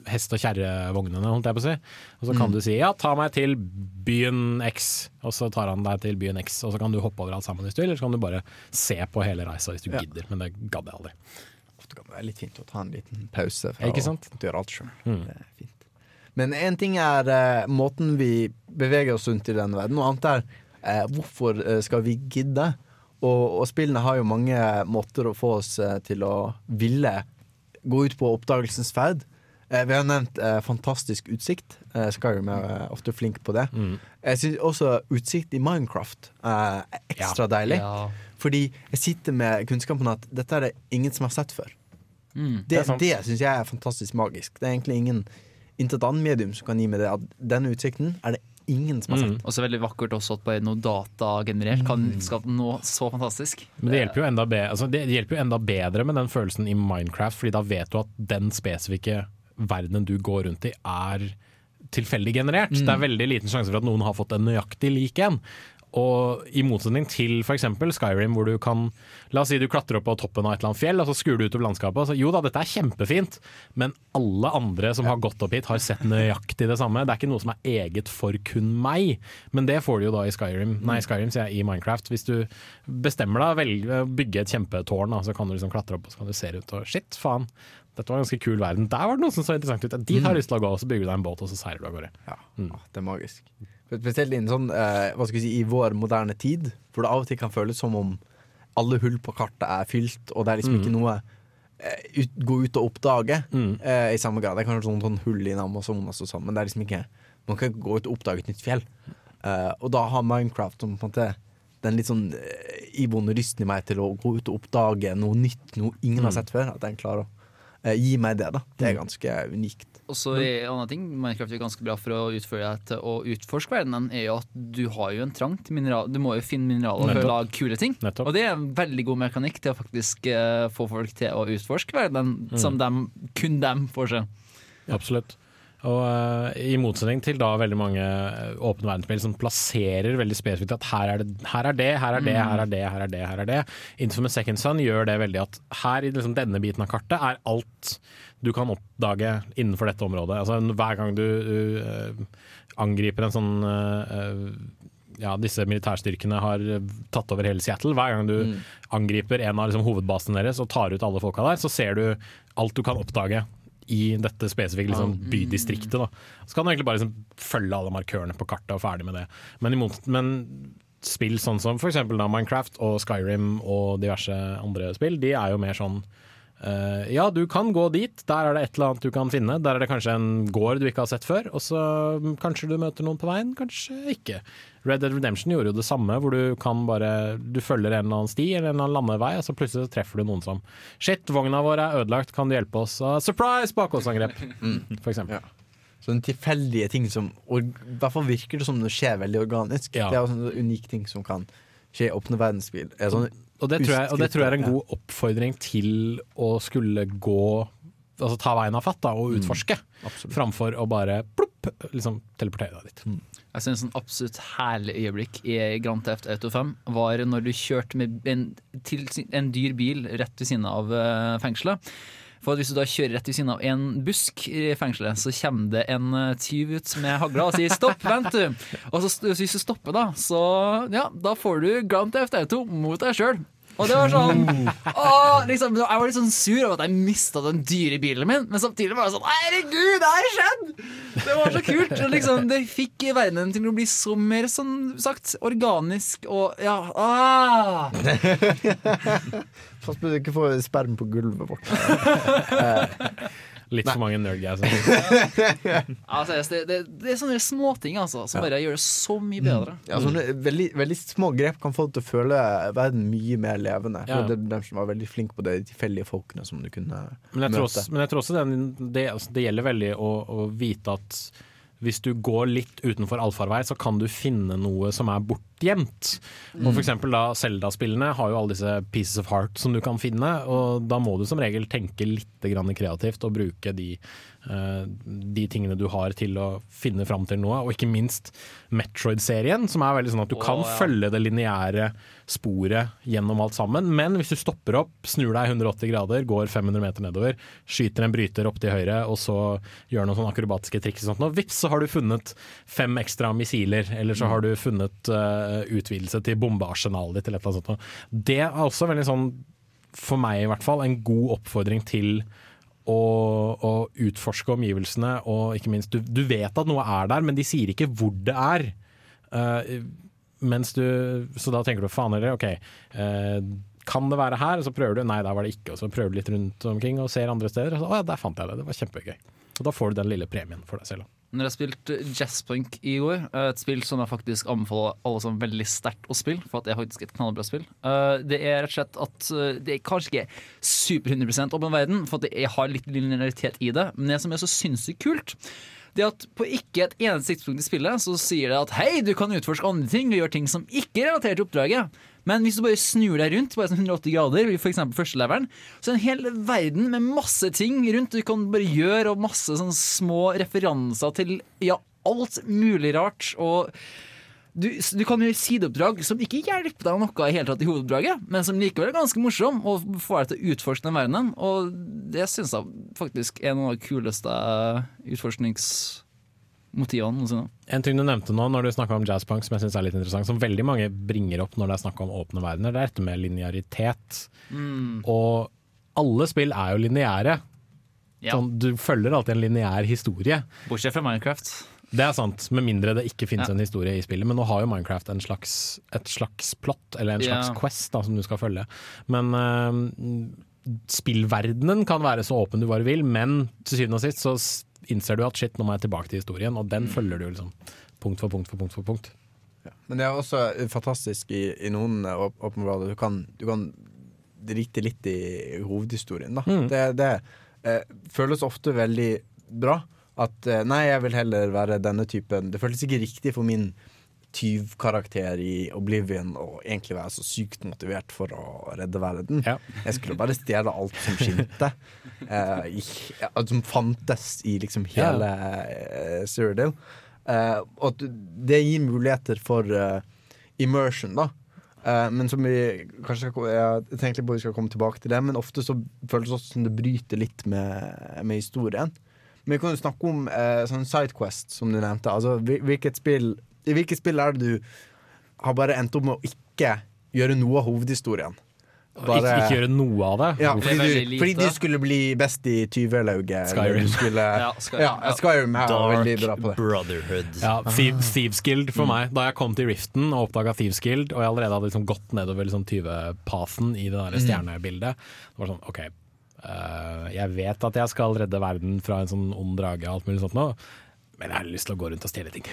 hest- og kjerrevognene, holdt jeg på å si. Og så kan Mm. du si ja, ta meg til byen X, og så tar han deg til byen X, og så kan du hoppe over alt sammen hvis du vil, eller så kan du bare se på hele reisa hvis du Ja. gidder, men det gadd jeg aldri. Ofte kan det være litt fint å ta en liten pause fra å gjøre alt sjøl. Mm. Det er fint. Men én ting er eh, måten vi beveger oss rundt i denne verden, og annet er eh, hvorfor eh, skal vi gidde? Og, og spillene har jo mange måter å få oss eh, til å ville gå ut på oppdagelsens ferd. Eh, vi har nevnt eh, fantastisk utsikt. Eh, Skyrim er eh, ofte flink på det. Mm. Jeg syns også utsikt i Minecraft eh, er ekstra deilig. Ja. Fordi jeg sitter med kunnskapen at dette er det ingen som har sett før. Mm. Det, det, det syns jeg er fantastisk magisk. Det er egentlig ingen intet annet medium som kan gi meg det. At den utsikten er det ingen som har Mm. sett. Og så veldig vakkert også at bare noe data generert kan skape noe så fantastisk. Men det hjelper, jo enda be altså det hjelper jo enda bedre med den følelsen i Minecraft, Fordi da vet du at den spesifikke verdenen du går rundt i, er tilfeldig generert. Det er veldig liten sjanse for at noen har fått en nøyaktig lik en. Og i motsetning til f.eks. Skyrim, hvor du kan La oss si du klatrer opp på toppen av et eller annet fjell, og så skuer du utover landskapet. Og så, jo da, dette er kjempefint, men alle andre som har gått opp hit, har sett nøyaktig det samme. Det er ikke noe som er eget for kun meg, men det får du jo da i Skyrim. Nei, Skyrim sier jeg i Minecraft. Hvis du bestemmer deg å bygge et kjempetårn, da, så kan du liksom klatre opp og så kan du se ut og shit, faen. Dette var en ganske kul verden. Der var det noe som så interessant ut. Dit har jeg lyst til å gå, og så bygger du deg en båt, og så seiler du av gårde. Ja, det er magisk. Spesielt i sånn, eh, hva skal vi si, i vår moderne tid, hvor det av og til kan føles som om alle hull på kartet er fylt, og det er liksom Mm. ikke noe eh, ut, gå ut og oppdage eh, i samme grad. Det er kanskje sånn, sånn hull i Amazonas og sånn, men det er liksom ikke Man kan ikke gå ut og oppdage et nytt fjell. Eh, og da har Minecraft som på en måte den litt sånn eh, iboende lysten i meg til å gå ut og oppdage noe nytt, noe ingen har Mm. sett før. At den klarer å eh, gi meg det, da. Det er ganske unikt. Og så en annen ting Minecraft er ganske bra for å utføre deg til å utforske verdenen, er jo at du har jo en trang til mineral Du må jo finne mineraler for å lage kule ting. Og det er en veldig god mekanikk til å faktisk uh, få folk til å utforske verdenen, Mm. som dem, kun dem får se. Absolutt. Og uh, I motsetning til da veldig mange eh, åpne verdensspill som plasserer veldig spesifikt at her er det, her er det, her er det, Mm. her er det, her er det. her er det Infamous Second Son gjør det veldig at her i liksom denne biten av kartet er alt du kan oppdage innenfor dette området. Altså Hver gang du, eh, angriper en sånn uh, ja, disse militærstyrkene har tatt over hele Seattle. Hver gang du Mm. angriper en av liksom, hovedbasene deres og tar ut alle folka der, så ser du alt du kan oppdage i dette spesifikke liksom, bydistriktet. Da. Så kan du egentlig bare liksom, følge alle markørene på kartet og ferdig med det. Men, men spill sånn som f.eks. Minecraft og Skyrim og diverse andre spill, de er jo mer sånn Uh, ja, du kan gå dit, der er det et eller annet du kan finne. Der er det kanskje en gård du ikke har sett før, og så mm, kanskje du møter noen på veien, kanskje ikke. Red Dead Redemption gjorde jo det samme, hvor du kan bare Du følger en eller annen sti eller en eller annen landevei, og så plutselig så treffer du noen som Shit, vogna vår er ødelagt, kan du hjelpe oss? Og surprise, bakholdsangrep! For eksempel. Sånne tilfeldige ting som og, I hvert fall virker det som det skjer veldig organisk. Ja. Det er sånne unike ting som kan skje i åpne verdensbil. Er sånne Og det, tror jeg, og det tror jeg er en god oppfordring til å skulle gå Altså ta veien av fatt da, og utforske, framfor å bare plopp, liksom teleportere deg dit. Jeg syns En absolutt herlig øyeblikk i Grand Theft Auto 5 var når du kjørte med en, til, en dyr bil rett ved siden av eh, fengselet. For Hvis du da kjører rett ved siden av en busk i fengselet, så kommer det en eh, tyv ut med hagla og sier 'stopp, vent', du. Og så, hvis du stopper, da, så ja, da får du Grand Theft Auto mot deg sjøl. Og det var sånn åh, liksom, Jeg var litt sånn sur over at jeg mista den dyre bilen min, men samtidig var jeg sånn Herregud, det har skjedd! Det var så kult. Og liksom, det fikk verdenen til å bli så mer sånn sagt organisk og ja ah. Pass på du ikke får sperm på gulvet vårt. Litt for mange nerdguys. Ja, altså, det, det, det er sånne småting altså, som bare gjør det så mye bedre. Ja, sånne veldig, veldig små grep kan få deg til å føle verden mye mer levende. Ja. det er de som var veldig flinke på det, de tilfeldige folkene som du kunne Men jeg tror møte. også, men jeg tror også den, det, altså, det gjelder veldig å, å vite at hvis du går litt utenfor allfarvei, så kan du finne noe som er bortgjemt. Og for eksempel da Zelda-spillene har jo alle disse pieces of heart som du kan finne, og da må du som regel tenke litt grann kreativt og bruke de, eh, de tingene du har til å finne fram til noe, og ikke minst Metroid-serien, som er veldig sånn at du kan oh, ja. følge det lineære sporet gjennom alt sammen, men hvis du stopper opp, snur deg 180 grader, går 500 meter nedover, skyter en bryter opp til høyre, og så gjør noen sånne akrobatiske triks og sånt, og vips, så har du funnet fem ekstra missiler, eller så har du funnet eh, utvidelse til bombearsenalet ditt, eller et eller annet sånt. Det er også veldig sånn, for meg i hvert fall, en god oppfordring til å, å utforske omgivelsene, og ikke minst, du, du vet at noe er der, men de sier ikke hvor det er. Uh, mens du, så da tenker du faen heller, ok, Uh, kan det være her? Og så prøver du, nei der var det ikke, og så prøver du litt rundt omkring og ser andre steder, og så, å ja, der fant jeg det, det var kjempegøy. Og da får du den lille premien for deg selv. Når jeg spilte Jazzpunk i går, eh, et spill som jeg faktisk anbefaler alle som veldig sterkt å spille, for det er faktisk et knallbra spill, eh, det er rett og slett at eh, det er kanskje ikke super 100 åpen verden, for det er- har litt linearitet i det, men det som er så sinnssykt kult, Det at på ikke et eneste tidspunkt i spillet så sier det at hei, du kan utforske andre ting og gjøre ting som ikke er relatert til oppdraget. Men hvis du bare snur deg rundt bare sånn 180 grader, i f.eks. første leveren, så er det en hel verden med masse ting rundt du kan bare gjøre, og masse sånne små referanser til ja, alt mulig rart. Og du, du kan gjøre sideoppdrag som ikke hjelper deg noe i hele tatt i hovedoppdraget, men som likevel er ganske morsom og får deg til å utforske den verdenen. Og det syns jeg faktisk er noe av de kuleste utforskningsmotivene noensinne. En ting du nevnte nå når du snakka om jazzpunk som jeg synes er litt interessant, som veldig mange bringer opp når det er snakk om åpne verdener, det er dette med linearitet. Mm. Og alle spill er jo lineære. Ja. Sånn, du følger alltid en lineær historie. Bortsett fra Minecraft. Det er sant, med mindre det ikke finnes Ja. en historie i spillet. Men nå har jo Minecraft en slags, et slags plott, eller en slags Ja. quest da, som du skal følge. Men uh, spillverdenen kan være så åpen du bare vil, men til syvende og sist så innser du at shit, nå må jeg tilbake til historien, og den følger du liksom punkt for punkt for punkt for punkt. Men det er også fantastisk i, i noen åpenbare op- Du kan, du kan drite litt i hovedhistorien, da. Mm. Det, det eh, føles ofte veldig bra. At eh, nei, jeg vil heller være denne typen Det føles ikke riktig for min tyvkarakter i Oblivion og egentlig være så sykt motivert for å redde verden. Jeg skulle bare stjele alt som skinte. Uh, i, som fantes i liksom hele uh, Cyrodiil. Uh, og det gir muligheter for uh, immersion, da. Men som vi kanskje skal, Jeg tenkte på at vi skal komme tilbake til det, men ofte så føles det også som det bryter litt med, med historien. Men vi kan jo snakke om eh, sånn Sidequest, som du nevnte. Altså, hvil- hvilket spill, I hvilket spill er det du har bare endt opp med å ikke gjøre noe av hovedhistorien? Ikke, ikke gjøre noe av det. Ja, fordi du, fordi du skulle bli best i tyvelauget. eller Skyrim. Skulle, Ja, Skyrim. Ja, Skyrim er veldig bra på det. Brotherhood. Ja, Thieves, Thieves Guild for meg. Da jeg kom til Riften og oppdaga Thieves Guild, og jeg allerede hadde liksom gått nedover liksom 20-pasen i det der Mm. stjernebildet, det var sånn OK, uh, jeg vet at jeg skal redde verden fra en sånn ond drage og alt mulig sånt nå, men jeg har lyst til å gå rundt og stjele ting.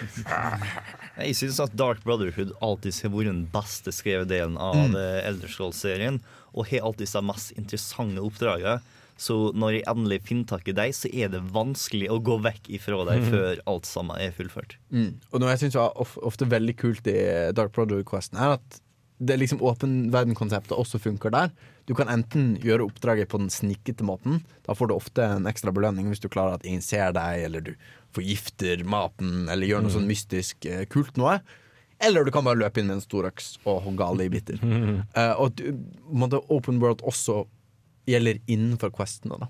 Jeg syns at Dark Brotherhood alltid har vært den beste skrevet delen av Mm. mm. Elderscroll-serien, og har alltid de mest interessante oppdragene. Så når jeg endelig finner tak i deg, så er det vanskelig å gå vekk ifra deg Mm. før alt sammen er fullført. Mm. Og noe jeg syns er ofte veldig kult i Dark Brotherhood Questen, er at det liksom åpen verden-konseptet også funker der. Du kan enten gjøre oppdraget på den snikkete måten. Da får du ofte en ekstra belønning hvis du klarer at ingen ser deg, eller du forgifter maten, eller gjør noe Mm. sånn mystisk eh, kult noe. Eller du kan bare løpe inn med en storøks og hogge alle i biter. Eh, og du- måtte open world også gjelder innenfor questene, da.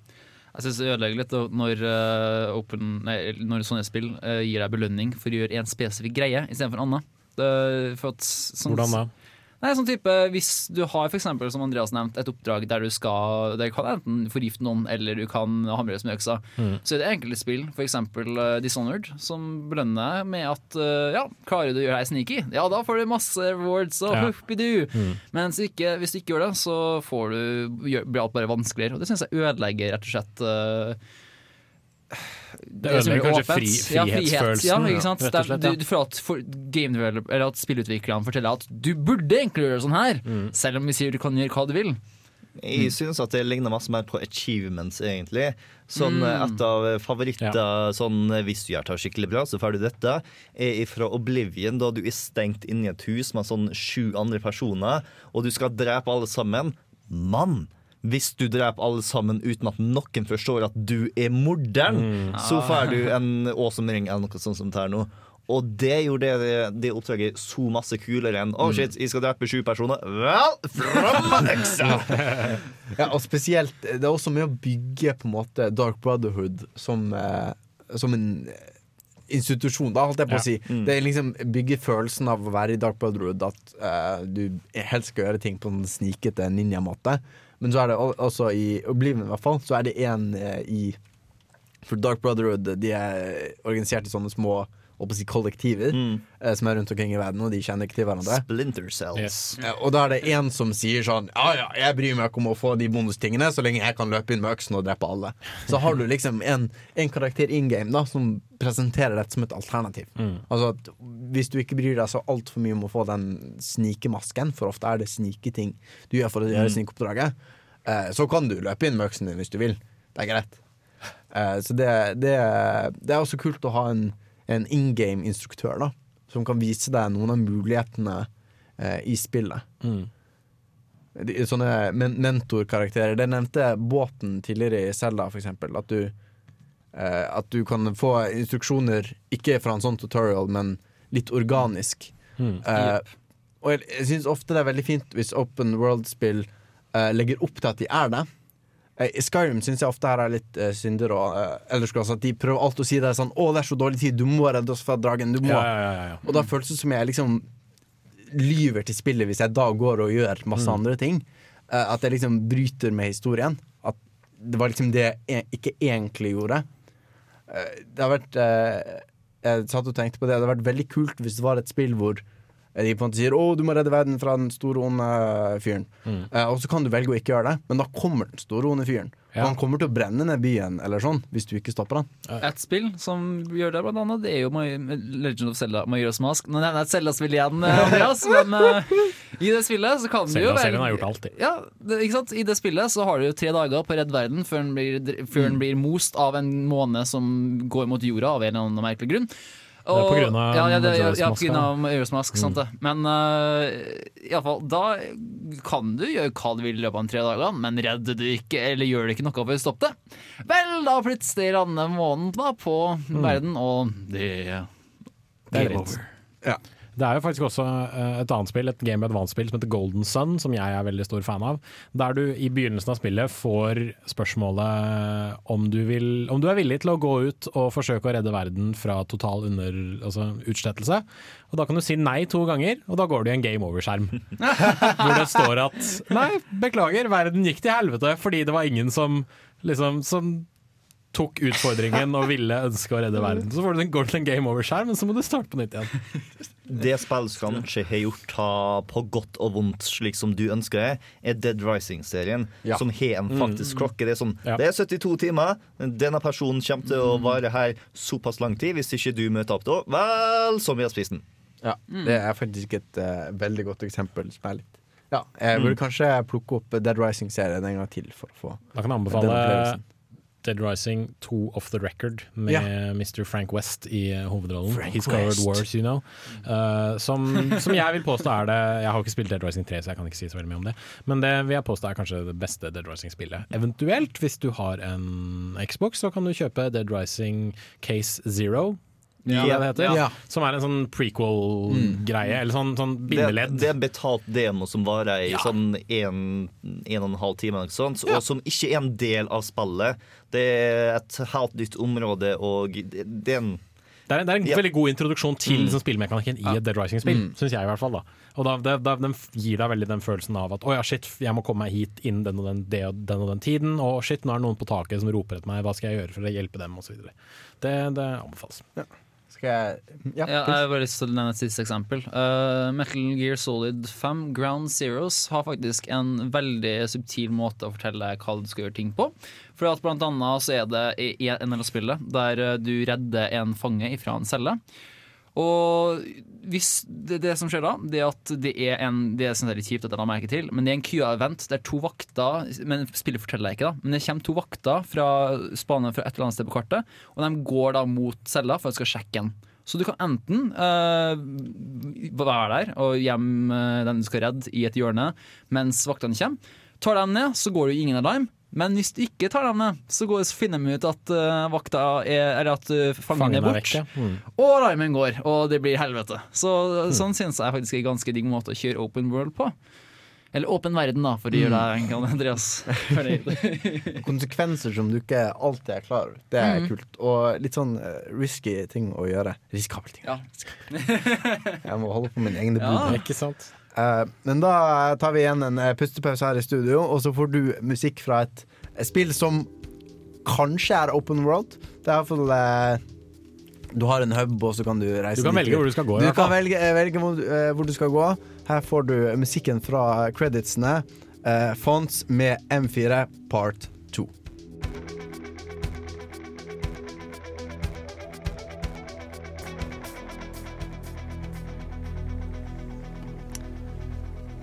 Jeg syns det ødelegger litt når, uh, open, nei, når sånne spill uh, gir deg belønning for å gjøre en spesifikk greie istedenfor en annen. Det, for at, sånn, Hvordan da? Nei, sånn type, Hvis du har for eksempel, som Andreas nevnt, et oppdrag der du skal Der du kan enten forgifte noen eller du kan hamre med øksa, Mm. så er det enkelte spill, f.eks. Uh, Dishonored, som belønner deg med at uh, ja, klarer du å gjøre deg sneaky, ja da får du masse rewards og Ja. huppidoo. Mm. Mens ikke, hvis du ikke gjør det, så får du, gjør, blir alt bare vanskeligere. Og det syns jeg ødelegger rett og slett eh, Det som ødelegger kanskje fri- Ja, frihet. frihetsfølelsen, Ja, ja, rett og slett, ja. du, du føler at for, game developer, eller at spillutviklerne forteller at du burde egentlig gjøre sånn her, Mm. selv om vi sier du kan gjøre hva du vil. Jeg synes at det ligner masse mer på achievements, egentlig. Sånn Mm. Et av favoritter sånn hvis du gjør det skikkelig bra, så får du dette, er fra Oblivion, da du er stengt inne i et hus med sånn sju andre personer, og du skal drepe alle sammen. Mann! Hvis du dreper alle sammen uten at noen forstår at du er morderen, Mm. så Ah. får du en awesome ring eller noe sånt som det her nå. Og det gjorde det, det oppdraget så masse kulere enn Å, oh, shit, jeg skal drepe sju personer. Vel, fram med øksa! Ja, og spesielt Det er også med å bygge på en måte Dark Brotherhood som, eh, som en institusjon, da, holdt jeg på å si. Mm. Det liksom bygger følelsen av å være i Dark Brotherhood, at uh, du helst skal gjøre ting på en snikete ninjamåte. Men så er det også i Oblivion, i hvert fall, så er det en uh, i For Dark Brotherhood de er organisert i sånne små si, kollektiver eh, som er rundt omkring i verden, og de kjenner ikke til hverandre. Splinter cells. Ja, og da er det en som sier sånn Ja, ja, jeg bryr meg ikke om å få de bonustingene så lenge jeg kan løpe inn med øksen og drepe alle. Så har du liksom en, en karakter in game da som presenterer dette som et alternativ. Altså at Hvis du ikke bryr deg så altfor mye om å få den snikemasken, for ofte er det sniketing du gjør for å gjøre Mm. snikeoppdraget, eh, så kan du løpe inn med øksen din hvis du vil. Det er greit. Eh, så det, det, det er også kult å ha en, en in game-instruktør, da. Som kan vise deg noen av mulighetene eh, i spillet. Mm. De, sånne men mentorkarakterer. Det nevnte båten tidligere i Zelda, for eksempel. At du, eh, at du kan få instruksjoner, ikke fra en sånn tutorial, men litt organisk. Mm. Eh, og jeg, jeg syns ofte det er veldig fint hvis open world-spill eh, legger opp til at de er det. Eh, I Skyrim syns jeg ofte her er litt uh, synder og uh, Elderscrolls at de prøver alltid å si det er sånn 'Å, det er så dårlig tid, du må redde oss fra dragen'. Du må. Ja, ja, ja, ja. Og da føles det som jeg liksom lyver til spillet hvis jeg da går og gjør masse Mm. andre ting. Uh, at jeg liksom bryter med historien. At det var liksom det jeg ikke egentlig gjorde. Uh, det har vært eh, Jeg satt og tenkte på det. Det hadde vært veldig kult hvis det var et spill hvor de på en måte sier 'Å, du må redde verden fra den store, onde fyren'. Mm. Eh, og så kan du velge å ikke gjøre det, men da kommer den store, onde fyren. Ja. Og han kommer til å brenne ned byen eller sånn, hvis du ikke stopper han. Et spill som gjør det, blant annet, det er jo Legend of Zelda Majora's Mask. Nå nevner jeg et Zelda-spill igjen, eh, Andreas, men uh, i det spillet så kan du jo Zelda-serien har gjort alt. Ja, det, ikke sant? I det spillet så har du jo tre dager på å redde verden før den blir, før den blir most av en måne som går mot jorda av en eller annen merkelig grunn. Det er på grunn av ja, ja, det, ja, ja, Mask, på grunn av Majora's Mask, sant det. Men uh, iallfall, da kan du gjøre hva du vil i løpet av tre dager, men redder du ikke, eller gjør du ikke noe for å stoppe det, vel, da plutselig lander månen da på verden, og det Det er Game dritt. Det er jo faktisk også eh, et annet spill, et Game Advance-spill som heter Golden Sun, som jeg er veldig stor fan av. Der du i begynnelsen av spillet får spørsmålet om du, vil, om du er villig til å gå ut og forsøke å redde verden fra total under, altså utslettelse. Og da kan du si nei to ganger, og da går du i en game over-skjerm. Hvor det står at nei, beklager, verden gikk til helvete fordi det var ingen som liksom som tok utfordringen og ville ønske å redde verden. Så får du en, går til en game over-skjerm, men så må du starte på nytt igjen. Det spill som kanskje har gjort ha på godt og vondt slik som du ønsker det, er Dead Rising-serien, Ja. som har en faktisk Mm. klokke. Det er sånn, Ja. det er 72 timer. Denne personen kommer til å være her såpass lang tid. Hvis ikke du møter opp da, vel, så mye av spisen. den. Ja, Det er faktisk et uh, veldig godt eksempel som er litt Ja, jeg burde Mm. kanskje plukke opp Dead Rising-serien en gang til for å få Da kan jeg den anbefale. Dead Rising 2 Off The Record med yeah. Mr. Frank West i eh, hovedrollen. Frank He's Covered. Wars, you know. Uh, som, som jeg vil påstå er det Jeg har ikke spilt Dead Rising 3, så jeg kan ikke si så veldig mye om det. Men det vil jeg påstå er kanskje det beste Dead Rising-spillet. Eventuelt, hvis du har en Xbox, så kan du kjøpe Dead Rising Case Zero. Ja. det heter, Ja. Som er en sånn prequel-greie, eller sånn, sånn bindeledd. det er en betalt demo som varer i Ja. sånn en, en og en halv time, noe sånt, Ja. og som ikke er en del av spillet. Det er et helt nytt område, og det, det er en Det er, det er en Ja. veldig god introduksjon til Mm. liksom, spillmekanikken i et Dead Rising-spill, Mm. Jeg i hvert fall. da Og da, det, da, Den gir deg veldig den følelsen av at å ja, shit, jeg må komme meg hit innen den og den, det og den og den tiden, og shit, nå er det noen på taket som roper etter meg, hva skal jeg gjøre for å hjelpe dem, osv. Det, det anbefales. Skal jeg Ja, Ja, jeg har bare lyst til å nevne et siste eksempel. Uh, Metal Gear Solid 5 Ground Zeros har faktisk en veldig subtil måte å fortelle hva du skal gjøre ting på. For at blant annet så er det i en del av spillet der uh, du redder en fange ifra en celle. Og hvis det, det som skjer da, det at det er en Det synes jeg er litt kjipt at jeg la merke til, men det er en QA-event der to vakter Men spillet forteller jeg ikke, da. Men det kommer to vakter fra Spania fra et eller annet sted på kartet, og de går da mot cella for at de skal sjekke den. Så du kan enten uh, være der og gjemme den du skal redde, i et hjørne mens vaktene kommer. Tar dem ned, så går det jo ingen alarm. Men hvis du ikke tar dem ned, så, går, så finner de ut at uh, vakta er Eller at fangen Fangen er er borte. Mm. Og alarmen går, og det blir helvete. Så Sånn synes jeg faktisk er en ganske digg måte å kjøre open world på. Eller åpen verden, da, for å gjøre deg enkel, Andreas. Konsekvenser som du ikke alltid er klar over. Det er Mhm. kult. Og litt sånn eh, risky ting å gjøre. Risikable ting. Ja. Jeg må holde på min egen Ja. bod. Ikke sant? Eh, men da tar vi igjen en eh, pustepause her i studio, og så får du musikk fra et, spill som kanskje er open world. Det er iallfall uh, Du har en hub, og så kan du reise Du kan velge hvor du skal gå, Du kan velge, eh, velge hvor, eh, hvor du skal gå. Her får du musikken fra creditsene. Uh, Fonts med M4 Part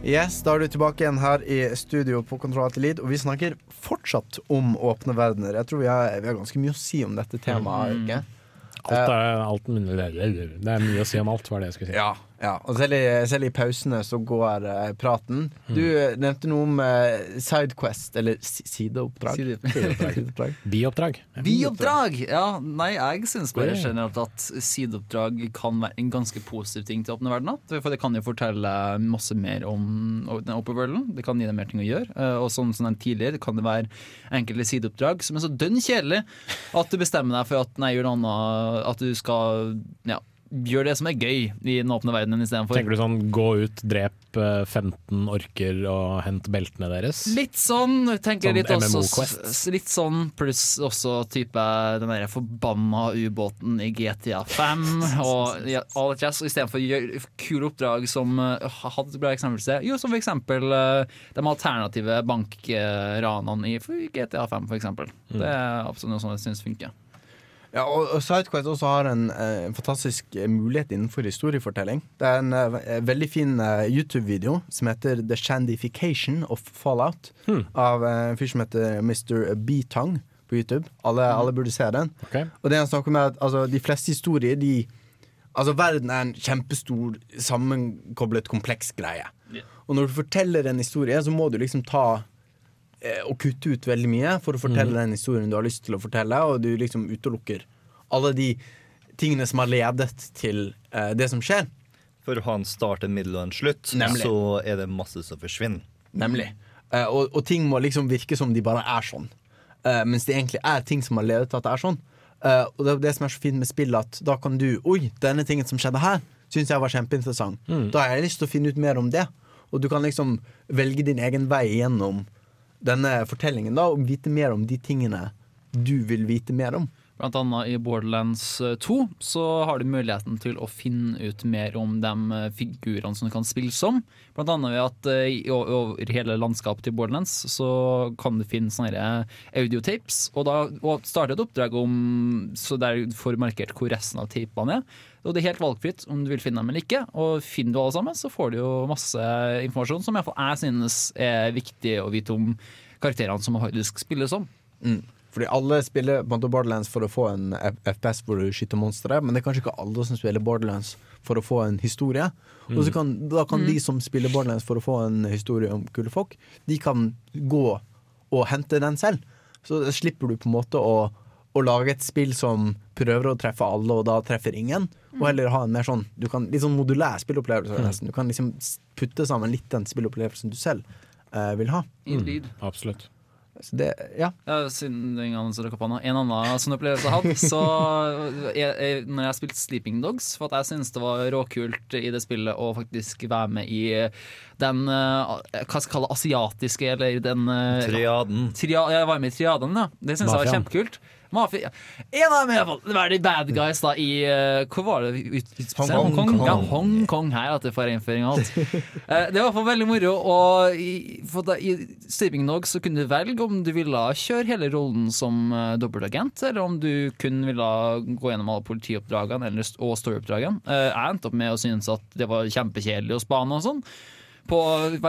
Yes, Da er du tilbake igjen her i studio på Kontroll Alt Lid, og vi snakker fortsatt om åpne verdener. Jeg tror vi har, vi har ganske mye å si om dette temaet. Mm. Alt er, alt, det er mye å si om alt, var det jeg skulle si. Ja, ja. og selv i, selv i pausene så går uh, praten. Du eh, nevnte noe om uh, Sidequest, eller sideoppdrag. Sideoppdrag. Sideoppdrag. Bioppdrag. Bioppdrag! Ja, nei, jeg syns bare Det- generelt at sideoppdrag kan være en ganske positiv ting til åpne verdener. For det kan jo fortelle masse mer om den open worlden. Det kan gi deg mer ting å gjøre. Og som som den tidligere, kan det være enkelte sideoppdrag som er så dønn kjedelig at du bestemmer deg for at nei, gjør noe annet. At du skal ja, gjøre det som er gøy i den åpne verdenen istedenfor. Tenker du sånn gå ut, drep eh, 15 orker og hent beltene deres? Litt sånn, tenker jeg litt Sånn også MMO-quest. s- Litt sånn, pluss også type den derre forbanna ubåten i GTA 5 og ja, all that jazz. Istedenfor gjøre kule oppdrag som uh, hadde bra eksempel. Jo, som for eksempel uh, de alternative bankranene i GTA 5, for eksempel. Mm. Det er absolutt noe som jeg syns funker. Ja, og, og Sidequest også har en en, fantastisk eh, mulighet innenfor historiefortelling. Det er en en veldig fin uh, YouTube-video som heter The Shandification of Fallout. Av eh, en fyr som heter Mr. B-Tong på YouTube. Alle, alle burde se den. Og det han snakker om er at altså, de fleste historier de, Altså Verden er en kjempestor, sammenkoblet, kompleks greie. Og når du forteller en historie, så må du liksom ta eh, og kutte ut veldig mye for å fortelle mm. den historien du har lyst til å fortelle, og du liksom utelukker alle de tingene som har ledet til eh, det som skjer. For å ha en start, en middel og en slutt, Nemlig. så er det masse som forsvinner. Nemlig. Eh, og, og ting må liksom virke som de bare er sånn. Eh, mens det egentlig er ting som har ledet til at det er sånn. Eh, og det er det som er så fint med spill, at da kan du Oi, denne tingen som skjedde her, syns jeg var kjempeinteressant. Mm. Da har jeg lyst til å finne ut mer om det. Og du kan liksom velge din egen vei gjennom denne fortellingen da, og vite mer om de tingene du vil vite mer om. Annet i Borderlands eh, 2 så har du muligheten til å finne ut mer om de eh, figurene som du kan spille som. Annet ved at eh, over hele landskapet til Borderlands så kan du finne sånne audiotapes, og da og starte et oppdrag om så der du får markert hvor resten av tapene er. Og det er helt valgfritt om du vil finne dem eller ikke. Og finner du alle sammen, så får du jo masse informasjon som iallfall jeg synes er viktig å vite om karakterene som faktisk spilles som. Mm. Fordi alle spiller Borderlands for å få en FPS hvor du skyter monstre, men det er kanskje ikke alle som spiller Borderlands for å få en historie. Og så kan, da kan Mm. de som spiller Borderlands for å få en historie om kule folk, de kan gå og hente den selv. Så slipper du på en måte å, å lage et spill som prøver å treffe alle, og da treffer ingen. Og heller ha en mer sånn, du kan, litt sånn modulær spillopplevelse. Mm. nesten. Du kan liksom putte sammen litt den spillopplevelsen du selv eh, vil ha. Mm. Absolutt. Så det, ja. Ja, siden det er ingen som opp. En annen sånn opplevelse jeg hadde, så jeg, jeg, når jeg spilte Sleeping Dogs, for at jeg syntes det var råkult i det spillet å faktisk være med i den eh, Hva skal jeg kalle asiatiske, eller den eh, Triaden. Tria, jeg var med i triaden, ja. Det syns jeg var kjempekult. Mafia. En av dem i hvert fall. Det var de bad guys da i eh, Hvor var det? Ut, Hong Hong. Ja, Hong Kong her, får innføring og alt. Eh, det var i hvert fall veldig moro. Og i, for da, I Sleeping Dog så kunne du velge om du ville kjøre hele rollen som uh, dobbeltagent, eller om du kun ville gå gjennom alle politioppdragene eller, og storyoppdragene. Uh, jeg endte opp med å synes at det var kjempekjedelig å spane og sånn på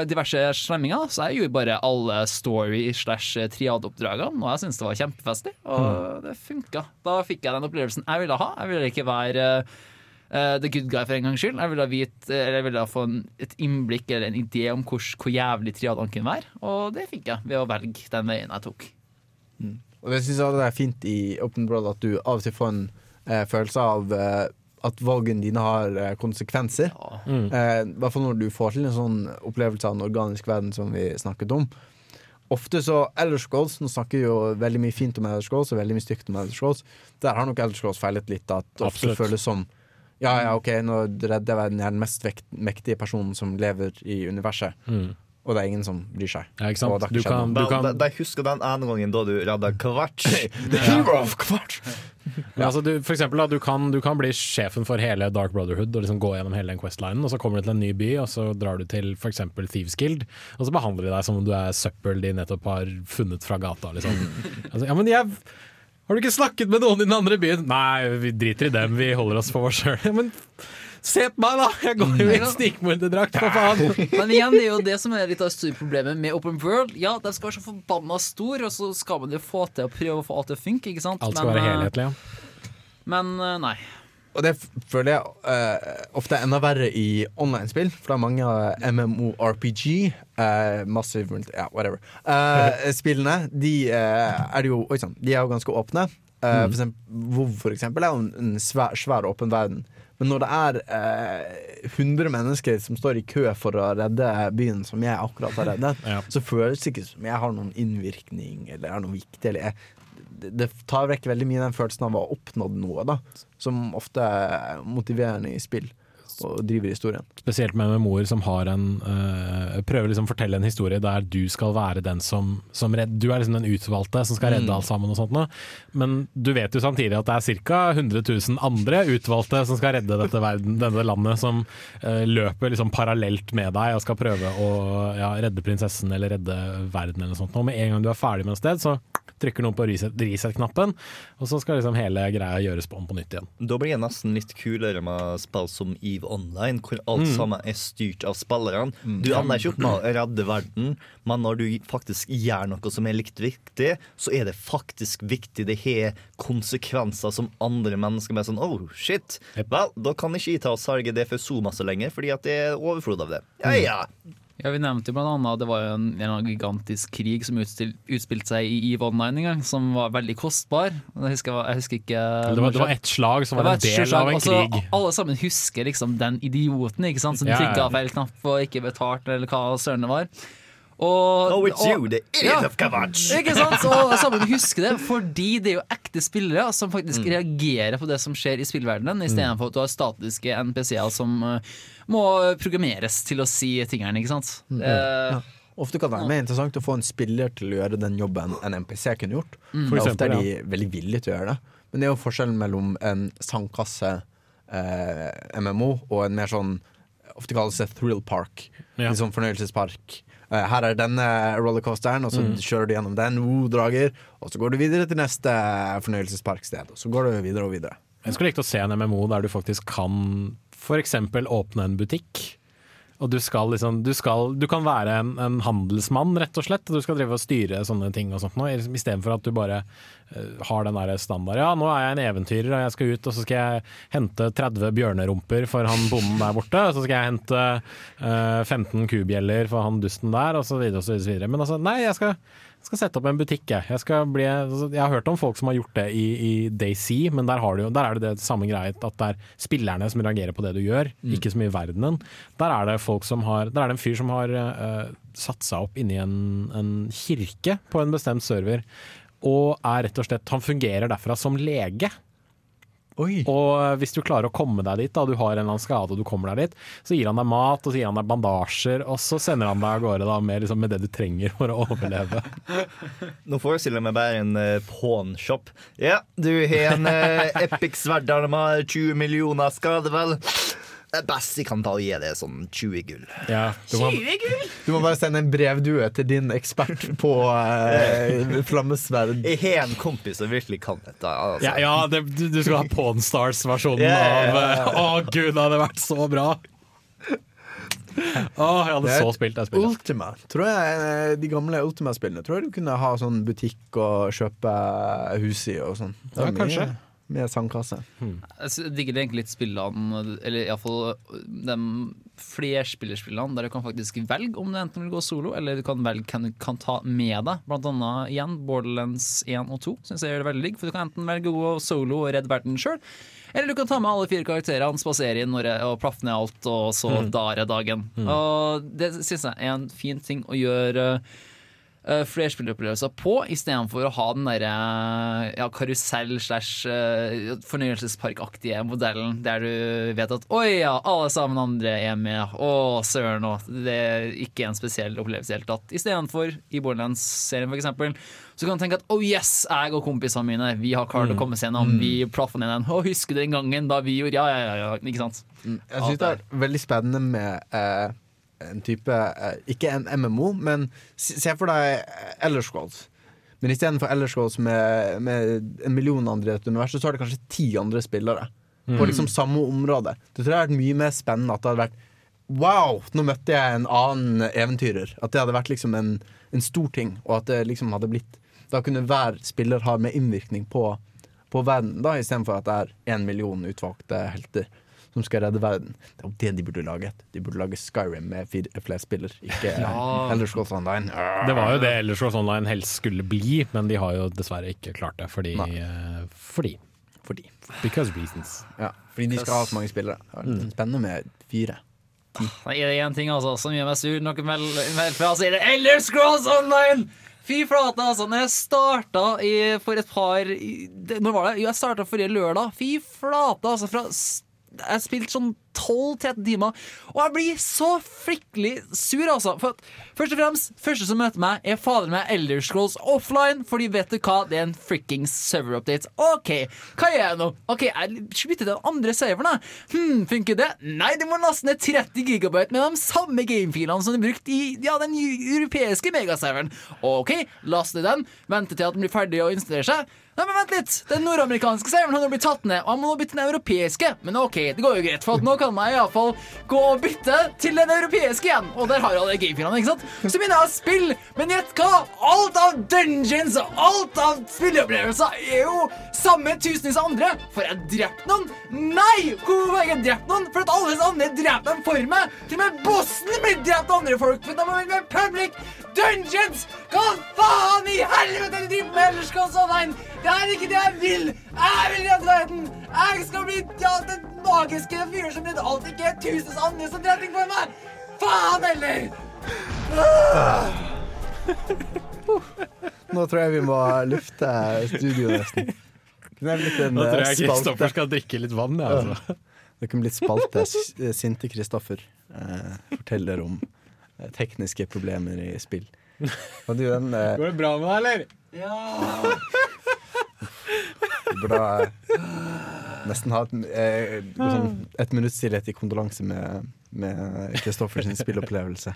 diverse slemminger, så jeg gjorde bare alle story slash triadeoppdragene, og jeg syntes det var kjempefestlig, og det funka. Da fikk jeg den opplevelsen jeg ville ha. Jeg ville ikke være uh, the good guy for en gangs skyld. Jeg ville, vite, eller jeg ville få en, et innblikk eller en idé om hvor, hvor jævlig triadene kunne være, og det fikk jeg ved å velge den veien jeg tok. Og det syns jeg det er fint i Open Broad at du av og til får en eh, følelse av eh, at valgene dine har eh, konsekvenser. Mm. Eh, I hvert fall når du får til en sånn opplevelse av en organisk verden som vi snakket om. Ofte så Elders Goals, Nå snakker vi jo veldig mye fint om Elders Goals og veldig mye stygt om Elders Goals. Der har nok Elders Goals feilet litt. At det ofte føles som Ja, ja, OK, nå redder jeg den mest vekt, mektige personen som lever i universet. Mm. Og det er ingen som bryr seg. Ja, ikke sant? Du kan- du kan- Da, da, jeg husker den ene gangen da du redda Kvarts. The hero of Kvarts! Men altså, du, for eksempel, da, du, kan, du kan bli sjefen for hele Dark Brotherhood og liksom gå gjennom hele den Quest-linen, og så kommer du til en ny by, og så drar du til f.eks. Thieves Guild, og så behandler de deg som om du er søppel de nettopp har funnet fra gata. Liksom. Altså, ja, men jeg har du ikke snakket med noen i den andre byen? Nei, vi driter i dem, vi holder oss for oss sjøl. Men Se på meg, da! Jeg går jo i snikmorderdrakt, for faen! Men igjen, det er jo det som er litt av problemet med Open World. Ja, de skal være så forbanna store, og så skal man jo få til å prøve å få alt til å funke, ikke sant? Alt skal Men, være eh, helhetlig, ja. Men eh, nei. Og det føler jeg uh, ofte er enda verre i online-spill, for det er mange av MMORPG, uh, Massive ja, whatever, uh, spillene, de er jo Oi sann, de er jo ganske åpne. Eh, For eksempel, WoW for eksempel er jo en, en svær, svær åpen verden. Men når det er eh, 100 mennesker som står i kø for å redde byen som jeg akkurat har reddet, så føles det ikke som jeg har noen innvirkning eller er noe viktig. Eller jeg, det, det tar vekk veldig mye den følelsen av å ha oppnådd noe, da. Som ofte er motiverende i spill og driver historien. Spesielt med en mor som har en øh, prøver liksom å fortelle en historie der du skal være den som, som redd, Du er liksom den utvalgte som skal redde Mm. alt sammen og sånt noe. Men du vet jo samtidig at det er ca. 100 000 andre utvalgte som skal redde dette, verden, denne landet, som øh, løper liksom parallelt med deg og skal prøve å ja, redde prinsessen eller redde verden eller noe sånt. Og med en gang du er ferdig med et sted, så trykker noen på reset- reset-knappen, og så skal liksom hele greia gjøres på, om på nytt igjen. Da blir det nesten litt kulere med spill som EVE Online, hvor alt Mm. sammen er styrt av spillerne. Mm. Du ender ikke opp med å redde verden, men når du faktisk gjør noe som er likt viktig, så er det faktisk viktig. Det har konsekvenser som andre mennesker med sånn Oh, shit. Vel, da kan ikke jeg ta og salge det for så masse lenger, fordi at det er overflod av det. Ja, ja. Ja, Vi nevnte jo at det var jo en, en gigantisk krig som utspilte seg i EVE Online en gang, som var veldig kostbar. Jeg husker, jeg husker ikke Det var, det var ett slag som var en del slag, av en altså, krig. Alle sammen husker liksom den idioten ikke sant, som ja. trykka feil knapp og ikke betalte, eller hva søren det var. Og, Oh, it's you, the idiot of Kavach. Ikke sant? Og sammen husker det, fordi det er jo ekte spillere som faktisk Mm. reagerer på det som skjer i spillverdenen, istedenfor at du har statiske NPC-er som uh, må programmeres til å si tingene, ikke sant? Mm. Uh, Ja. Ofte kan det være mer interessant å få en spiller til å gjøre den jobben en NPC kunne gjort. Mm. For eksempel, ofte er de veldig villige til å gjøre det. Men det er jo forskjellen mellom en sandkasse eh, MMO og en mer sånn Ofte kalles det thrill park. Ja. Sånn fornøyelsespark. Eh, her er denne rollercoasteren, og så Mm. kjører du gjennom den, oh, drager, og så går du videre til neste fornøyelsesparksted. Og så går du videre og videre. Jeg skulle likt å se en MMO der du faktisk kan f.eks. åpne en butikk. Og du skal liksom Du, skal, du kan være en, en handelsmann, rett og slett. Og du skal drive og styre sånne ting og sånt nå, istedenfor at du bare eh, har den der standard Ja, nå er jeg en eventyrer, og jeg skal ut, og så skal jeg hente 30 bjørnerumper for han bonden der borte. Og så skal jeg hente uh, 15 kubjeller for han dusten der, og så videre og så videre. Men altså, nei, jeg skal skal sette opp en butikk, jeg. Jeg, skal bli, altså, jeg har hørt om folk som har gjort det i, i Daisy, men der, har du, der er det det samme greia at det er spillerne som reagerer på det du gjør, Mm. ikke så mye verdenen. Der er det folk som har Der er det en fyr som har uh, satt seg opp inni en, en kirke på en bestemt server, og er rett og slett Han fungerer derfra som lege. Og eh, hvis du klarer å komme deg dit, da du har en eller annen skade og du kommer deg dit, så gir han deg mat og så gir han deg bandasjer, og så sender han deg av gårde da, med, liksom, med det du trenger for å overleve. Nå forestiller jeg meg bare en uh, pawnshop. Ja, du har en uh, epic med 20 millioner skade, vel? Det er best jeg kan ta og gi det sånn 20 gull. Ja, du må- Du må bare sende en brevdue til din ekspert på eh, flammesverd. Jeg har en kompis som virkelig kan dette. Altså. Ja, ja det, du, du skal ha Pawn Stars-versjonen yeah, av ja. eh, Å gud, det hadde vært så bra! Oh, jeg hadde så spilt det spillet. Ultima. Tror jeg, eh, de gamle Ultima-spillene tror jeg du kunne ha sånn butikk og kjøpe hus i og sånn. Ja, kanskje. Mye. Med sandkasse. Jeg sy- digger egentlig litt spillene, eller iallfall de flerspillerspillene, der du kan faktisk velge om du enten vil gå solo, eller du kan velge hvem du kan ta med deg. Blant annet igjen Borderlands 1 og 2 syns jeg gjør det veldig digg, for du kan enten velge å gå solo og redde verden sjøl, eller du kan ta med alle fire karakterene, spasere inn og plaffe ned alt, og så Mm. da er dagen. Mm. Og det syns jeg er en fin ting å gjøre uh, flerspilleropplevelser på, istedenfor å ha den derre ja, karusell slash uh, fornøyelsesparkaktige modellen der du vet at oi ja, alle sammen andre er med, å søren òg. Det er ikke en spesiell opplevelse i det hele tatt. Istedenfor i Borderlands-serien for eksempel, så kan du tenke at oh yes, jeg og kompisene mine, vi har klart å Mm. komme oss gjennom, Mm. vi plaffa ned den. Å, husker du den gangen da vi gjorde Ja, ja, ja, ja ikke sant? Jeg syns det er veldig spennende med eh, en type eh, Ikke en MMO, men se for deg Elder Scrolls. Men istedenfor Elder Scrolls med, med en million andre i et univers, så har det kanskje ti andre spillere. på Mm. liksom samme område. Det tror jeg hadde vært mye mer spennende at det hadde vært Wow, nå møtte jeg en annen eventyrer. At det hadde vært liksom en, en stor ting, og at det liksom hadde blitt Da kunne hver spiller ha mer innvirkning på, på verden, da istedenfor at det er én million utvalgte helter som skal redde verden. Det er det de burde laget. De burde lage Skyrim med flere spiller, ikke Ja. Elder Scrolls Online. Det var jo det Elder Scrolls Online helst skulle bli, men de har jo dessverre ikke klart det fordi eh, Fordi. Fordi. Because reasons. Ja, fordi de skal ha så mange spillere. Det er Spennende med fire. Det er én ting altså, som gjør meg sur. Noe meld, meld fra, så er det Elder Scrolls Online! Fy flate, altså. Når jeg starta i, for et par i, det, Når var det? Jo, jeg starta forrige lørdag. Fy flate, altså. Fra, jeg har spilt sånn 12-13 timer, og jeg blir så fryktelig sur, altså. For først og fremst, første som møter meg, er fader meg Elder Scrolls Offline, fordi vet du hva, det er en frikkings server update. OK, hva gjør jeg nå? OK, jeg bytter til den andre serveren, jeg. Hm, funker det? Nei, det må laste ned 30 gigabyte med de samme gamefilene som de brukte i ja, den europeiske megaserveren. OK, laste den, vente til at den blir ferdig å installere seg. Nei, men vent litt! Den nordamerikanske serveren har nå blitt tatt ned, og jeg må nå bytte den europeiske. Men OK, det går jo greit, for nå kan jeg iallfall gå og bytte til den europeiske igjen. Og der har jeg alle gamefilene, ikke sant? Så begynner jeg å spille, men gjett hva? Alt av dungeons og alt av spilleopplevelser er jo samme tusenvis av andre. Får jeg drept noen? Nei! Hvorfor har jeg ikke drept noen? For at alle andre dreper dem for meg. Til og med bossen blir drept av andre folk. For de har med public dungeons! Hva faen i helvete er det du driver med ellers, Online? Det er ikke det jeg vil! Jeg vil redde verden! Jeg skal bli ja, den magiske fyren som redder alt, ikke tusen andre som dreper ting for meg! Faen heller! Nå tror jeg vi må lufte studio nesten. Nå tror eh, jeg Kristoffer skal drikke litt vann. Ja, altså. Det kunne blitt spalte. Eh, Sinte Kristoffer eh, forteller om eh, tekniske problemer i spill. Og du, den eh, Går det bra med deg, eller? Ja. Du burde ha nesten ha et, eh, sånn, et minutts stillhet i kondolanse med, med Kristoffer spillopplevelse.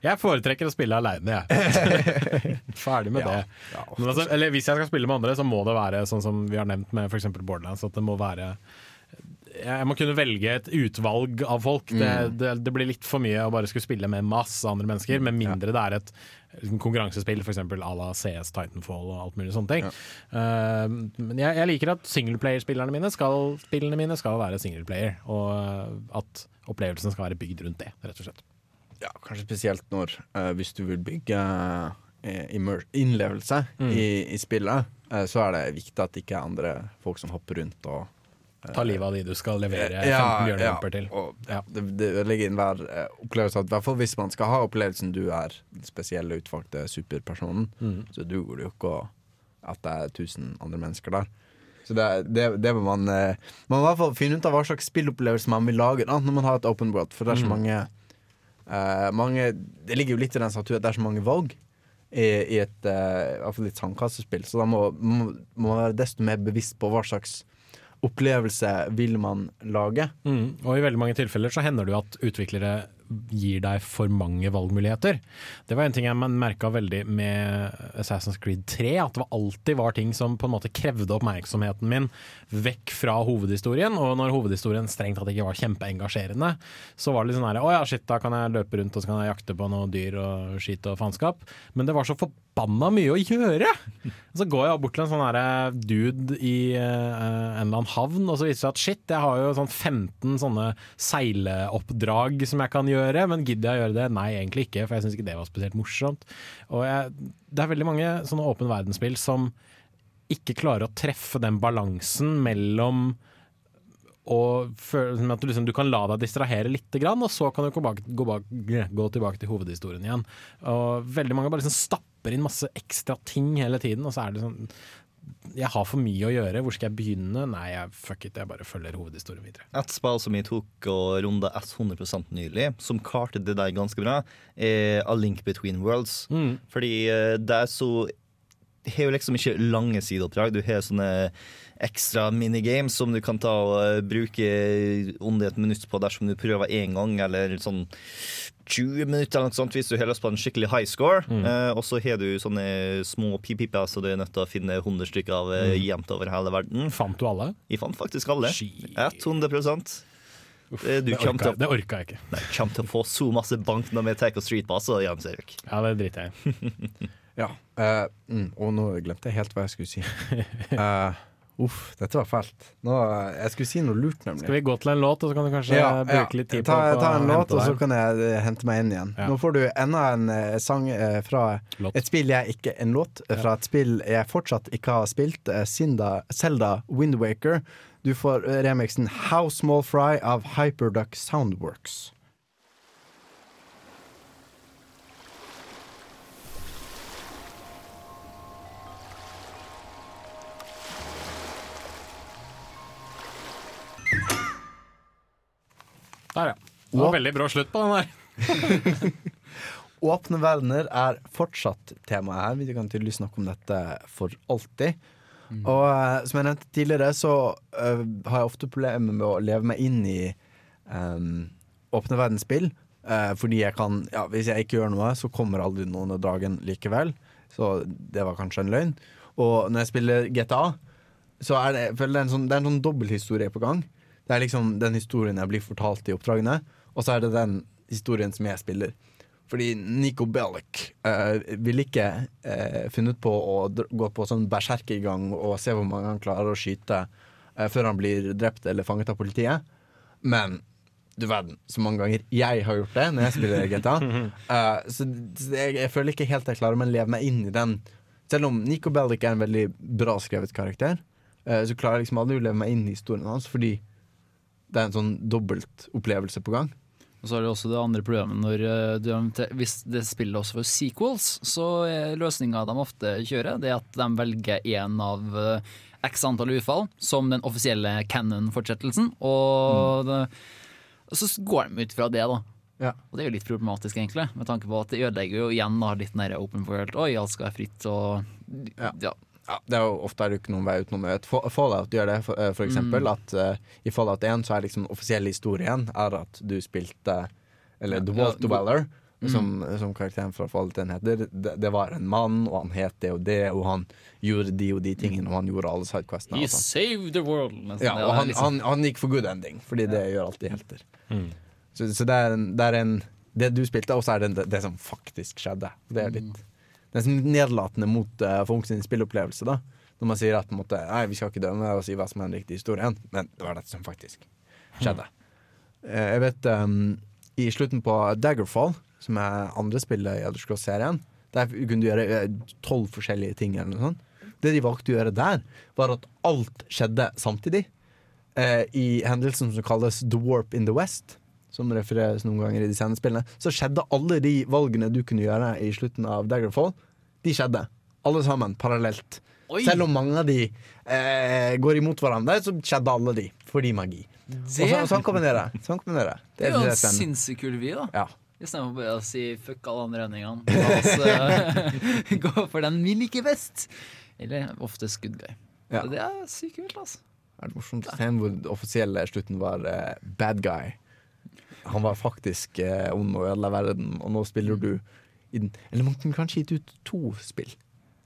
Jeg foretrekker å spille aleine, jeg. Ferdig med Ja. det. Men altså, eller hvis jeg skal spille med andre, så må det være sånn som vi har nevnt med f.eks. Borderlands. At det må være Jeg må kunne velge et utvalg av folk. Det, Mm. det, det blir litt for mye å bare skulle spille med masse andre mennesker, med mindre det er et konkurransespill, f.eks. à la CS, Titanfall og alt mulig sånne ting. Eh, men jeg, jeg liker at singleplayer-spillerne mine skal, spillene mine skal være singleplayer, og eh, at opplevelsen skal være bygd rundt det, rett og slett. Ja, kanskje spesielt når uh, hvis du vil bygge uh, innlevelse Mm. i, i spillet, så er det viktig at det ikke er andre folk som hopper rundt og Ta livet av de du skal levere Ja, 15 bjørnehjelper til. Og, ja, det, det ødelegger enhver eh, opplevelse. I hvert fall hvis man skal ha opplevelsen du er den spesielle, utvalgte superpersonen, Mm. så duger det jo ikke at det er 1000 andre mennesker der. Så det, det, det må man eh, Man må i hvert fall finne ut av hva slags spillopplevelse man vil lage da, når man har et open world. For det er så Mm. mange, eh, mange Det ligger jo litt i den statuen at det er så mange valg i, i et uh, i hvert fall litt sandkassespill. Så da må man være desto mer bevisst på hva slags opplevelse vil man lage. Mm. Og i veldig mange tilfeller så hender det jo at utviklere gir deg for mange valgmuligheter. Det var en ting jeg merka veldig med Assassin's Creed 3, at det alltid var ting som på en måte krevde oppmerksomheten min vekk fra hovedhistorien. Og når hovedhistorien strengt tatt ikke var kjempeengasjerende, så var det litt sånn her Å ja, shit, da kan jeg løpe rundt og så kan jeg jakte på noe dyr og skit og faenskap. Men det var så forbanna mye å gjøre! Så går jeg bort til en sånn her dude i eh, en eller annen havn, og så viser det seg at shit, jeg har jo sånn 15 sånne seileoppdrag som jeg kan gjøre, men gidder jeg å gjøre det? Nei, egentlig ikke, for jeg syns ikke det var spesielt morsomt. Og jeg, det er veldig mange sånne åpen verdensspill som ikke klarer å treffe den balansen mellom og at du, liksom, du kan la deg distrahere litt, og så kan du gå, bak, gå, bak, gå tilbake til hovedhistorien igjen. Og veldig mange bare liksom stapper inn masse ekstra ting hele tiden, og så er det sånn Jeg har for mye å gjøre, hvor skal jeg begynne? Nei, jeg, fuck it, jeg bare følger hovedhistorien videre. Et spill som jeg tok og runda 100% nylig, som klarte det der ganske bra, er A Link Between Worlds. Fordi eh, det er så har jo liksom ikke lange sideoppdrag. Du har sånne ekstra minigames som du kan ta og eh, bruke under et minutt på dersom du prøver én gang, eller sånn 20 minutter eller noe sånt hvis du har lyst på en skikkelig high score. Mm. Eh, og så har du sånne små pipiper, så du er nødt til å finne 100 stykker av eh, Mm. jevnt over hele verden. Fant du alle? Jeg fant faktisk alle. 100 det, det kommer orka- til å- det orka jeg ikke. Nei, kommer til å få så masse bank når vi tar Street Pass og Jan Erik. Ja, det driter jeg i. Ja. Uh, mm, og nå glemte jeg helt hva jeg skulle si. Eh, uff, dette var fælt. Nå, jeg skulle si noe lurt, nemlig. Skal vi gå til en låt, og så kan du kanskje Ja, bruke litt tid ta, på ta en låt, og så kan jeg eh, hente meg inn igjen. Ja. Nå får du enda en uh, sang uh, fra et spill jeg ikke En låt uh, fra et spill jeg fortsatt ikke har spilt. Sinda, Zelda Windwaker. Du får remixen How Small Fry av Hyperduck Soundworks. Der, ja. Det var veldig brå slutt på den der. Åpne verdener er fortsatt temaet her. Vi kan tydeligvis snakke om dette for alltid. Og eh, som jeg nevnte tidligere, så uh, har jeg ofte problemer med å leve meg inn i um, åpne verdensspill. Uh, fordi jeg kan Ja, hvis jeg ikke gjør noe, så kommer aldri noen av dagen likevel. Så det var kanskje en løgn. Og når jeg spiller GTA, så er det, det er en sånn, det er en sånn dobbelthistorie på gang. Det er liksom den historien jeg blir fortalt i oppdragene, og så er det den historien som jeg spiller. Fordi Nico Bellic uh, ville ikke uh, funnet på å gå på sånn berserkergang og se hvor mange han klarer å skyte uh, før han blir drept eller fanget av politiet. Men du verden, så mange ganger jeg har gjort det når jeg spiller GTA. Uh, så så jeg, jeg føler ikke helt jeg klarer å leve meg inn i den. Selv om Nico Bellic er en veldig bra skrevet karakter, uh, så klarer jeg liksom aldri å leve meg inn i historien hans, fordi det er en sånn dobbeltopplevelse på gang. Og så er det også det andre problemet når eh, du, hvis det spillet også får sequels, så er løsninga de ofte kjører, det er at de velger én av eh, x antall utfall som den offisielle canon-fortsettelsen, og det, så går de ut fra det, da. Ja. Og det er jo litt problematisk, egentlig, med tanke på at det ødelegger jo igjen da, litt den open world. Oi, alt skal være fritt og Ja. Ja, det er jo ofte er det ikke noen vei utenom det. Fa- Fallout gjør det, for, eh, for eksempel. Mm. At uh, i Fallout 1 så er liksom den offisielle historien er at du spilte Eller The Walt Dweller, mm. som, som karakteren fra Fallout 1 heter. Det, det var en mann, og han het det og det, og han gjorde de og de tingene, og han gjorde alle sidequestene. He sånn. saved the world! nesten. Ja, og han, liksom- han, han gikk for good ending, fordi det gjør alltid helter. Mm. Så, så det, er en, det er en Det du spilte, og så er det det, det som faktisk skjedde. Det er litt Er sånn nedlatende mot uh, folk sin spillopplevelse, da. Når man sier at måte, Nei, vi skal ikke dømme og si hva som er den riktige historien, men det var dette som faktisk skjedde. Eh, jeg vet um, I slutten på Daggerfall, som er andre spillet i Elder Scrolls-serien, der kunne du gjøre tolv forskjellige ting. eller noe sånt. Det de valgte å gjøre der, var at alt skjedde samtidig. Eh, I hendelsen som kalles The Warp in the West, som refereres noen ganger i de senere spillene, så skjedde alle de valgene du kunne gjøre i slutten av Daggerfall, de skjedde. Alle sammen, parallelt. Oi! Selv om mange av de eh, går imot hverandre, så skjedde alle de, fordi magi. Og så, sånn kombinerer jeg. Sånn kombinerer jeg. Det er jo en sinnssykt kul vy, da. Ja. Istedenfor bare å si fuck alle andre endingene. La oss eh, gå for den vi liker best. Eller oftest good guy. Ja. Det er sykt kult, altså. Det er morsomt å se hvor den offisielle slutten var uh, bad guy. Han var faktisk eh, ond og ødela verden, og nå spiller du i den Eller man kunne kanskje gitt ut to spill.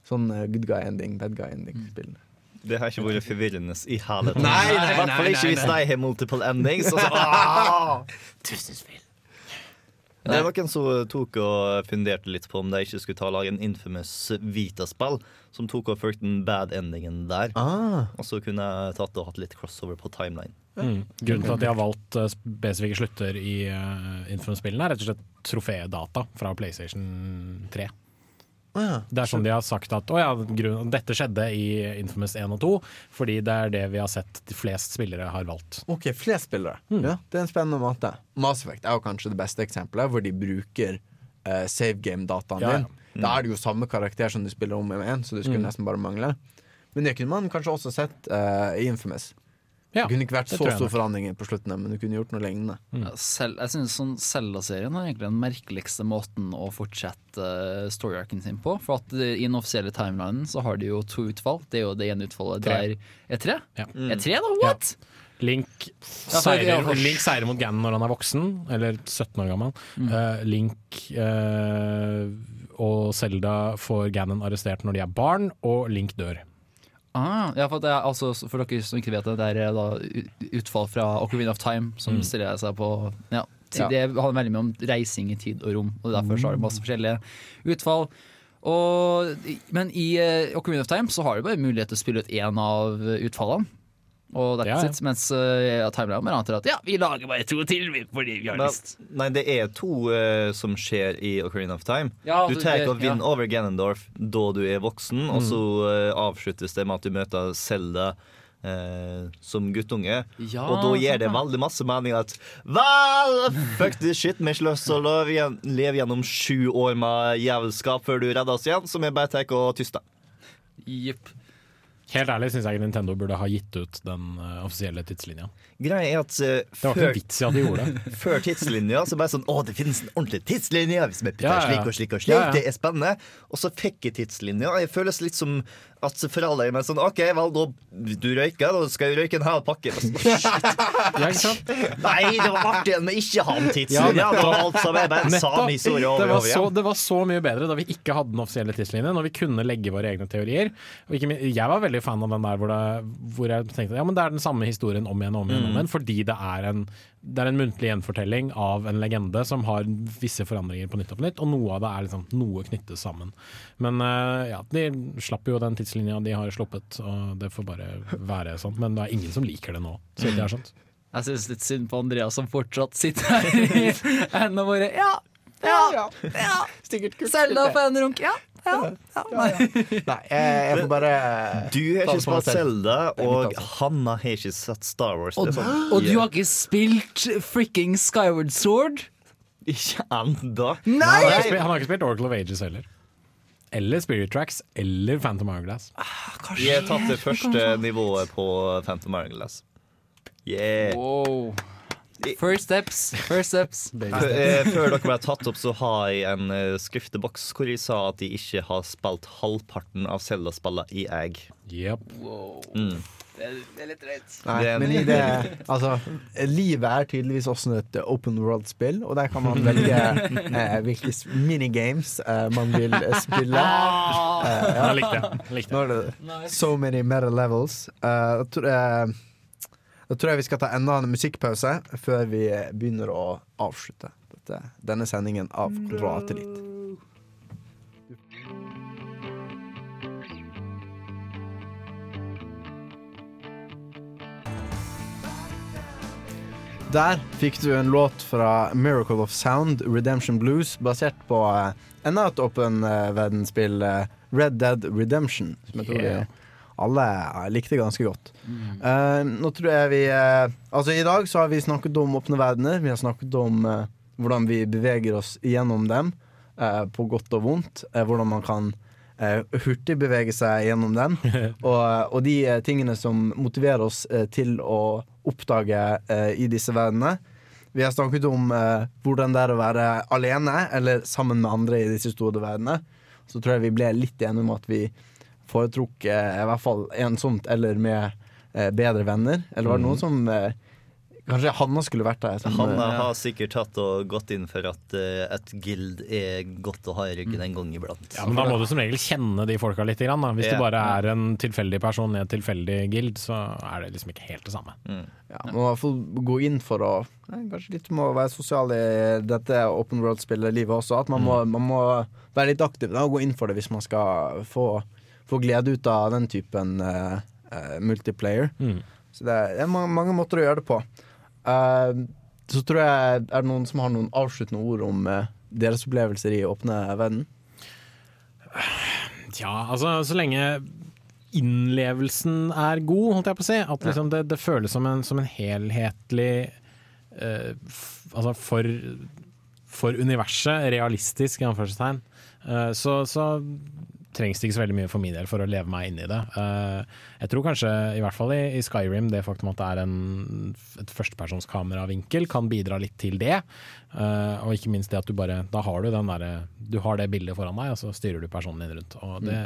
Sånn uh, good guy ending, bad guy ending-spillene. Det har ikke vært forvirrende i hele tatt. I hvert fall ikke hvis de har multiple endings. Og så, ah! Tusen spill. Det var noen som tok og funderte litt på om de ikke skulle ta lage en infamous Vita-spill, som tok og fulgte den bad endingen der. Ah. Og så kunne jeg tatt og hatt litt crossover på timeline. Mm. Grunnen til at de har valgt eh, spesifikke slutter i uh, Infamous-spillene, er rett og slett trofédata fra PlayStation 3. Det er sånn de har sagt at ja, grunnen, dette skjedde i Infamous 1 og 2, fordi det er det vi har sett de flest spillere har valgt. OK, flest spillere. Ja, det er en spennende måte. Mass Effect er jo kanskje det beste eksempelet, hvor de bruker uh, save game-dataen din. Da er det jo samme karakter som du spiller om med én, så det skulle Mm. nesten bare mangle. Men det kunne man kanskje også sett uh, i Infamous. Det kunne ikke vært så stor forandring på slutten, men du kunne gjort noe lignende. Mm. selv, jeg synes sånn Zelda-serien er egentlig den merkeligste måten å fortsette uh, story-arken sin på. For at eh, i den offisielle timelinen så har de jo to utfall. Det er jo det ene utfallet Tre. der Er tre? Ja. Er tre, da? What? Link Ja, Link, seirer, Link seirer mot Ganon når han er voksen, eller 17 år gammel. Mm. Uh, Link eh, og Selda får Ganon arrestert når de er barn, og Link dør. Ah, ja, for, det er, altså, for dere som ikke vet det, det er da utfall fra Ocarina of Time som Mm. stiller seg på ja, Ja. Det handler veldig mye om reising i tid og rom, og derfor så har det masse forskjellige utfall. Og, men i uh, Ocarina of Time så har du bare mulighet til å spille ut én av utfallene. Og that's Ja, ja. it. Mens uh, Timeline er antar at ja, vi lager bare to til fordi vi har lyst. nei, det er to uh, som skjer i Ocarina of Time. Ja, du tar ikke og vinner ja. over Ganondorf da du er voksen, og Mm. så uh, avsluttes det med at du møter Zelda Uh, som guttunge. Ja, og da gir det veldig masse mening at Vel, fuck this shit, vi har ikke lyst til å leve gjennom sju år med jævelskap før du redder oss igjen, så vi bare tar og tyster. Jepp. Helt ærlig syns jeg Nintendo burde ha gitt ut den uh, offisielle tidslinja. Greia er at uh, Det var ikke noe vits i at de gjorde det. Før tidslinja så bare sånn Å, det finnes en ordentlig tidslinje! Hvis vi putter Ja, ja, ja. slik og slik og slik, det er spennende. Og så fikk jeg tidslinja, jeg føles litt som at foreldrene mine sånn OK, vel, da du røyker, da skal jeg røyke en hel pakke. Ja, ikke sant? Nei, det var artig vi ikke han tidslinja. det var alt sammen bare en Nettopp. samme historie det, over og var over så, igjen. det var så mye bedre da vi ikke hadde den offisielle tidslinjen, når vi kunne legge våre egne teorier. Ikke, jeg var veldig fan av den der hvor, det, hvor jeg tenkte ja, men det er den samme historien om igjen og om igjen, om Mm. igjen fordi det er, en, det er en muntlig gjenfortelling av en legende som har visse forandringer på nytt og på nytt, og noe av det er liksom noe knyttet sammen. Men uh, ja, de slapp jo den tidslinja de har sluppet, og det får bare være sånn. Men det er ingen som liker det nå, så vidt jeg har skjønt. Jeg syns litt synd på Andreas som fortsatt sitter her i hendene våre. Ja, ja, ja. Selda på en runk. Ja, ja. ja. Nei. Nei, jeg, får bare Du har ikke spilt Selda, og. Hanna har ikke sett Star Wars. Og, sånn, og du har ikke spilt fricking Skyward Sword? Ikke ennå. Han har, ikke spilt, han har ikke spilt Oracle of Ages heller. Eller Spirit Tracks, eller Phantom Hourglass. Jeg har tatt det første nivået på Phantom Hourglass. Yeah. Wow. First steps. First steps. Eh, Før dere ble tatt opp, så har jeg en eh, skrifteboks hvor jeg sa at de ikke har spilt halvparten av Zelda-spillene i egg. Yep. Mm. Det er, det er litt drøyt. Men i det, altså, livet er tydeligvis også et open world-spill, og der kan man velge eh, hvilke minigames eh, man vil eh, spille. Ah! Eh, Ja, jeg. Likte det. Nå er det so many meta levels. Uh, tror jeg- da tror jeg vi skal ta enda en musikkpause før vi eh, begynner å avslutte dette, denne sendingen av Ratellitt. Der fikk du en låt fra Miracle of Sound, Redemption Blues, basert på eh, enda et åpen eh, verdensspill, Red Dead Redemption, som jeg tror Yeah. Alle likte ganske godt. Eh, nå tror jeg vi uh, Altså, i dag så har vi snakket om åpne verdener. Vi har snakket om uh, hvordan vi beveger oss gjennom dem, på godt og vondt. hvordan man kan hurtig bevege seg gjennom dem. og, og de tingene som motiverer oss til å oppdage i disse verdenene. Vi har snakket om hvordan det er å være alene eller sammen med andre i disse store verdenene. Så tror jeg vi ble litt enige om at vi foretrukk eh, i hvert fall ensomt eller med eh, bedre venner. Eller var det noen som eh, Kanskje Hanna skulle vært der? Som, Hanna eh, har sikkert tatt og gått inn for at uh, et guild er godt å ha i ryggen en gang iblant. Ja, men Da må du som regel kjenne de folka litt. Grann, da. Hvis Ja. du bare er en tilfeldig person i et tilfeldig guild, så er det liksom ikke helt det samme. Ja, man må i hvert fall gå inn for å Kanskje litt må være sosial i dette open world-spillet livet også. At man må, man må være litt aktiv da, og gå inn for det hvis man skal få, få glede ut av den typen uh, uh, multiplayer. Mm. Så det er, det er mange, mange måter å gjøre det på. Uh, så tror jeg Er det noen som har noen avsluttende ord om deres opplevelser i åpne verden? Ja, altså så lenge innlevelsen er god, holdt jeg på å si. At liksom det, det føles som en, som en helhetlig uh, f, Altså for, for universet, realistisk, i anførselstegn. Uh, så, så trengs det ikke så veldig mye for min del for å leve meg inn i det. Eh, jeg tror kanskje, i hvert fall i, Skyrim, det faktum at det er en, et førstepersonskameravinkel kan bidra litt til det. Eh, og ikke minst det at du bare Da har du derre Du har det bildet foran deg, og så styrer du personen din rundt. Og det,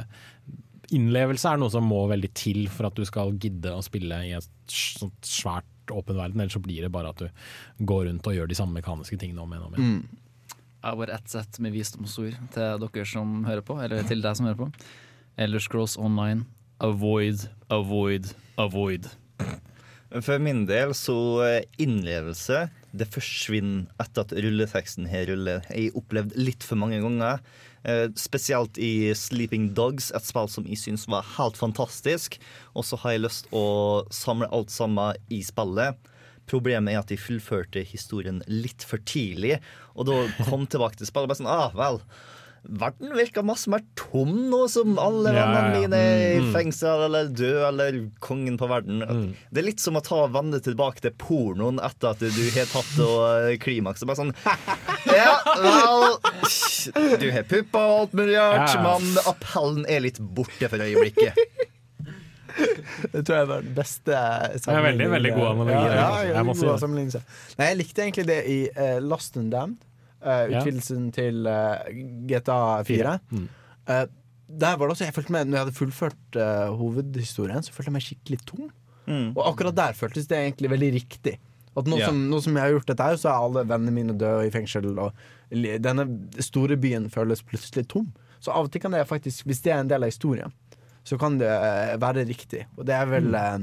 innlevelse er noe som må veldig til for at du skal gidde å spille i et sånt svært åpen verden, ellers så blir det bare at du går rundt og gjør de samme mekaniske tingene om igjen og om igjen. Jeg har bare ett sett med visdomsord til dere som hører på, eller til deg som hører på. Eller Scrolls Online. Avoid, avoid, avoid. For min del så innlevelse det forsvinner etter at rulleteksten her ruller. Jeg har opplevd litt for mange ganger. Eh, spesielt i Sleeping Dogs, et spill som jeg syns var helt fantastisk. Og så har jeg lyst å samle alt sammen i spillet. Problemet er at de fullførte historien litt for tidlig, og da kom tilbake til spillet og bare sånn Ah, vel. Verden virker masse mer tom nå som alle Ja, vennene mine er i Mm, mm. fengsel eller død eller kongen på verden. Det er litt som å ta vende tilbake til pornoen etter at du har tatt og eh, klimaks. og Bare sånn Ja, vel Du har pupper og alt mulig rart, ja. men appellen er litt borte for øyeblikket. Det tror jeg var den beste sammenligningen. veldig, veldig god analogi, Ja, ja, ja, Jeg god det. Nei, jeg likte egentlig det i uh, Lost and Damned. utvidelsen Ja. utvidelsen til uh, GTA 4. Mm. Eh, der var det også, jeg følte meg, når jeg hadde fullført eh, hovedhistorien, så følte jeg meg skikkelig tom. Mm. Og akkurat der føltes det egentlig veldig riktig. At nå, Ja. som, nå som jeg har gjort dette, her, så er alle vennene mine døde og i fengsel. Og denne store byen føles plutselig tom. Så av og til kan det faktisk, hvis det er en del av historien, så kan det eh, være riktig. Og det er vel eh,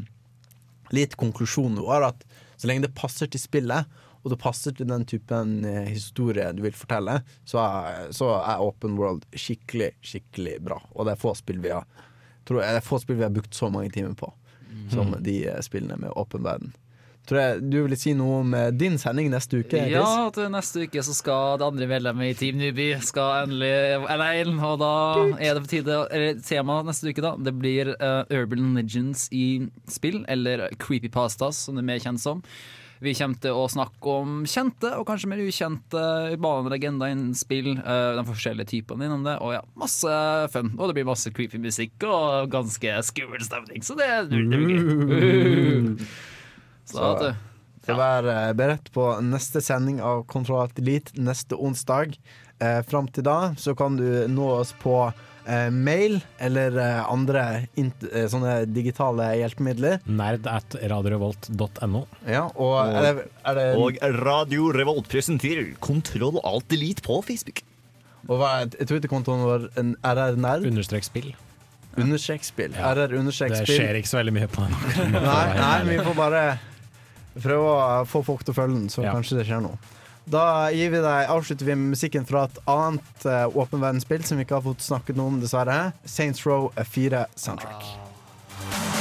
litt konklusjonen vår, at så lenge det passer til spillet, og det passer til den typen eh, historie du vil fortelle, så er, så er Open World skikkelig, skikkelig bra. Og det er få spill vi har tror jeg, det er få spill vi har brukt så mange timer på som Mm. de spillene med åpen verden. Tror jeg Du ville si noe om eh, din sending neste uke? Chris? Ja, til neste uke så skal det andre medlemmet i Team Newbie skal endelig alene, og da er det på tide Eller temaet neste uke, da. Det blir uh, Urban Legends i spill, eller Creepypastas, som det er mer kjent som. Vi kommer til å snakke om kjente og kanskje mer ukjente urbanske legender innen spill. eh, de forskjellige typene innom det. Og ja, masse fun. Og det blir masse creepy musikk og ganske skummel stemning. Så det, det blir gøy. Så, Så- vet ja. Vær eh, beredt på neste sending av Kontroll Elite neste onsdag. Eh, Fram til da så kan du nå oss på eh, mail eller eh, andre eh, sånne digitale hjelpemidler. Nerd at radiorevolt.no. Ja, og er det, er det Og Radio Revolt presenterer Kontroll Alt Elite på Facebook. Og hva er Twitter-kontoen vår? En RR-nerd? Understrek spill. Understrek spill. Ja. RR understrek Det skjer ikke så veldig mye på den. Nei, nei, vi får bare prøve å få folk til å følge den, så Ja. kanskje det skjer noe. Da gir vi deg, avslutter vi med musikken fra et annet uh, åpen verdensspill som vi ikke har fått snakket noe om, dessverre. Saints Row 4 Soundtrack.